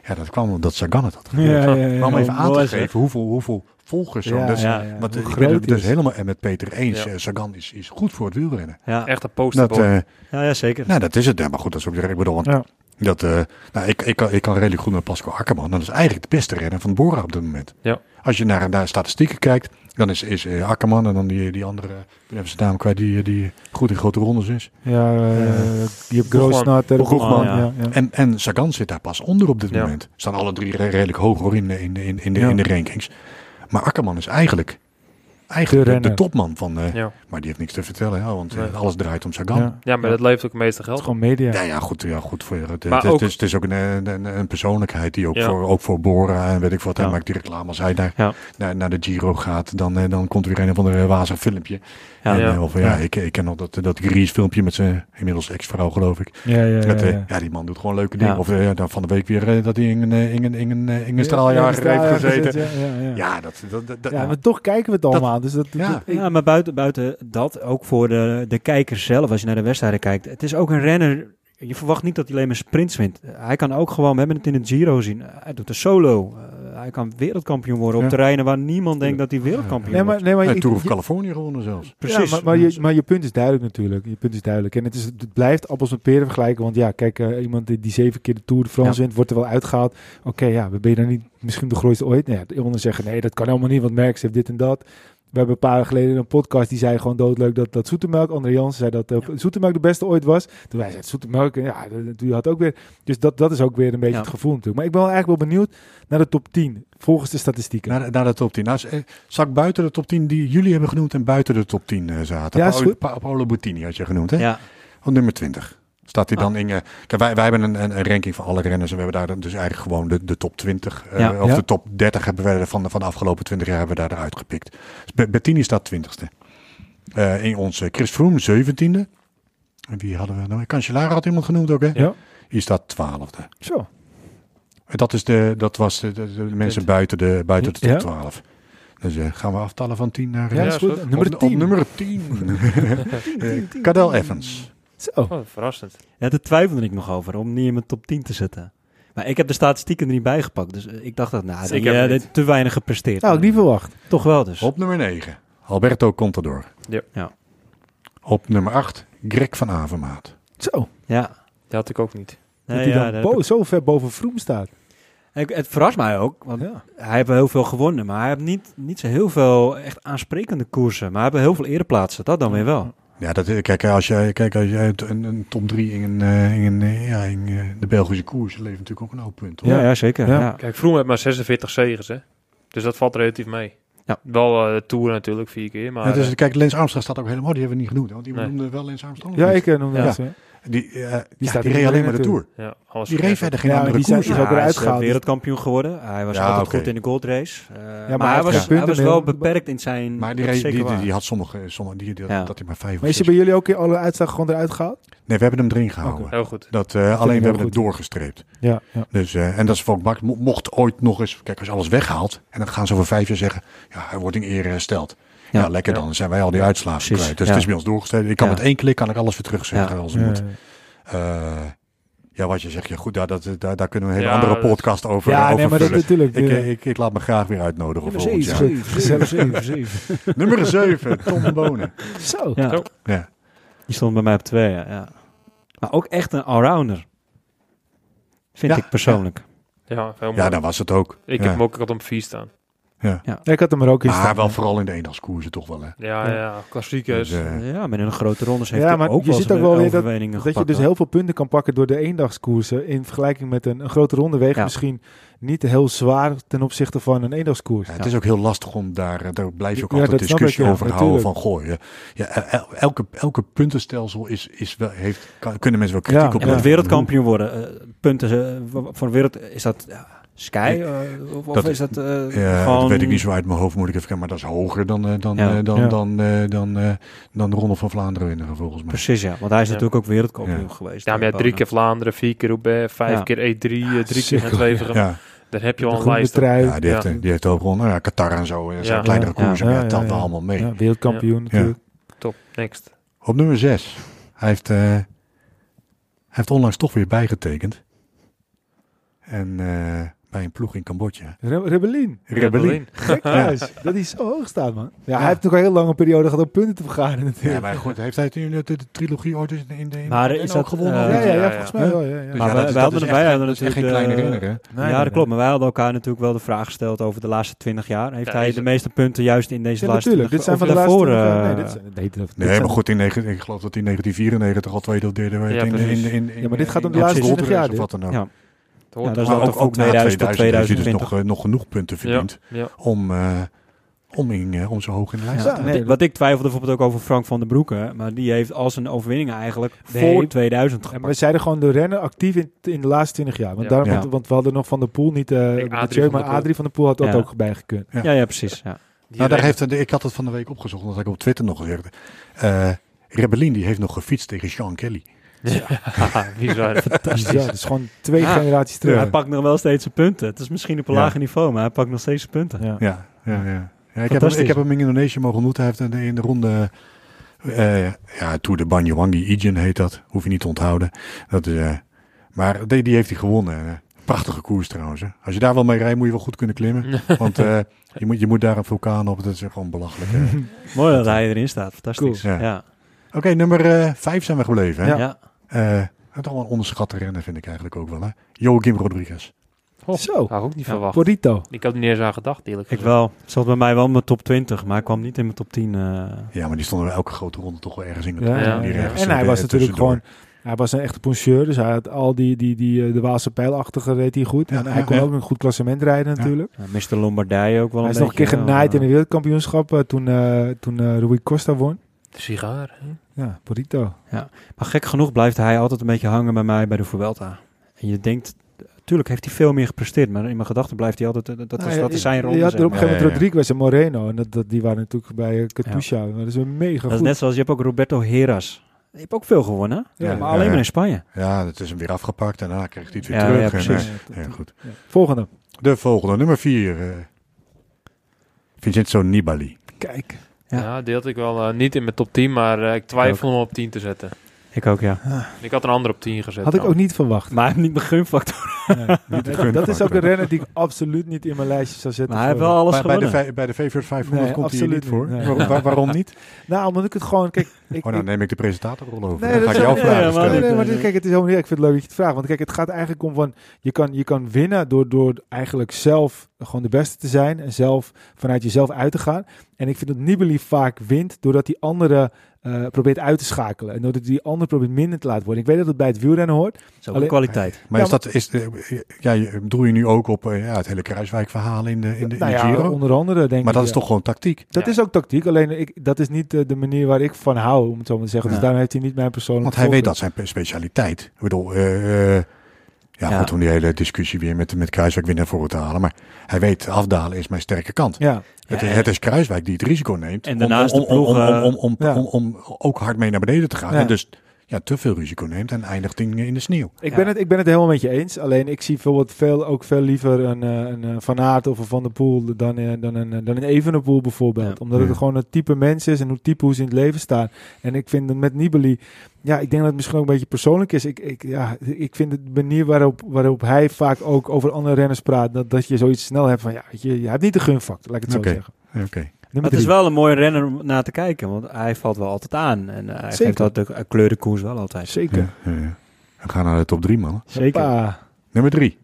Ja, dat kwam omdat Sagan het had gedaan. Ja, ja, ja. Maar om even aan te geven hoeveel, hoeveel volgers. Ja, dus, ik ben het dus is. helemaal met Peter eens. Ja. Eh, Sagan is, is goed voor het wielrennen. Ja, Echt een Dat, posterboy. eh, ja, ja zeker. nou, dat is het. Ja, maar goed, dat is ook de ik bedoel, want Ja. dat, eh, nou, ik, ik, kan, ik kan redelijk goed met Pascal Akkerman. Dat is eigenlijk de beste renner van Bora op dit moment. Ja. Als je naar, naar statistieken kijkt, dan is, is Akkerman en dan die, die andere, ik ben even zijn naam kwijt, die, die goed in grote rondes is. Ja, eh, Ja. je hebt ja. ja. ja. En, en Sagan zit daar pas onder op dit Ja. moment. Staan alle drie re- redelijk hoog hoor in de, in de, in, in de, Ja. in de rankings. Maar Akkerman is eigenlijk, eigenlijk De de, de renner. topman van... eh, ja. Maar die heeft niks te vertellen, ja, want eh, Nee. alles draait om Sagan. Ja. Ja. ja, maar dat levert ook het meeste Het geld is op. gewoon media. Ja, goed, ja, goed voor het, Maar het, ook- het, is, het is ook een, een, een persoonlijkheid die ook, Ja. voor, ook voor Bora en weet ik wat. Hij Ja. maakt die reclame als hij naar, Ja. naar, naar de Giro gaat. Dan, eh, dan komt er weer een of ander wazig filmpje. Ja. En, Ja. Of, ja, Ja. Ik, ik ken nog dat, dat Gries filmpje met zijn inmiddels ex-vrouw geloof ik. Ja, ja, ja. Met, ja. ja, die man doet gewoon leuke dingen. Ja. Of dan van de week weer dat hij in een, in een, in een, in een Ja, straaljager ja, heeft gezeten. Ja, ja, ja. Ja, dat... dat, dat, dat- Ja, maar toch kijken we het allemaal. Aan. Dus dat, Ja. dat- ik- Ja, maar buiten, buiten dat, ook voor de, de kijker zelf, als je naar de wedstrijden kijkt. Het is ook een renner. Je verwacht niet dat hij alleen maar sprints wint. Hij kan ook gewoon, we hebben het in het Giro zien. Hij doet een solo. Eh, hij kan wereldkampioen worden op Ja. terreinen waar niemand denkt dat hij wereldkampioen nee, maar, wordt. nee, maar Tour of Californië gewonnen zelfs. Precies. Ja, maar, maar, je, maar je punt is duidelijk natuurlijk. Je punt is duidelijk. En het, is, het blijft appels met peren vergelijken. Want ja, kijk, eh, iemand die, die zeven keer de Tour de France Ja. wint, wordt er wel uitgehaald. Oké, ja, ben je dan niet misschien de grootste ooit? Nee, de anderen zeggen, nee, dat kan helemaal niet, want Merckx heeft dit en dat. We hebben een paar jaar geleden een podcast die zei gewoon doodleuk dat, dat Zoetemelk, André Jansen zei dat uh, Zoetemelk de beste ooit was. Toen wij zeiden Zoetemelk, ja, die had ook weer. Dus dat, dat is ook weer een beetje Ja. het gevoel natuurlijk. Maar ik ben wel eigenlijk wel benieuwd naar de top 10 volgens de statistieken. Naar, de- naar de top 10. Nou, eh, zal ik buiten de top 10 die jullie hebben genoemd en buiten de top 10 eh, zaten? Ja, Paolo, Paolo Bottini had je genoemd, hè? Ja, Op nummer 20. Staat hij dan Ah. in... eh, kijk, wij, wij hebben een, een, een ranking van alle renners en we hebben daar dan dus eigenlijk gewoon de, de top 20. eh, Ja. of Ja. de top 30 hebben we er van, de- van de afgelopen 20 jaar hebben we daar eruit gepikt. Dus Be- Bettini staat 20ste. Eh, in onze Chris Froome 17e. En wie hadden we nou? Cancellara had iemand genoemd ook, hè? Ja. Hier staat 12e. Zo. Dat, is de, dat was de, de, de mensen buiten de, buiten de top Ja. 12. Dus eh, gaan we aftallen van 10 naar... Ja, eh, is goed. Nummer op, 10. Op nummer 10. *laughs* Eh, Cadel Evans. Zo. Oh, verrassend. ja, daar twijfelde ik nog over om niet in mijn top 10 te zetten. Maar ik heb de statistieken er niet bij gepakt. Dus eh, ik dacht dat, nou, Ik heb eh, dit te weinig gepresteerd. Nou, ik niet verwacht. Toch wel dus. Op nummer 9. Alberto Contador. Ja. Ja. Op nummer 8. Greg van Avermaat. Zo. Ja. Dat had ik ook niet. Nee, dat hij ja, dan ik- zo ver boven Vroom staat. ik- het verrast mij ook, want Ja. hij heeft wel heel veel gewonnen. Maar hij heeft niet, niet zo heel veel echt aansprekende koersen. Maar hij heeft heel veel ereplaatsen, dat dan weer wel. Ja, dat, eh, kijk, als jij, kijk, als jij een, een top 3 in, een, eh, in, een, eh, ja, in de Belgische koers levert natuurlijk ook een hoop punten. hoor. Ja, ja zeker. Ja. Ja. Kijk, Vroom heeft maar 46 zegens, hè. Dus dat valt relatief mee. Ja. Wel eh Tour natuurlijk, vier keer. Maar Ja, dus, kijk, Lens Armstrong staat ook helemaal, die hebben we niet genoemd. hè, Want die Nee. noemde wel Lens Armstrong. Ja, ik noemde Ja. dat. Die, eh, die, staat reed niet alleen maar de Tour. ja, alles Die reed verder geen Ja, andere die koers. is ook hij eruit is eh, gehaald. wereldkampioen geworden. Hij was Ja, altijd goed in de goldrace. Uh, maar, hij hij, was, hij wel beperkt in zijn... Maar die, reed, die, die, die had sommige, sommige die, die- Ja. dat hij maar vijf Maar of is je zes. bij jullie ook alle uitslagen gewoon eruit gehaald? Nee, we hebben hem erin gehouden. Heel goed. Dat, eh, alleen we hebben het doorgestreept. Ja. ja. Dus, eh, en dat is voor Max. Mo- Mocht ooit nog eens, kijk, als je alles weghaalt en dan gaan ze over vijf jaar zeggen, ja, hij wordt in ere hersteld. Ja, Ja. lekker Ja. dan. Dan zijn wij al die uitslagen Precies, kwijt. Dus ja. het is bij ons doorgestreept. Ik kan Ja. met één klik kan ik alles weer terugzetten Ja. als het Ja, moet. ja. Eh, ja, wat je zegt, ja goed, daar, dat, daar, daar kunnen we een hele Ja, andere dat- podcast over, Ja, over nee, maar dat vullen. natuurlijk. Ik, eh, ik, ik laat me graag weer uitnodigen *laughs* Nummer volgend zeven, jaar. zeven, zeven, zeven, zeven. Nummer 7, Tom de Bonen. Zo. Ja. Zo. Ja. Die stond bij mij op twee, ja. ja. Maar ook echt een allrounder. Vind Ja, ik persoonlijk. Ja, heel mooi. ja, dan was het ook. ik ja. heb hem ook altijd op vier staan. Ja. Ja, ik had hem er ook in Maar staan. wel vooral in de eendagskoersen toch wel, hè? Ja, ja, klassiekers. Dus, eh, Ja, in een grote rondes heeft Ja, maar ook je wel ziet zijn ook wel weer dat- Dat je dus heel veel punten kan pakken door de eendagskoersen. In vergelijking met een, een grote ronde wegen Ja. misschien niet heel zwaar ten opzichte van een eendagskoers. Ja, het is ook heel lastig om daar, eh, daar blijf je ook Ja, altijd discussie ik, ja, over houden van goh, ja, ja, el- elke, elke puntenstelsel is, is wel, heeft, kan, kunnen mensen wel kritiek Ja, op En ja. het wereldkampioen worden, eh, punten eh, voor de wereld, is dat Sky? eh, of Dat- is dat eh, Ja, gewoon... dat weet ik niet zo uit mijn hoofd, moet ik even kijken. Maar dat is hoger dan, eh, dan, Ja. dan, Ja. dan, dan, dan de Ronde van Vlaanderen winnen, volgens mij. Precies, ja. Want hij is Ja. natuurlijk ook wereldkampioen Ja. geweest. Ja, maar ja, drie keer Vlaanderen, vier keer Roubaix, vijf Ja. keer E3, eh, drie keer het Wevergem. Ja, Daar heb je al een lijst trui. Ja, die, Ja. heeft, die heeft ook gewoon, nou ja, Qatar en zo. En zijn Ja. kleinere Ja. koersen, Ja, telt ja. wel allemaal mee. Ja, wereldkampioen natuurlijk. Top, next. Op nummer 6. Hij heeft, eh, hij heeft onlangs toch weer bijgetekend. En eh, bij een ploeg in Cambodja. Re Rebellin. Rebellin. Gek *laughs* huis. Dat hij zo hoog staat, man. Ja, hij heeft nog een heel lange periode gehad om punten te vergaren natuurlijk. Ja, maar goed, heeft hij nu de, de, trilogie ooit in, in de in Maar de- is ook dat, gewonnen? eh, ja, ja, ja, Ja, ja. volgens mij wel. Ja, ja. Dus Maar ja, wij- dat, wij dat hadden- is wij echt, hadden dat is echt geen natuurlijk kleine? Nee, ja, nee, dat klopt. Maar wij hadden elkaar natuurlijk wel de vraag gesteld over de laatste 20 jaar. Heeft Ja, hij is- de meeste punten juist in deze Ja, laatste natuurlijk. Dit zijn van de laatste... twintig eh, nee, maar goed, in negen, ik geloof dat hij in 1994 al tweede of derde werd. Ja, maar dit gaat om de laatste 20 jaar, Race Of wat dan ook. Ja. Het hoort Ja, dat toch ook na 2000 tot 2000 heeft hij dus 2020. nog, eh, nog genoeg punten verdiend Ja. om, eh, om, in, eh, om zo hoog in de lijst Ja, te staan. nee, Wat- Wat ik twijfelde bijvoorbeeld ook over Frank van den Broeke. Maar die heeft al zijn overwinningen eigenlijk Nee. voor 2000 En gepakt. we zeiden gewoon de renner actief in, in de laatste 20 jaar. Want, Ja. daarom, Ja. want, want we hadden nog van de Poel niet... eh Adrie Mathieu, maar der Poel. Adrie van de Poel had dat Ja. ook bij gekund. Ja. Ja, ja, precies. Nou, daar heeft, ik had het van de week opgezocht, omdat ik op Twitter nog gezegd eh Rebellin die heeft nog gefietst tegen Sean Kelly. Ja, *laughs* bizar. Fantastisch. Ja, dat is gewoon twee Ja. generaties terug. Hij pakt nog wel steeds zijn punten. Het is misschien op een Ja. lager niveau, maar hij pakt nog steeds zijn punten. Ja. Ja, ja, ja. ja ik, heb hem, ik heb hem in Indonesië mogen ontmoeten. Hij heeft in de, ronde, eh, ja, Tour de Banyuwangi Ijen heet dat. Hoef je niet te onthouden. Dat is, eh, maar die, die heeft hij gewonnen. Prachtige koers trouwens. Hè. Als je daar wel mee rijdt, moet je wel goed kunnen klimmen. *laughs* Want eh, je, moet, je moet daar een vulkaan op. Dat is gewoon belachelijk. hè. *laughs* Mooi dat hij erin staat. Fantastisch. Cool. Ja. Oké, nummer eh, vijf zijn we gebleven. Hè? Ja. Eh, toch wel een onderschatte renner vind ik eigenlijk ook wel. Hè? Joachim Rodriguez. Oh, Zo. Had ik ook niet Ja. verwacht. Porito. Ik had er niet eens aan gedacht, eerlijk Ik gezegd. wel. Het zat bij mij wel in mijn top 20, maar hij kwam niet in mijn top 10. eh. Ja, maar die stonden elke grote ronde toch wel ergens in. het Ja, top. ja, En hij was natuurlijk gewoon... Hij was een echte poncheur, dus hij had al die, die, die eh, de Waalse pijlachtige reed hij goed. Ja, en hij ja, kon ja. ook een goed klassement rijden natuurlijk. Ja, Mr. Lombardije ook wel hij een is nog een keer genaaid in eh, de wereldkampioenschap eh, toen, eh toen eh, Rui Costa won. De sigaar. hè? Ja, Porito. Maar gek genoeg blijft hij altijd een beetje hangen bij mij bij de Vuelta. En je denkt, natuurlijk heeft hij veel meer gepresteerd, maar in mijn gedachten blijft hij altijd, eh, dat, was, Nou, dat is zijn je- ronde. Je had er op een gegeven moment Ja, ja, ja. Rodriguez en Moreno. En dat, dat, die waren natuurlijk bij uh, Katusha. Maar dat is een mega Dat is goed. net zoals je hebt ook Roberto Heras. Die heeft ook veel gewonnen, Ja, maar ja, alleen ja. maar in Spanje. Ja, dat is hem weer afgepakt en daarna kreeg hij het weer Ja, terug. ja, en, precies. eh, ja, goed. Ja. Volgende. De volgende, nummer vier. eh Vincenzo Nibali. Kijk. Ja. Ja. die had ik wel eh, niet in mijn top 10, maar eh, ik twijfel om hem op 10 te zetten. Ik ook, ja. Ik had een ander op 10 gezet. Had ik ook niet verwacht. Maar hij heeft niet mijn gunfactor. Nee. de dat, dat is ook een renner die ik absoluut niet in mijn lijstje zou zetten. Maar hij heeft wel alles Bij, bij, de, bij de Favorite 500 Nee, komt hij niet voor. niet. Nee. Waar- waar- waarom niet? Nou, omdat ik het gewoon... Kijk, ik, Oh, nou neem ik de presentatorrol over. Nee, Dan dat ga ik ja, vragen ja, maar stellen. Nee, maar dit, kijk, het is helemaal niet. Ik vind het leuk dat je het vraagt. Want kijk, het gaat eigenlijk om van je kan, je kan winnen door, door eigenlijk zelf gewoon de beste te zijn en zelf vanuit jezelf uit te gaan. En ik vind dat Nibali vaak wint doordat die andere eh, probeert uit te schakelen en doordat die andere probeert minder te laten worden. Ik weet dat het bij het wielrennen hoort. Ook Alleen- een kwaliteit. Maar Ja, is dat, is, eh, ja, je- bedoel je nu ook op eh, ja, het hele Kruiswijk-verhaal in de, in de, in nou de ja, Giro? onder andere denk Maar dat ik. is toch gewoon tactiek? Dat Ja. is ook tactiek, alleen ik, dat is niet de manier waar ik van hou, om het zo maar te zeggen. Dus daarom heeft hij niet mijn persoonlijke Want hij weet dat zijn specialiteit. Ik bedoel, eh, eh, ja, Ja. goed om die hele discussie weer met, met Kruiswijk weer naar voren te halen. Maar hij weet, afdalen is mijn sterke kant. Ja, Het, Ja, het is Kruiswijk die het risico neemt En om, daarnaast om, om, om, om, om, om, Ja. om, om ook hard mee naar beneden te gaan. Ja. En dus ja, te veel risico neemt en eindigt in, in de sneeuw. Ik, Ja. ben het, ik ben het helemaal met je eens. Alleen ik zie bijvoorbeeld veel, ook veel liever een, eh, een, eh, Van Aert of een Van der Poel dan, eh, dan, een, dan een Evenepoel bijvoorbeeld. Ja. Omdat het Ja. gewoon het type mens is en hoe type hoe ze in het leven staan. En ik vind het met Nibali, ja, ik denk dat het misschien ook een beetje persoonlijk is. Ik, ik, ja, ik vind de manier waarop, waarop hij vaak ook over andere renners praat, dat, dat je zoiets snel hebt van, ja, weet je, je hebt niet de gunfactor, laat ik het Oké. zo zeggen. Oké. Nummer Het is wel een mooie renner om naar te kijken, want hij valt wel altijd aan. En eh, hij Zeker. geeft dat de uh, kleurenkoers wel altijd. Zeker. Ja, ja, ja. We gaan naar de top drie, man. Zeker. Hoppa. Nummer drie.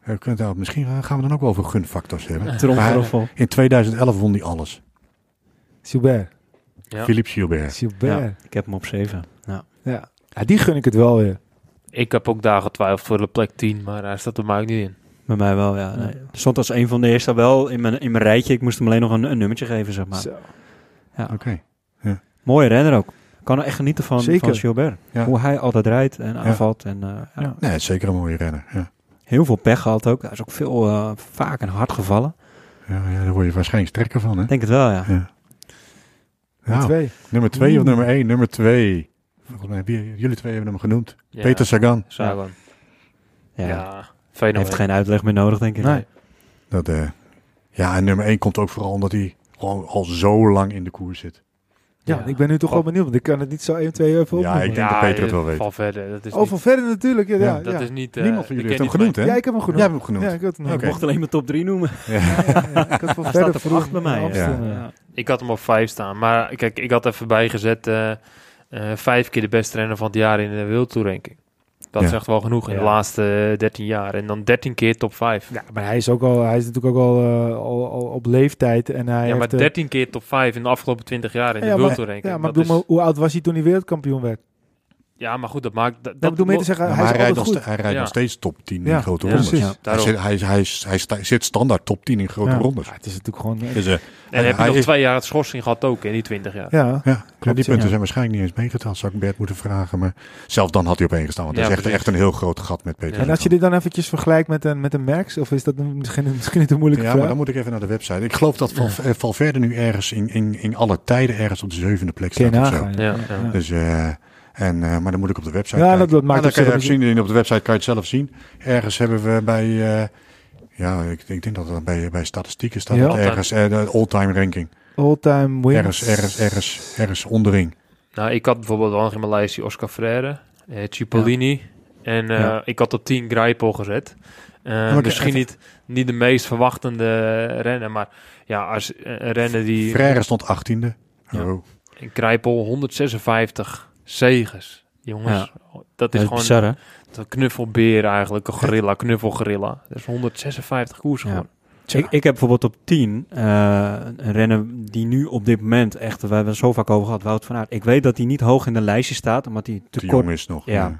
Eh, we kunnen het- misschien gaan we dan ook wel over gunfactors hebben. Tromgeroffel. In 2011 won hij alles. Gilbert. Ja. Philippe Gilbert. Gilbert. Ja, ik heb hem op 7. Ja. Ja. Ja, die gun ik het wel weer. Ik heb ook daar getwijfeld voor de plek 10, maar hij staat er mij ook niet in. Bij mij wel, ja. Nee. Er stond als een van de eerste wel in mijn, in mijn rijtje. Ik moest hem alleen nog een, een nummertje geven, zeg maar. Zo. Oké. Mooie renner ook. Kan er echt genieten van, Zeker. van Gilbert. Ja. Hoe hij altijd rijdt en aanvalt. En, eh, ja. Ja. Nee, zeker een mooie renner. Ja. Heel veel pech gehad ook. Hij is ook veel eh, vaak en hard gevallen. Ja, ja, daar word je waarschijnlijk sterker van, hè? Ik denk het wel, ja. Ja. Nummer Nou, twee. nummer twee of nummer één? Nummer twee. Volgens mij, wie- jullie twee hebben hem genoemd. Ja, Peter Sagan. Sagan. Ja. Ja. fenomeen. Heeft geen uitleg meer nodig, denk ik. Nee. Dat, eh, ja, en nummer 1 komt ook vooral omdat hij gewoon al zo lang in de koers zit. Ja, Ja. ik ben nu toch wel benieuwd, want ik kan het niet zo 1, 2 even Ja, opnoemen. ik denk dat Peter het wel weet. Val verder. Dat is Oh, niet, van verder natuurlijk. Ja, ja, Ja, dat ja. is niet... eh, Niemand van ik jullie heeft hem genoemd, hè? Ja, ik heb hem genoemd. Jij hebt hem genoemd. Ja, ik had hem Oké. Ik mocht alleen maar top 3 noemen. *laughs* Ja, ja, *laughs* ja. Ik had van Hij verder staat op vroeg 8 bij mij. Ja. Ja. Ik had hem op vijf staan. Maar kijk, ik had even bijgezet eh, eh, vijf keer de beste renner van het jaar in de World Tour ranking. Dat Ja. zegt wel genoeg in de laatste eh, 13 jaar. En dan 13 keer top 5. Ja, maar hij is ook al, hij is natuurlijk ook al, eh, al, al op leeftijd en hij ja, maar heeft, eh, 13 keer top 5 in de afgelopen 20 jaar in Ja, de World maar-. Ja, maar, Dat bedoel, is- maar hoe oud was hij toen hij wereldkampioen werd? Ja, maar goed, dat maakt... Dat, Dat bedoel mee te zeggen, Ja, hij hij rijdt, nog, hij rijdt Ja. nog steeds top 10 Ja, in grote ja, rondes. Hij, zit, hij, hij, hij sta- zit standaard top 10 in grote Ja. rondes. Ja, het is natuurlijk gewoon... eh, Dus, eh, En dan heb je hij nog is- twee jaar het schorsing gehad ook in die 20 jaar. ja, ja, klopt. Die ja. punten zijn waarschijnlijk niet eens meegeteld. Zou ik Bert moeten vragen. Maar zelfs dan had hij op één gestaan. Want Ja, dat is echt, een heel groot gat met Peter. Ja. En als je dit dan eventjes vergelijkt met een, met een Merckx, of is dat een- misschien, *laughs* misschien niet een moeilijke Ja, maar dan moet ik even naar de website. Ik geloof dat Val, eh, Valverde nu ergens in, in, in alle tijden ergens op de zevende plek staat. Dus, eh, en, eh, maar dan moet ik op de website Ja, kijken. dat- dat maakt Maar dan op kan je zien. En op de website kan je het zelf zien. Ergens hebben we bij... eh, ja, ik, ik denk dat het bij, bij statistieken staat. Ja. dat ergens eh, de all-time ranking. All-time wins. Ergens, ergens, ergens, ergens onderin. Nou, ik had bijvoorbeeld wel in mijn lijstje Oscar Freire, eh, Cipollini en eh, Ja. ik had op 10 Greipel gezet. Eh, maar misschien even- niet, niet de meest verwachtende renner, maar ja, als een renner die... Frère stond 18e. Ja. Oh. In Greipel 156 zegens. Jongens, dat is gewoon bizar, hè? een knuffelbeer eigenlijk, een gorilla, knuffelgorilla. Dat is 156 koers Ja. gewoon. Ik, ik heb bijvoorbeeld op 10 eh, een renner die nu op dit moment echt, we hebben het zo vaak over gehad, Wout van Aert. Ik weet dat hij niet hoog in de lijstje staat, omdat hij te Te kort jong is nog. Ja.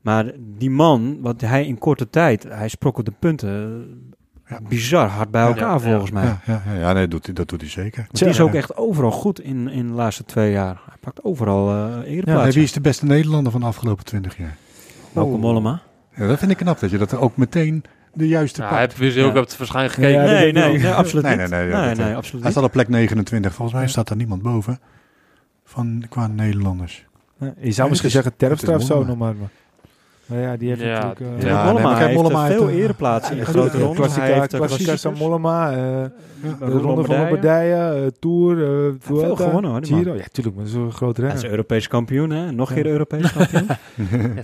Maar die man, wat hij in korte tijd, hij sprokkelde punten Ja. bizar hard bij Ja. elkaar Ja, volgens ja. mij. Ja, ja, ja, ja, nee, dat doet, hij- dat doet hij zeker. Die is ook echt overal goed in, in de laatste twee jaar. Hij pakt overal uh, ereplaatsen. wie is de beste Nederlander van de afgelopen 20 jaar? Welke Mollema? Ja, dat vind ik knap, dat je dat er ook meteen de juiste pakt. hij heeft dus ook Ja. op het waarschijnlijk gekeken. Ja, nee, nee, nee, absoluut Nee, niet. nee, nee, nee, nee, eh, absoluut Hij staat op plek 29. Volgens mij staat er niemand boven. Van, qua Nederlanders. Ja, je zou Ja, misschien zeggen Terpstra of zo nog maar. Maar ja, die heeft Ja, natuurlijk... eh, Ja, Mollema nee, Mollema eh, heeft, veel eh, ereplaatsen in grote de rondes. Klassica, Hij heeft de Klassica klassiekers. San Mollema, eh, de de Ronde van Lombardije, Tour, eh veel gewonnen, hoor. Giro. Ja, tuurlijk, maar dat is een groot Hij is. Europees kampioen, hè? Nog een Ja. keer Europees kampioen.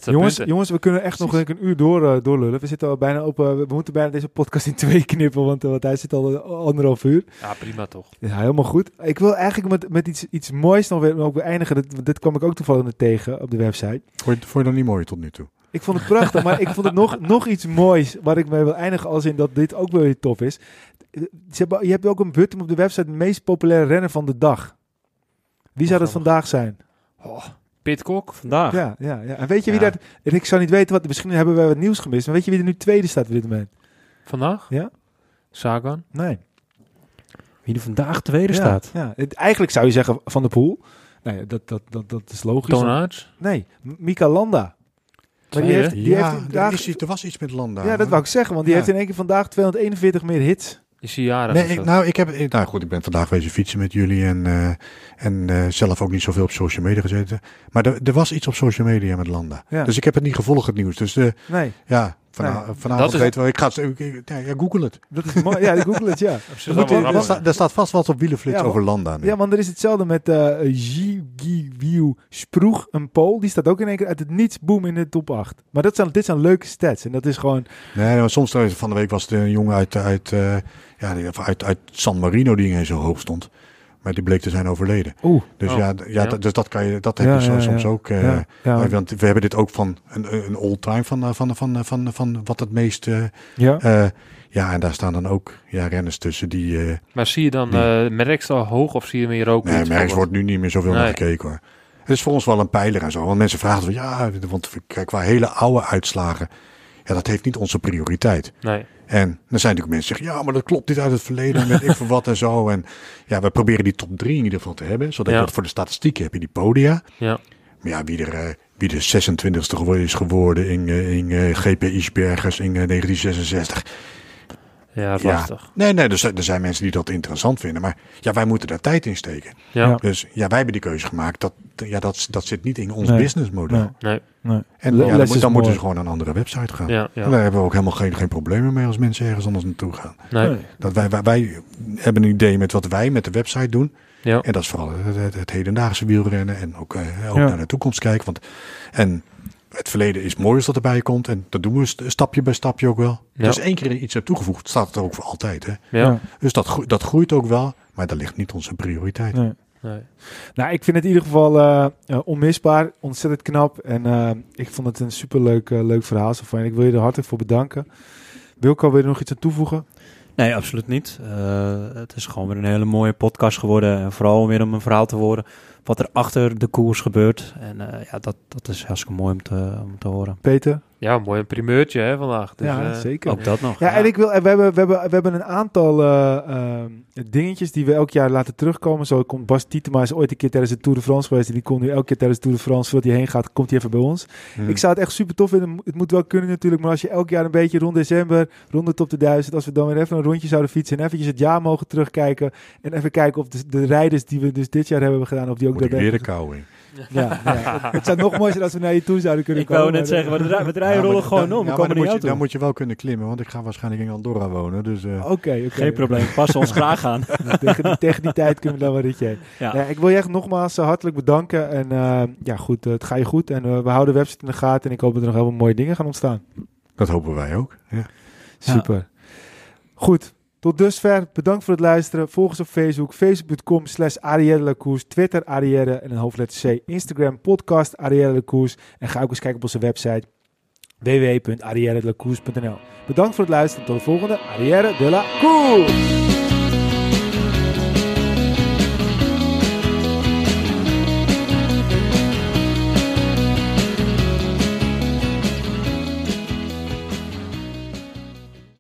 *laughs* Jongens, jongens, we kunnen echt nog een uur door, eh, doorlullen. We zitten al bijna op, we moeten bijna deze podcast in twee *laughs* knippen, want, want hij zit al anderhalf uur. Ja, prima toch. Ja, helemaal goed. Ik wil eigenlijk met, met iets, iets moois nog weer ook weer eindigen. Dit, dit kwam ik ook toevallig tegen op de website. Vond je, vond je dat niet mooi tot nu toe? Ik vond het prachtig, maar ik vond het nog, nog iets moois waar ik mee wil eindigen als in dat dit ook wel weer tof is. Hebben, je hebt ook een button op de website, de meest populaire renner van de dag. Wie zou dat vandaag zijn? Pitcock. Vandaag. Ja, ja, ja. En weet je wie Ja. dat... En ik zou niet weten wat... Misschien hebben we wat nieuws gemist. Maar weet je wie er nu tweede staat op dit moment? Vandaag? Ja? Sagan. Nee. Wie er vandaag tweede ja, staat. Ja. Het, eigenlijk zou je zeggen Van de Poel. Nee, dat, dat, dat, dat is logisch. Toonaerts. Nee, Mika Landa. Maar die heeft, die ja, heeft er, vandaag, is iets- er was iets met Landa. ja, dat wou ik zeggen. Want die Ja. heeft in één keer vandaag 241 meer hits. Is hij jarig Nee, ik, nou, ik heb, ik- nou goed, ik ben vandaag wezen fietsen met jullie en, eh, en eh, zelf ook niet zoveel op social media gezeten. Maar er, er was iets op social media met Landa. Ja. Dus ik heb het niet gevolgd, het nieuws. Dus eh, Nee, ja, vana- vanavond is- weten we, ik ga het, ik- ik- ja, ja, google het. dat is mooi. Ja, ik google het, ja. *laughs* Er, moet, er, staat, er staat vast wat op Wielenflits Ja, over Landa. nu. Ja, want er is hetzelfde met eh Gigiviu Sproeg, een Pool. Die staat ook in één keer uit het niets, boom, in de top 8. Maar dat zijn, dit zijn leuke stats. En dat is gewoon... Nee, maar soms eh, van de week was het een jongen uit, uit, eh, ja, die- uit, uit San Marino die ineens zo hoog stond. Maar die bleek te zijn overleden. Oeh. Dus Oh, ja, ja, dus dat kan je, dat heb Ja, je zo, ja, soms ja. ook. eh, ja, ja, maar Want we hebben dit ook van een, een all-time van, eh, van, van, van, van wat het meest. eh, ja. ja, en daar staan dan ook ja, renners tussen die. eh Maar zie je dan Die- eh Merckx al hoog of zie je meer ook? nee, Merks wordt nu niet meer zoveel Nee. naar gekeken hoor. Het is voor ons wel een pijler en zo. Want mensen vragen van ja, want kijk, qua hele oude uitslagen. Ja, dat heeft niet onze prioriteit. Nee. En dan zijn natuurlijk mensen die zeggen, ja, maar dat klopt niet uit het verleden en weet ik voor wat en zo. En ja, we proberen die top drie in ieder geval te hebben, zodat Ja. je dat voor de statistieken heb je die podia. Ja. Maar ja, wie er, eh, wie de 26e geworden is geworden in, eh, in eh, GP Isbergers in eh, 1966. Ja, lastig. Nee, nee, er zijn, er zijn mensen die dat interessant vinden. Maar ja, wij moeten daar tijd in steken. Ja. Dus ja, wij hebben die keuze gemaakt. Dat, ja, dat, dat zit niet in ons Nee. businessmodel. Nee. Nee. Nee. En ja, dan, moeten ze gewoon naar een andere website gaan. Ja, ja. En daar hebben we ook helemaal geen, geen problemen mee als mensen ergens anders naartoe gaan. Nee. Nee. Dat wij, wij, wij hebben een idee met wat wij met de website doen. Ja. En dat is vooral het, het, het hedendaagse wielrennen en ook, eh, ook Ja. naar de toekomst kijken. Want, en het verleden is mooi als dat erbij komt. En dat doen we st- stapje bij stapje ook wel. Ja. Dus één keer iets hebt toegevoegd, staat het er ook voor altijd. Hè? Ja. Dus dat, groe- dat groeit ook wel, maar dat ligt niet onze prioriteit. Nee. Nee. Nou, ik vind het in ieder geval eh, eh, onmisbaar. Ontzettend knap. En eh, ik vond het een superleuk leuk leuk verhaal. Zo van, ik wil je er hartelijk voor bedanken. Wilco, wil je er nog iets aan toevoegen? Nee, absoluut niet. Eh, het is gewoon weer een hele mooie podcast geworden. En vooral weer om een verhaal te horen wat er achter de koers gebeurt. En eh, ja, dat, dat is hartstikke mooi om te, om te horen. Peter? Ja, een mooi primeurtje hè, vandaag. Dus, ja, eh, zeker. Ook dat nog. Ja, en ik wil, en we, hebben, we, hebben, we hebben een aantal eh, ehm, dingetjes die we elk jaar laten terugkomen. Zo komt Bas Tietema is ooit een keer tijdens de Tour de France geweest. En die komt nu elke keer tijdens de Tour de France, voordat hij heen gaat, komt hij even bij ons. Hm. Ik zou het echt super tof vinden. Het moet wel kunnen natuurlijk. Maar als je elk jaar een beetje rond december, rond de top de duizend, als we dan weer even een rondje zouden fietsen en eventjes het jaar mogen terugkijken. En even kijken of de, de rijders die we dus dit jaar hebben gedaan, of die ook Moet ik weer de kou in. Ja, ja. *laughs* Het- zou nog mooier zijn als we naar je toe zouden kunnen Ik komen. wou net zeggen, we, dra- we draaien rollen gewoon dan- om. We ja, komen maar dan niet moet, je, dan moet je wel kunnen klimmen, want ik ga waarschijnlijk in Andorra wonen. Dus eh, Oké, oké. Geen probleem, passen ons graag aan. *laughs* tegen, die, tegen die tijd kunnen we dan wel ritje heen. Ja. Ik wil je echt nogmaals eh, hartelijk bedanken. En eh, ja, goed, eh, het gaat je goed. En eh, we houden de website in de gaten. En ik hoop dat er nog heel veel mooie dingen gaan ontstaan. dat hopen wij ook. Ja. Super. Goed, tot dusver. Bedankt voor het luisteren. Volg ons op Facebook. Facebook.com slash. Twitter Arielle en een hoofdletter C. Instagram podcast Arielle. En ga ook eens kijken op onze website www.ariellelacours.nl Bedankt voor het luisteren. Tot de volgende Arielle de la.